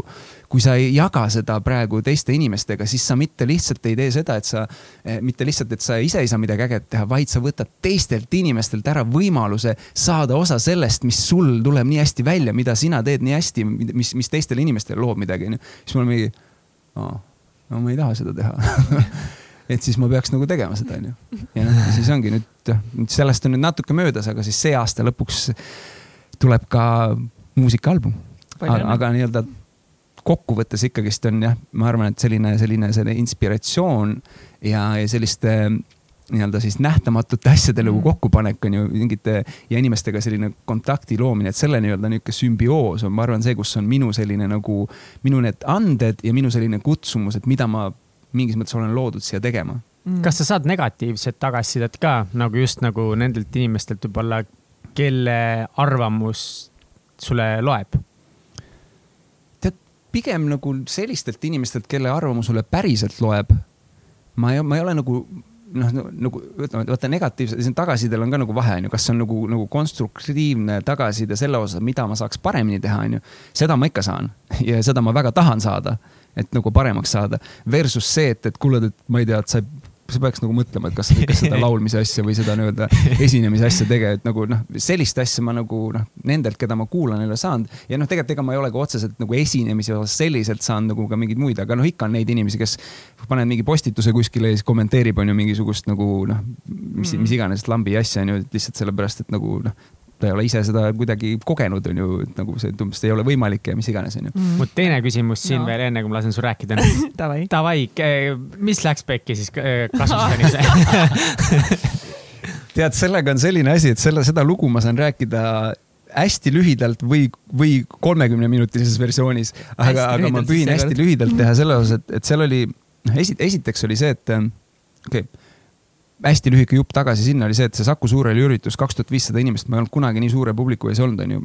Kui sa ei jaga seda praegu teiste inimestega, siis sa mitte lihtsalt ei tee seda, et sa, eh, mitte lihtsalt, et sa ise ei saa midagi ägedat teha, vaid sa võtad teistelt inimestelt ära võimaluse saada osa sellest, mis sul tuleb nii hästi välja, mida sina teed nii hästi, mis, mis teistele inimestele loob midagi, onju. siis mul mingi, no ma ei taha seda teha et siis ma peaks nagu tegema seda, onju. ja noh, siis ongi nüüd sellest on nüüd natuke möödas, aga siis see aasta lõpuks tuleb ka muusikaalbum. aga, aga nii-öelda kokkuvõttes ikkagist on jah, ma arvan, et selline, selline, selline inspiratsioon ja, ja selliste nii-öelda siis nähtamatute asjade nagu mm. kokkupanek on ju mingite ja inimestega selline kontakti loomine, et selle nii-öelda niisugune sümbioos on, ma arvan, see, kus on minu selline nagu, minu need anded ja minu selline kutsumus, et mida ma mingis mõttes olen loodud siia tegema mm.. kas sa saad negatiivset tagasisidet ka nagu just nagu nendelt inimestelt võib-olla, kelle arvamus sulle loeb? Pigem nagu sellistelt inimestelt, kelle arvamus sulle päriselt loeb. ma ei, ma ei ole nagu noh, nagu ütleme, vaata negatiivse, siin tagasisidel on ka nagu vahe, on ju, kas see on nagu, nagu konstruktiivne tagasiside selle osas, mida ma saaks paremini teha, on ju. seda ma ikka saan ja seda ma väga tahan saada, et nagu paremaks saada. Versus see, et, et kuule, et ma ei tea, et sa sa peaks nagu mõtlema, et kas, kas seda laulmise asja või seda nii-öelda esinemise asja teha, et nagu noh, sellist asja ma nagu noh, nendelt, keda ma kuulan, ei ole saanud. ja noh, tegelikult ega ma ei ole ka otseselt nagu esinemise osas selliselt saanud nagu ka mingeid muid, aga noh, ikka on neid inimesi, kes paned mingi postituse kuskile ja siis kommenteerib, on ju mingisugust nagu noh, mis, mis iganes lambi asja on ju, lihtsalt sellepärast, et nagu noh ta ei ole ise seda kuidagi kogenud, on ju, et nagu see tundub, see ei ole võimalik ja mis iganes, on ju. Mm. mu teine küsimus siin no. veel, enne kui ma lasen sul rääkida Davai, Davai, mis läks pekki siis äh, kasustamisel tead, sellega on selline asi, et selle, seda lugu ma saan rääkida hästi lühidalt või, või kolmekümneminutilises versioonis. aga, aga ma püüan hästi lühidalt teha selle osas, et, et seal oli, noh, esiteks oli see, et okei okay, hästi lühike jupp tagasi sinna oli see, et see Saku Suurel üritus, kaks tuhat viissada inimest, ma ei olnud kunagi nii suure publiku ees olnud, onju.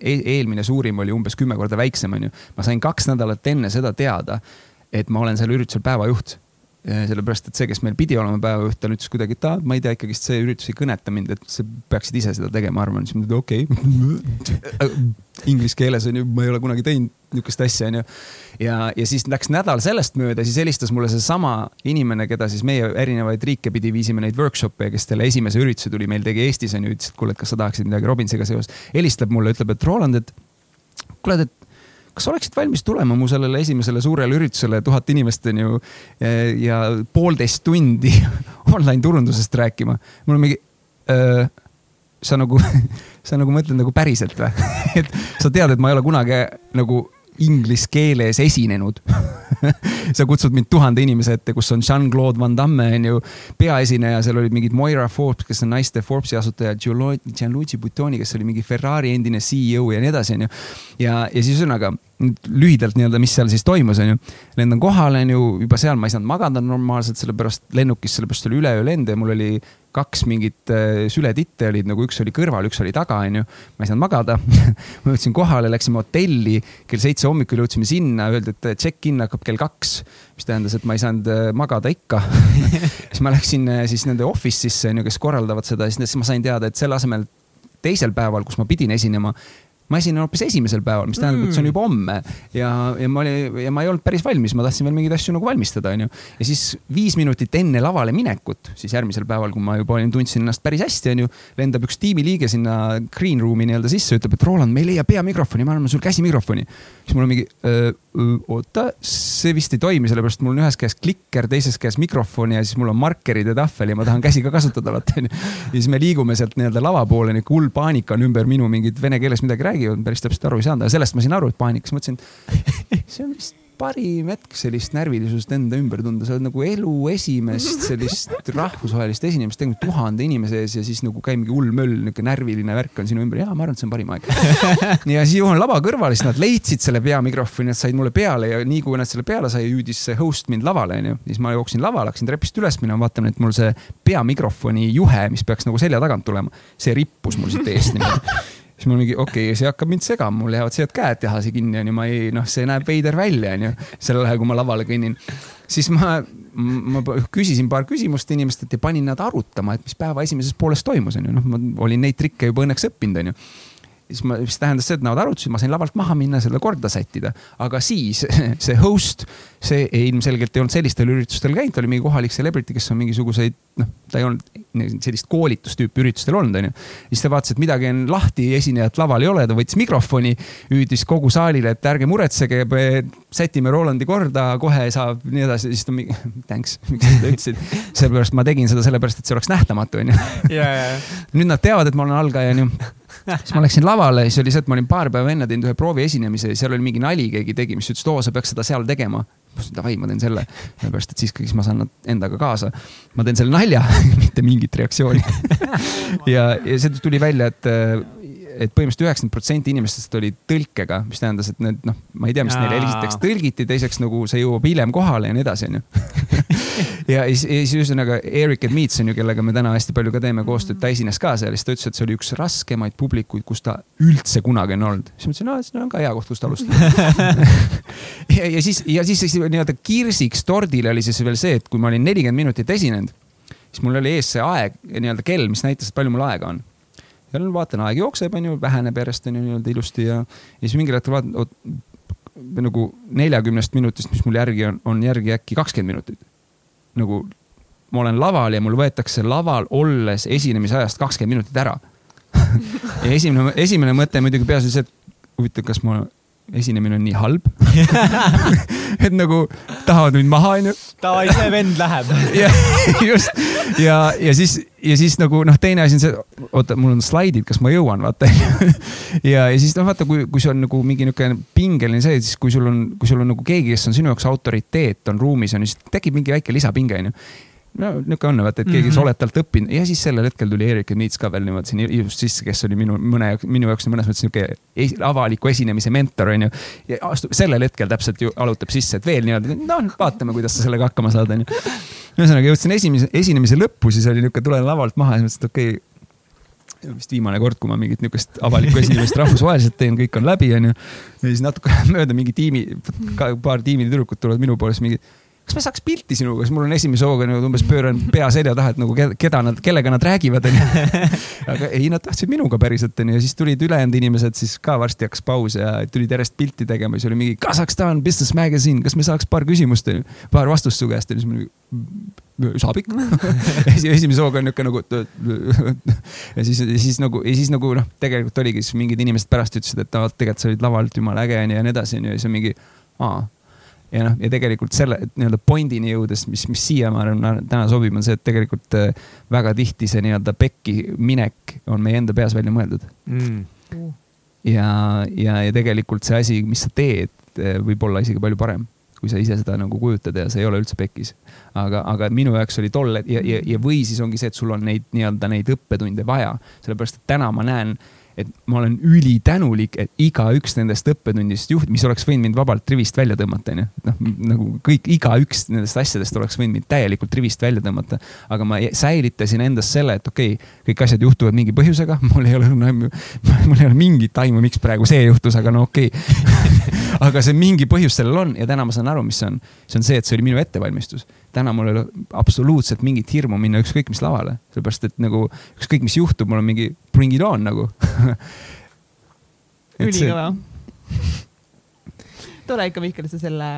eelmine suurim oli umbes kümme korda väiksem, onju. ma sain kaks nädalat enne seda teada, et ma olen sellel üritusel päevajuht sellepärast, et see, kes meil pidi olema päevajuht, ta ütles kuidagi, et aa, ma ei tea, ikkagist see üritus ei kõneta mind, et sa peaksid ise seda tegema, arvan. siis ma mõtlesin, okei okay. Inglise keeles on ju, ma ei ole kunagi teinud niisugust asja, onju. ja, ja siis läks nädal sellest mööda, siis helistas mulle seesama inimene, keda siis meie erinevaid riike pidi viisime neid workshop'e, kes selle esimese ürituse tuli, meil tegi Eestis onju, ütles, et kuule, et kas sa tahaksid midagi Robinsiga seoses. helistab mulle, ütleb, et Roland, et kuule, et kas oleksid valmis tulema mu sellele esimesele suurele üritusele, tuhat inimest on ju ja poolteist tundi online turundusest rääkima. mul on mingi öö, sa nagu sa nagu mõtled nagu päriselt või et sa tead, et ma ei ole kunagi nagu inglise keeles esinenud sa kutsud mind tuhande inimese ette, kus on Jean-Claude Van Damme on ju peaesineja, seal olid mingid Moira Forbes, kes on naiste Forbesi asutaja, Gianluigi Buttoni, kes oli mingi Ferrari endine CEO ja nii edasi, on ju. ja, ja siis ühesõnaga lühidalt nii-öelda, mis seal siis toimus, on ju. lendan kohale, on ju, juba seal ma ei saanud magada normaalselt, sellepärast lennukis, sellepärast oli üleöö lend ja mul oli kaks mingit äh, sületitte olid nagu üks oli kõrval, üks oli taga, onju. ma ei saanud magada ma jõudsin kohale, läksime hotelli, kell seitse hommikul jõudsime sinna, öeldi, et check-in hakkab kell kaks. mis tähendas, et ma ei saanud äh, magada ikka siis ma läksin äh, siis nende office'isse, onju, kes korraldavad seda, siis ma sain teada, et selle asemel teisel päeval, kus ma pidin esinema, ma esinen hoopis esimesel päeval, mis tähendab, et see on mm. juba homme ja, ja ma oli ja ma ei olnud päris valmis, ma tahtsin veel mingeid asju nagu valmistada, onju. ja siis viis minutit enne lavale minekut, siis järgmisel päeval, kui ma juba olin, tundsin ennast päris hästi, onju, lendab üks tiimiliige sinna green room'i nii-öelda sisse, ütleb, et Roland, me ei leia peamikrofoni, me anname sul käsimikrofoni. siis mul on mingi, oota, see vist ei toimi, sellepärast mul on ühes käes klikker, teises käes mikrofon ja siis mul on markerid ja tahvel ja ma tahan käsi ka kasutada, vaata onju. ja siis me liigume sealt nii-öelda lava poole, nihuke hull paanika on ümber minu mingid vene keeles midagi räägivad räägivad, päris täpselt aru ei saanud, aga sellest ma sain aru, et paanikas, mõtlesin, see on vist parim hetk sellist närvilisust enda ümber tunda, sa oled nagu elu esimest sellist rahvusvahelist esinemist teinud tuhande inimese ees ja siis nagu käib mingi hull möll, niisugune närviline värk on sinu ümber. ja ma arvan, et see on parim aeg. ja siis joon lava kõrval, siis nad leidsid selle peamikrofoni, nad said mulle peale ja nii kui nad selle peale sai, hüüdis see host mind lavale, onju. siis ma jooksin lavale, hakkasin trepist üles minema, vaatan, et mul see peamikrofoni juhe, mis peaks nagu selja tagant tulema, see rippus mul siit eest niimoodi siis mul mingi okei okay,, see hakkab mind segama, mul jäävad sealt käed tehase kinni onju, ma ei noh, see näeb veider välja onju, sel ajal kui ma lavale kõnnin. siis ma, ma küsisin paar küsimust inimestelt ja panin nad arutama, et mis päeva esimeses pooles toimus onju, noh, ma olin neid trikke juba õnneks õppinud onju siis ma, mis tähendas seda, et nad arutasid, ma sain lavalt maha minna, selle korda sättida. aga siis see host, see ilmselgelt ei olnud sellistel üritustel käinud, ta oli mingi kohalik celebrity, kes on mingisuguseid, noh, ta ei olnud sellist koolitustüüpi üritustel olnud, onju. siis ta vaatas, et midagi on lahti, esinejat laval ei ole, ta võttis mikrofoni, hüüdis kogu saalile, et ärge muretsege, sätime Rolandi korda, kohe saab nii edasi, siis ta mingi, thanks, miks sa seda ütlesid. sellepärast ma tegin seda sellepärast, et see oleks nähtamatu, onju. nüüd nad teavad, et ma olen algaja, onju siis ma läksin lavale, siis oli see, et ma olin paar päeva enne teinud ühe proovi esinemise ja seal oli mingi nali, keegi tegi, mis ütles, et oo, sa peaks seda seal tegema. ma ütlesin davai, ma teen selle, sellepärast et siis, siis ma saan nad endaga kaasa. ma teen selle nalja mitte mingit reaktsiooni ja, ja see tuli välja, et et põhimõtteliselt üheksakümmend protsenti inimestest oli tõlkega, mis tähendas, et need noh, ma ei tea, mis neile esiteks tõlgiti, teiseks nagu see jõuab hiljem kohale ja nii edasi, onju. ja siis ühesõnaga Eric and Meets on ju, kellega me täna hästi palju ka teeme koostööd, ta esines ka seal, siis ta ütles, et see oli üks raskemaid publikuid, kus ta üldse kunagi on olnud. siis ma ütlesin, et see on ka hea koht, kust alustada ja, ja siis, ja siis, siis nii-öelda kirsiks tordile oli siis veel see, et kui ma olin nelikümmend minutit esinenud siis mul oli ees see aeg, nii-öelda kell, mis näitas, et palju mul aega on. ja nüüd vaatan, aeg jookseb, onju, väheneb järjest onju nii-öelda ilusti ja, ja siis mingil hetkel vaatan, oot, nagu neljakümnest minutist, mis mul järgi on, on järgi äkki kakskümmend minutit. Nagu ma olen laval ja mul võetakse laval olles esinemise ajast kakskümmend minutit ära. Ja esimene, esimene mõte muidugi peas oli see, et huvitav, kas ma esinemine on nii halb et nagu tahavad mind maha, onju. davai, see vend läheb. ja just ja, ja siis, ja siis nagu noh, teine asi on see, oota, mul on slaidid, kas ma jõuan, vaata ja, ja siis noh, vaata, kui, kui see on nagu mingi niisugune pingeline see, siis kui sul on, kui sul on nagu keegi, kes on sinu jaoks autoriteet on ruumis on ju, siis tekib mingi väike lisapinge onju no niisugune on, vaata, et keegi mm -hmm. sa oled talt õppinud ja siis sellel hetkel tuli Erik Niits ka veel niimoodi siin just sisse, kes oli minu mõne, minu jaoks mõnes mõttes niisugune avaliku esinemise mentor onju. ja astub sellel hetkel täpselt ju alutab sisse, et veel niimoodi, noh, vaatame, kuidas sa sellega hakkama saad, onju. ühesõnaga jõudsin esimese, esinemise lõppu, siis oli niisugune, tulen lavalt maha ja mõtlesin, et okei okay, vist viimane kord, kui ma mingit niisugust avalikku esinemist rahvusvaheliselt teen, kõik on läbi, onju. ja siis natuke mööda mingi tiimi, paar tiimi tüdrukut tulevad minu poole, siis mingi kas me saaks pilti sinuga, siis mul on esimese hooga nagu umbes pööran pea selja taha, et nagu keda nad, kellega nad räägivad, onju. aga ei, nad tahtsid minuga päriselt, onju, ja siis tulid ülejäänud inimesed, siis ka varsti hakkas paus ja tulid järjest pilti tegema, siis oli mingi Kasahstan Business Magazine, kas me saaks paar küsimust, onju, paar vastust su käest, onju, siis ma saab ikka esimese hooga on niuke nagu ja siis, siis nagu ja siis nagu noh, tegelikult oligi siis mingid inimesed pärast ütlesid, et noh, tegelikult sa olid lavalt jumala äge onju ja nii edasi onju ja siis on mingi, aa ja noh, ja tegelikult selle nii-öelda point'ini jõudes, mis, mis siia ma arvan täna sobib, on see, et tegelikult äh, väga tihti see nii-öelda pekki minek on meie enda peas välja mõeldud mm.. ja, ja, ja tegelikult see asi, mis sa teed, äh, võib olla isegi palju parem kui sa ise seda nagu kujutad ja see ei ole üldse pekkis. aga, aga minu jaoks oli tolle ja, ja, ja või siis ongi see, et sul on neid nii-öelda neid õppetunde vaja, sellepärast et täna ma näen et ma olen ülitänulik, et igaüks nendest õppetundist juht, mis oleks võinud mind vabalt rivist välja tõmmata, onju. noh, nagu kõik, igaüks nendest asjadest oleks võinud mind täielikult rivist välja tõmmata. aga ma säilitasin endas selle, et okei okay,, kõik asjad juhtuvad mingi põhjusega, mul ei ole no,, mul ei ole mingit aimu, miks praegu see juhtus, aga no okei okay. aga see mingi põhjus sellel on ja täna ma saan aru, mis see on. see on see, et see oli minu ettevalmistus täna mul ei ole absoluutselt mingit hirmu minna ükskõik mis lavale, sellepärast et nagu ükskõik, mis juhtub, mul on mingi bring it on nagu ülikõva tore ikka, Mihkel, sa selle,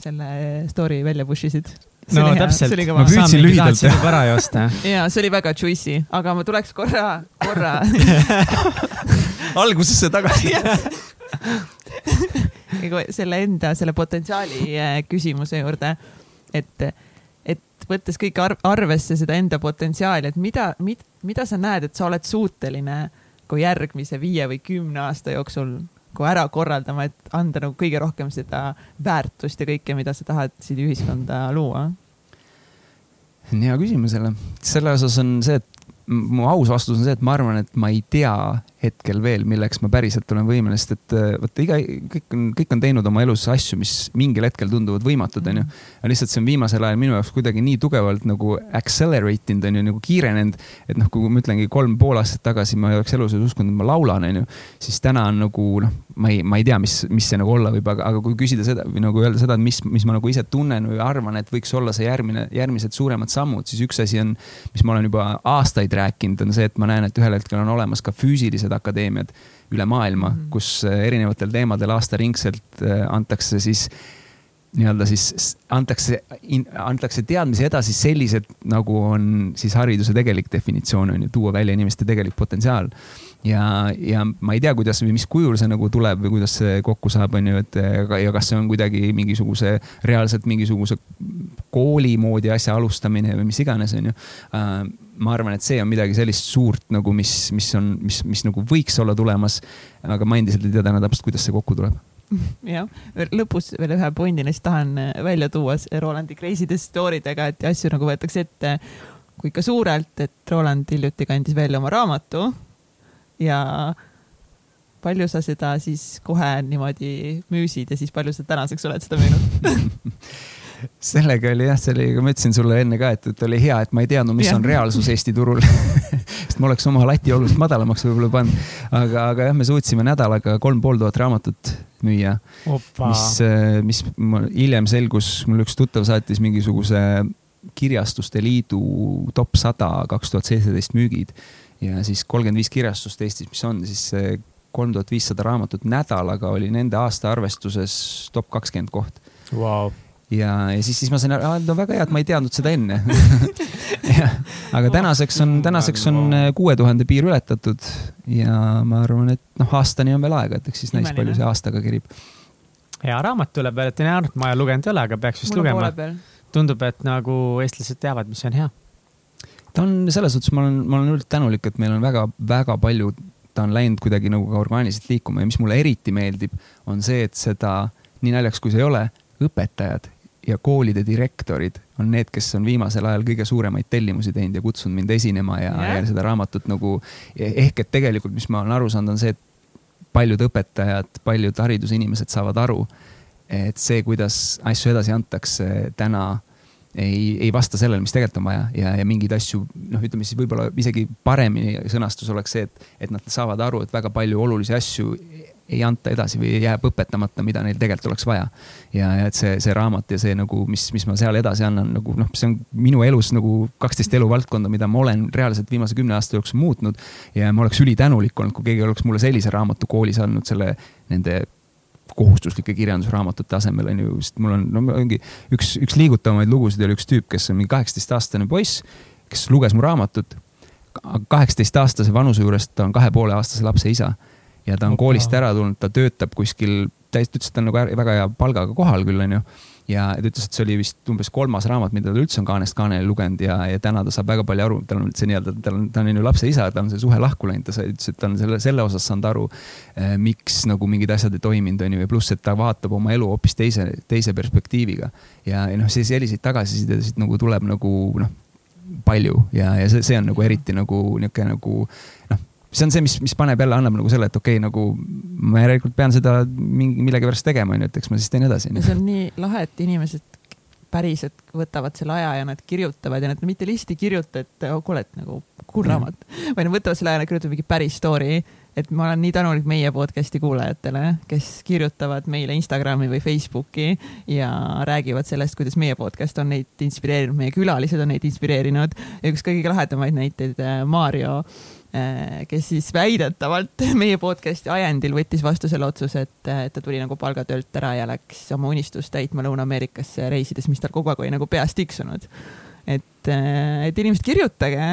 selle story välja push isid. no hea. täpselt, ma püüdsin lühidalt teha. ära joosta. ja see oli väga juicy, aga ma tuleks korra, korra algusesse tagasi nagu selle enda, selle potentsiaali eh, küsimuse juurde, et et võttes kõik arvesse seda enda potentsiaali, et mida, mida, mida sa näed, et sa oled suuteline kui järgmise viie või kümne aasta jooksul kui ära korraldama, et anda nagu kõige rohkem seda väärtust ja kõike, mida sa tahad siin ühiskonda luua? hea küsimus jälle, selle osas on see, et mu aus vastus on see, et ma arvan, et ma ei tea hetkel veel, milleks ma päriselt olen võimeline, sest et äh, vaata iga, kõik on, kõik on teinud oma elus asju, mis mingil hetkel tunduvad võimatud, onju. aga lihtsalt see on viimasel ajal minu jaoks kuidagi nii tugevalt nagu accelerate inud onju, nagu kiirenenud. et noh, kui ma ütlengi kolm pool aastat tagasi ma ei oleks elu sees uskunud, et ma laulan, onju. siis täna on nagu noh, ma ei, ma ei tea, mis, mis see nagu olla võib, aga, aga kui küsida seda või nagu öelda seda, et mis, mis ma nagu ise tunnen või arvan, et võiks olla see järgmine, järgmised suuremad sammud, siis üks asi on, mis ma olen juba aastaid rääkinud, on see, et ma näen, et ühel hetkel on olemas ka füüsilised akadeemiad üle maailma mm, -hmm. kus äh, erinevatel teemadel aastaringselt äh, antakse siis nii-öelda siis antakse, antakse teadmisi edasi sellised, nagu on siis hariduse tegelik definitsioon on ju, tuua välja inimeste tegelik potentsiaal. ja, ja ma ei tea, kuidas või mis kujul see nagu tuleb või kuidas see kokku saab, on ju, et ja kas see on kuidagi mingisuguse, reaalselt mingisuguse kooli moodi asja alustamine või mis iganes, on ju äh, ma arvan, et see on midagi sellist suurt nagu, mis, mis on, mis, mis nagu võiks olla tulemas. aga ma endiselt ei tea täna täpselt, kuidas see kokku tuleb jah, lõpus veel ühe pointina siis tahan välja tuua Rolandi crazy'de story dega, et asju nagu võetakse ette kui ikka suurelt, et Roland hiljuti kandis välja oma raamatu ja palju sa seda siis kohe niimoodi müüsid ja siis palju sa tänaseks oled seda müünud sellega oli jah, sellega ma ütlesin sulle enne ka, et, et oli hea, et ma ei teadnud, mis ja. on reaalsus Eesti turul sest ma oleks oma lati oluliselt madalamaks võib-olla pannud. aga, aga jah, me suutsime nädalaga kolm pool tuhat raamatut müüa. mis, mis hiljem selgus, mul üks tuttav saatis mingisuguse Kirjastuste Liidu top sada kaks tuhat seitseteist müügid. ja siis kolmkümmend viis kirjastust Eestis, mis on siis see kolm tuhat viissada raamatut nädalaga oli nende aasta arvestuses top kakskümmend koht wow. Ja, ja siis, siis ma sain aru, et no väga hea, et ma ei teadnud seda enne aga tänaseks on, tänaseks on kuue tuhande piir ületatud ja ma arvan, et noh, aastani on veel aega, et eks siis näis, palju see aastaga kerib. hea raamat tuleb veel, et raamat ma lugenud ei ole, aga peaks vist lugema. tundub, et nagu eestlased teavad, mis on hea. ta on selles suhtes, ma olen, ma olen hullult tänulik, et meil on väga-väga palju, ta on läinud kuidagi nagu ka orgaaniliselt liikuma ja mis mulle eriti meeldib, on see, et seda, nii naljakas kui see ei ole, õpetajad ja koolide direktorid on need, kes on viimasel ajal kõige suuremaid tellimusi teinud ja kutsunud mind esinema ja yeah., ja seda raamatut nagu ehk et tegelikult, mis ma olen aru saanud, on see, et paljud õpetajad, paljud haridusinimesed saavad aru, et see, kuidas asju edasi antakse täna ei, ei vasta sellele, mis tegelikult on vaja ja, ja mingeid asju, noh, ütleme siis võib-olla isegi paremini sõnastus oleks see, et, et nad saavad aru, et väga palju olulisi asju ei anta edasi või jääb õpetamata, mida neil tegelikult oleks vaja. ja, ja et see, see raamat ja see nagu, mis, mis ma seal edasi annan, nagu noh, see on minu elus nagu kaksteist eluvaldkonda, mida ma olen reaalselt viimase kümne aasta jooksul muutnud. ja ma oleks ülitänulik olnud, kui keegi oleks mulle sellise raamatu koolis andnud selle, nende kohustuslike kirjandusraamatute asemel on ju, sest mul on, no ongi üks, üks liigutavamaid lugusid oli üks tüüp, kes on mingi kaheksateistaastane poiss, kes luges mu raamatut. kaheksateistaastase vanuse juures ta on kahe poole aastase lapse isa ja ta on Opa. koolist ära tulnud, ta töötab kuskil, ta ütles, et ta on nagu väga hea palgaga kohal küll, onju. ja ta ütles, et see oli vist umbes kolmas raamat, mida ta üldse on kaanest kaaneni lugenud ja, ja täna ta saab väga palju aru, tal on see nii-öelda, tal on, ta on ju lapse isa, tal on see suhe lahku läinud, ta ütles, et ta on selle, selle osas saanud aru eh,, miks nagu mingid asjad ei toiminud, onju, ja pluss, et ta vaatab oma elu hoopis teise, teise perspektiiviga. ja, ja noh, siis selliseid tagasisidesid nagu tuleb nagu noh, palju ja, ja see, see on nagu eriti nagu niisugune nagu noh see on see, mis, mis paneb jälle, annab nagu selle, et okei okay,, nagu ma järelikult pean seda mingi, millegipärast tegema, onju, et eks ma siis teen edasi. see on nii lahe, et inimesed päriselt võtavad selle aja ja nad kirjutavad ja nad mitte lihtsalt ei kirjuta, et oh, kuule, et nagu cool raamat mm., vaid nad võtavad selle aja ja kirjutavad mingi päris story. et ma olen nii tänulik meie podcast'i kuulajatele, kes kirjutavad meile Instagrami või Facebooki ja räägivad sellest, kuidas meie podcast on neid inspireerinud, meie külalised on neid inspireerinud ja üks kõige lahedamaid näiteid, Maarjo Äh, kes siis väidetavalt meie podcast'i ajendil võttis vastu selle otsuse, et, et ta tuli nagu palgatöölt ära ja läks oma unistust täitma Lõuna-Ameerikasse reisides, mis tal kogu aeg oli nagu peas tiksunud. et, äh, et inimesed kirjutage,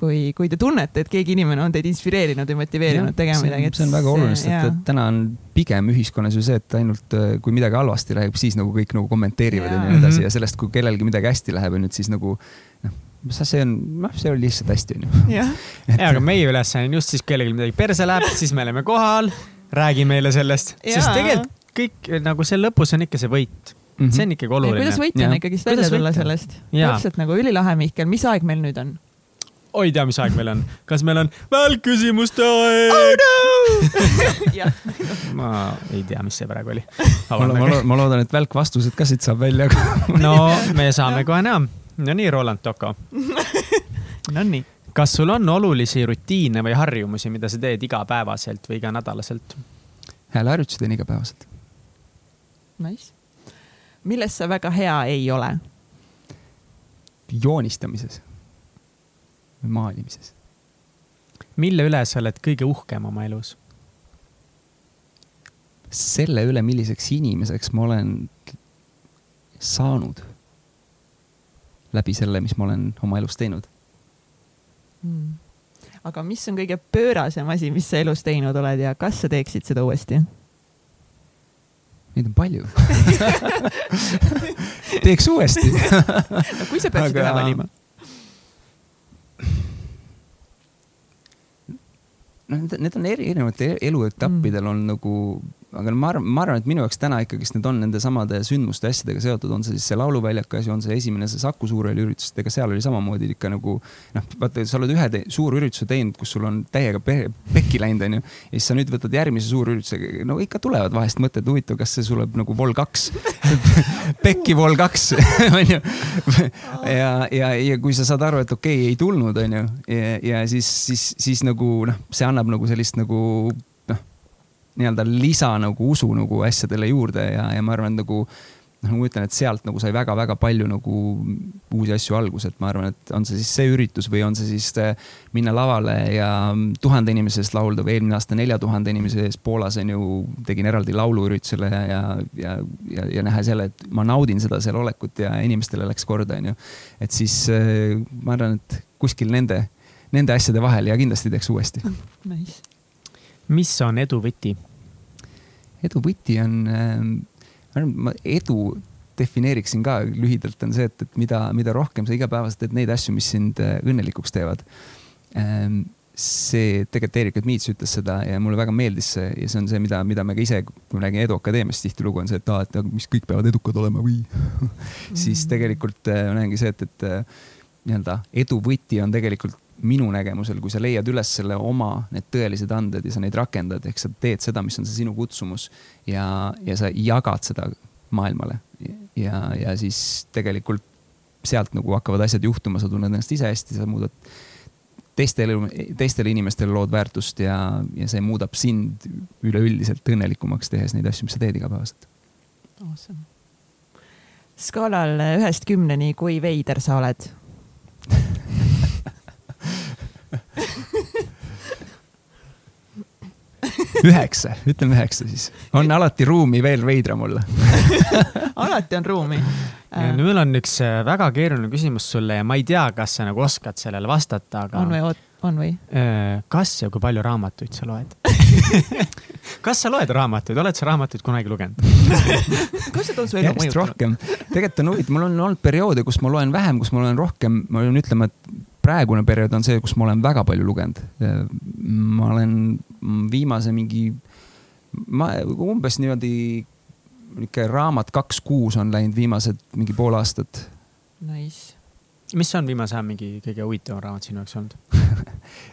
kui, kui te tunnete, et keegi inimene on teid inspireerinud või motiveerinud tegema midagi. see on väga oluline, sest et täna on pigem ühiskonnas ju see, et ainult äh, kui midagi halvasti läheb, siis nagu kõik nagu kommenteerivad ja nii edasi ja sellest, kui kellelgi midagi hästi läheb, on ju, et siis nagu noh see on, noh, see oli lihtsalt hästi, onju. jah, aga meie ülesanne on just siis, kui kellelgi midagi perse läheb, siis me oleme kohal, räägi meile sellest, sest tegelikult kõik nagu seal lõpus on ikka see võit mm. -hmm. see on ikkagi oluline. kuidas võitjana ikkagist välja tulla sellest? täpselt nagu ülilahe, Mihkel, mis aeg meil nüüd on? oi tea, mis aeg meil on. kas meil on välkküsimuste aeg oh,? No! ma ei tea, mis see praegu oli. ma, ma, ma loodan, et välkvastused ka siit saab välja no me saame kohe näha no nii, Roland Toko Nonii. kas sul on olulisi rutiine või harjumusi, mida sa teed igapäevaselt või iganädalaselt? hääleharjutusi teen igapäevaselt. Nice. milles sa väga hea ei ole? joonistamises või maalimises. mille üle sa oled kõige uhkem oma elus? selle üle, milliseks inimeseks ma olen saanud läbi selle, mis ma olen oma elus teinud. Hmm.. aga mis on kõige pöörasem asi, mis sa elus teinud oled ja kas sa teeksid seda uuesti? Neid on palju. Teeks uuesti. No kui sa peaksid ühe valima? noh, need on eri, erinevatel eluetappidel on nagu aga ma arvan, ma arvan, et minu jaoks täna ikkagist need on nende samade sündmuste asjadega seotud, on see siis see lauluväljaku asi, on see esimene, see Saku Suurhalli üritus, ega seal oli samamoodi ikka nagu noh, vaata, sa oled ühe te suurürituse teinud, kus sul on täiega pekki läinud, onju. ja siis sa nüüd võtad järgmise suurürituse, no ikka tulevad vahest mõtted, huvitav, kas see tuleb nagu vol kaks pekki vol kaks, onju. ja, ja, ja kui sa saad aru, et okei okay,, ei tulnud, onju, ja, ja siis, siis, siis nagu noh, see annab nagu sellist nagu nii-öelda lisa nagu usu nagu asjadele juurde ja, ja ma arvan, et nagu noh, ma ütlen, et sealt nagu sai väga-väga palju nagu uusi asju alguse, et ma arvan, et on see siis see üritus või on see siis äh, minna lavale ja tuhande inimese eest laulda või eelmine aasta nelja tuhande inimese ees Poolas on ju, tegin eraldi lauluüritusele ja, ja, ja, ja, ja nähes jälle, et ma naudin seda seal olekut ja inimestele läks korda, onju. et siis äh, ma arvan, et kuskil nende, nende asjade vahel ja kindlasti teeks uuesti. Nice. Mis on edu võti? edu võti on, arvan, ma edu defineeriksin ka lühidalt on see, et, et mida, mida rohkem sa igapäevaselt teed neid asju, mis sind äh, õnnelikuks teevad. see tegelikult Eerik Miits ütles seda ja mulle väga meeldis see ja see on see, mida, mida me ka ise, kui me räägime Edu Akadeemiast tihtilugu on see, et aa, et mis kõik peavad edukad olema või siis tegelikult äh, ma näengi see, et, et äh, nii-öelda edu võti on tegelikult minu nägemusel, kui sa leiad üles selle oma need tõelised anded ja sa neid rakendad, ehk sa teed seda, mis on see sinu kutsumus ja, ja sa jagad seda maailmale ja, ja siis tegelikult sealt nagu hakkavad asjad juhtuma, sa tunned ennast ise hästi, sa muudad teistele, teistele inimestele lood väärtust ja, ja see muudab sind üleüldiselt õnnelikumaks, tehes neid asju, mis sa teed igapäevaselt. Awesome. skaalal ühest kümneni, kui veider sa oled? üheksa, ütleme üheksa siis. on alati ruumi veel veidram olla. alati on ruumi. nüüd mul on üks äh, väga keeruline küsimus sulle ja ma ei tea, kas sa nagu oskad sellele vastata, aga on või, on või? Äh, kas ja kui palju raamatuid sa loed? kas sa loed raamatuid, oled sa raamatuid kunagi lugenud? kuidas see on su elu mõjutanud? rohkem. tegelikult on huvitav, mul on olnud perioode, kus ma loen vähem, kus ma loen rohkem, ma pean ütlema, et praegune periood on see, kus ma olen väga palju lugenud. ma olen viimase mingi, ma umbes niimoodi, niisugune raamat kaks kuus on läinud viimased mingi pool aastat. Nice. mis on viimase aja mingi kõige huvitavam raamat sinu jaoks olnud?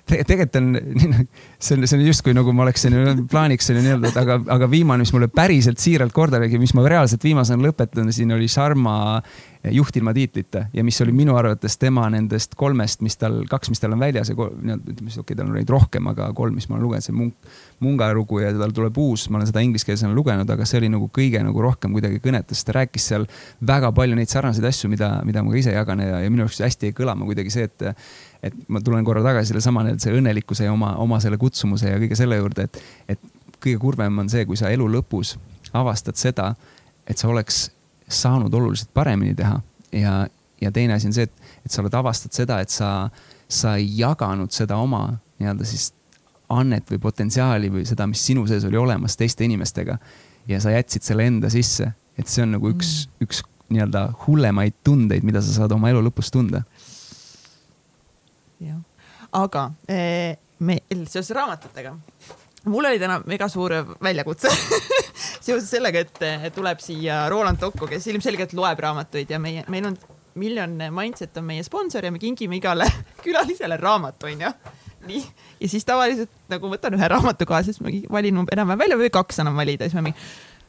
Te, tegelikult on, see on, see on justkui nagu ma oleksin plaaniks oli nii-öelda, et aga, aga viimane, mis mulle päriselt siiralt korda tegi, mis ma reaalselt viimasena lõpetasin, siin oli Sharma juht ilma tiitlita ja mis oli minu arvates tema nendest kolmest, mis tal, kaks, mis tal on väljas ja kolm, ütleme siis okei okay,, tal on neid rohkem, aga kolm, mis ma olen lugenud, see Munk, Munga lugu ja tal tuleb uus, ma olen seda ingliskeelsena lugenud, aga see oli nagu kõige nagu rohkem kuidagi kõnetas, ta rääkis seal väga palju neid sarnaseid asju, mida, mida ma ka ise jagan ja, ja minu jaoks hästi jäi kõlama kuidagi see, et et ma tulen korra tagasi sellesama nii-öelda see õnnelikkuse ja oma, oma selle kutsumuse ja kõige selle juurde, et, et kõige kurvem on see, kui sa elu lõpus avastad seda, et sa oleks saanud oluliselt paremini teha. Ja, ja teine asi on see, et, et sa oled avastanud seda, et sa, sa ei jaganud seda oma nii-öelda siis annet või potentsiaali või seda, mis sinu sees oli olemas teiste inimestega. Ja sa jätsid selle enda sisse, et see on nagu üks mm., üks nii-öelda hullemaid tundeid, mida sa saad oma elu lõpus tunda jah, aga eh, meil seoses raamatutega, mul oli täna mega suur väljakutse seoses sellega, et eh, tuleb siia Roland Tokko, kes ilmselgelt loeb raamatuid ja meie, meil on Miljon Mindset on meie sponsor ja me kingime igale külalisele raamatu, onju nii, ja siis tavaliselt nagu võtan ühe raamatu kaasa, siis ma valin enam-vähem välja või kaks annan valida, siis ma mingi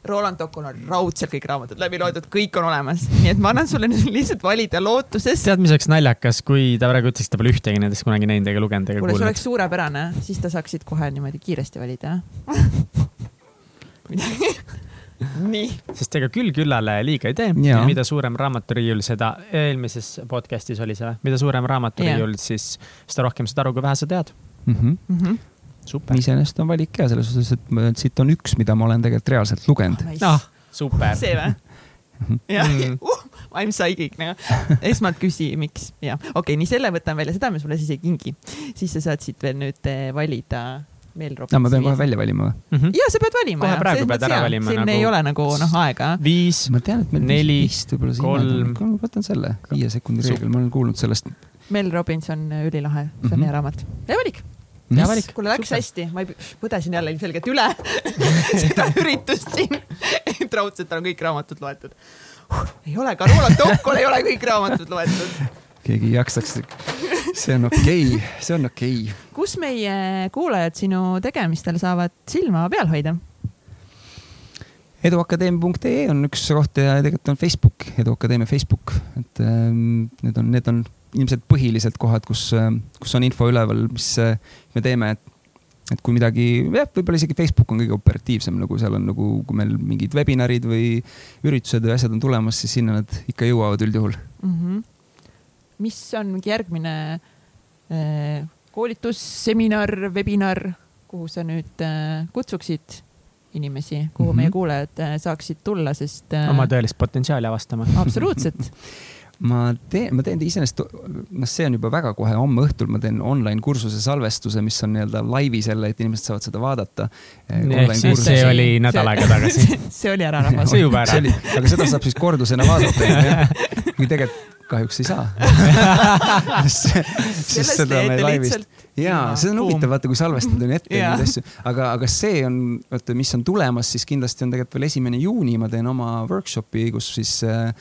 Roland Tokkol on raudselt kõik raamatud läbi loetud, kõik on olemas, nii et ma annan sulle nüüd lihtsalt valida lootuses. tead, mis oleks naljakas, kui ta praegu ütleks, et ta pole ühtegi nendest kunagi näinud ega lugenud ega kuule, see kuulnud oleks. suurepärane, siis ta saaksid kohe niimoodi kiiresti valida. nii, sest ega küll küllale liiga ei tee. Mida suurem raamaturiiul, seda eelmises podcast'is oli see, mida suurem raamaturiiul, siis seda rohkem saad aru, kui vähe sa tead. mm. -hmm. mm. -hmm. super. iseenesest on valik hea selles suhtes, et ma- siit on üks, mida ma olen tegelikult reaalselt lugenud. ah, super. see või? jah Mm. uh,, I m psychic nagu. esmalt küsi, miks ja okei okay,, nii selle võtan välja, seda me sulle siis ei kingi. siis sa saad siit veel nüüd eh, valida Mel no ma pean kohe välja valima või? ja sa pead valima. Kohe praegu pead ära valima siin nagu- ei ole nagu noh aega. viis, Neli, kolm. siin. ma võtan selle, viie sekundi reegel, ma olen kuulnud sellest. Mel Robinson, ülilahe, see on Mhm. hea raamat. hea valik. kuule, läks hästi, ma ei põdesin jälle ilmselgelt üle seda üritust siin, et raudselt on kõik raamatud loetud huh,. ei ole, ka Roland Tokkol ei ole kõik raamatud loetud. keegi ei jaksaks. see on okei okay., see on okei okay.. kus meie kuulajad sinu tegemistel saavad silma peal hoida? eduakadeemia.ee on üks koht ja tegelikult on Facebook, Eduakadeemia Facebook, et ähm, need on, need on ilmselt põhilised kohad, kus, kus on info üleval, mis äh, me teeme. et kui midagi, jah, võib-olla isegi Facebook on kõige operatiivsem, nagu seal on nagu, kui meil mingid webinarid või üritused või asjad on tulemas, siis sinna nad ikka jõuavad üldjuhul mm. -hmm. mis on mingi järgmine äh, koolitus, seminar, webinar, kuhu sa nüüd äh, kutsuksid inimesi, kuhu mm -hmm. meie kuulajad äh, saaksid tulla, sest äh,. oma tõelist potentsiaali avastama. absoluutselt ma teen, ma teen iseenesest, noh, see on juba väga kohe homme õhtul, ma teen online kursuse salvestuse, mis on nii-öelda laivis jälle, et inimesed saavad seda vaadata. ehk siis see oli nädal aega tagasi see oli ära rahvas. see juba ära. aga seda saab siis kordusena vaadata, kui tegelikult kahjuks ei saa sest seda me laivist. ja see on huvitav, vaata, kui salvestada on ette neid asju, aga, aga see on, vaata, mis on tulemas, siis kindlasti on tegelikult veel esimene juuni, ma teen oma workshopi, kus siis äh,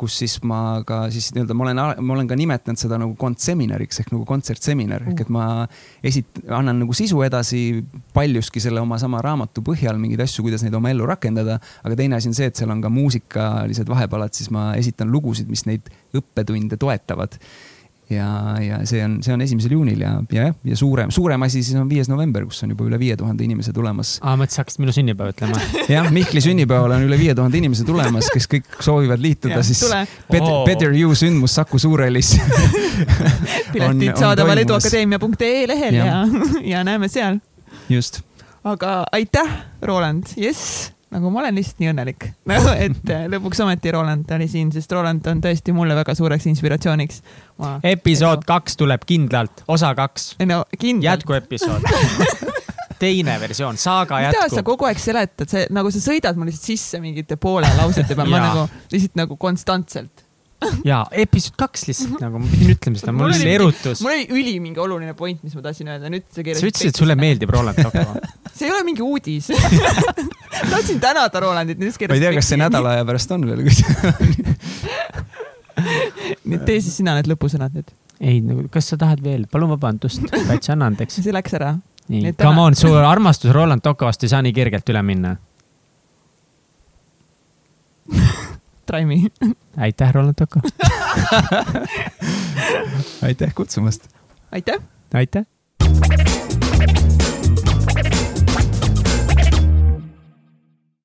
kus siis ma ka siis nii-öelda, ma olen, ma olen ka nimetanud seda nagu kontseminariks ehk nagu kontsertseminar ehk et ma esit-, annan nagu sisu edasi paljuski selle oma sama raamatu põhjal mingeid asju, kuidas neid oma ellu rakendada. aga teine asi on see, et seal on ka muusikalised vahepalad, siis ma esitan lugusid, mis neid õppetunde toetavad ja, ja see on, see on esimesel juunil ja, ja jah, ja suurem, suurem asi siis on viies november, kus on juba üle viie tuhande inimese tulemas. aa, mõtlesin, hakkasid minu sünnipäeva ütlema. jah, Mihkli sünnipäeval on üle viie tuhande inimese tulemas, kes kõik soovivad liituda, siis Better, oh. Better You sündmus Saku Suurhallis piletid saadaval eduakadeemia.ee lehel ja, ja, ja näeme seal. just. aga aitäh, Roland, jess nagu ma olen lihtsalt nii õnnelik nagu, et äh, lõpuks ometi Roland oli siin, sest Roland on tõesti mulle väga suureks inspiratsiooniks. episood kaks tuleb kindlalt, osa kaks. no kindlalt. jätkuepisood teine versioon, saaga jätkub. mida sa kogu aeg seletad, see nagu sa sõidad mul lihtsalt sisse mingite poole lausete peale ma nagu lihtsalt nagu konstantselt ja episood kaks lihtsalt nagu, ma pidin ütlema seda, mul oli erutus. mul oli üli mingi oluline point, mis ma tahtsin öelda, nüüd sa keerasid. sa ütlesid, et sulle meeldib Roland Tocco see ei ole mingi uudis tahtsin tänada Rolandit, nüüd sa keerasid. ma ei tea, kas see nädala aja pärast on veel nüüd tee siis sina need lõpusõnad nüüd. ei, nagu kas sa tahad veel, palun vabandust, täitsa anna andeks. see läks ära. nii, come on, su armastus Roland Tocco vastu ei saa nii kergelt üle minna try me aitäh, Roland Toko aitäh kutsumast. aitäh. aitäh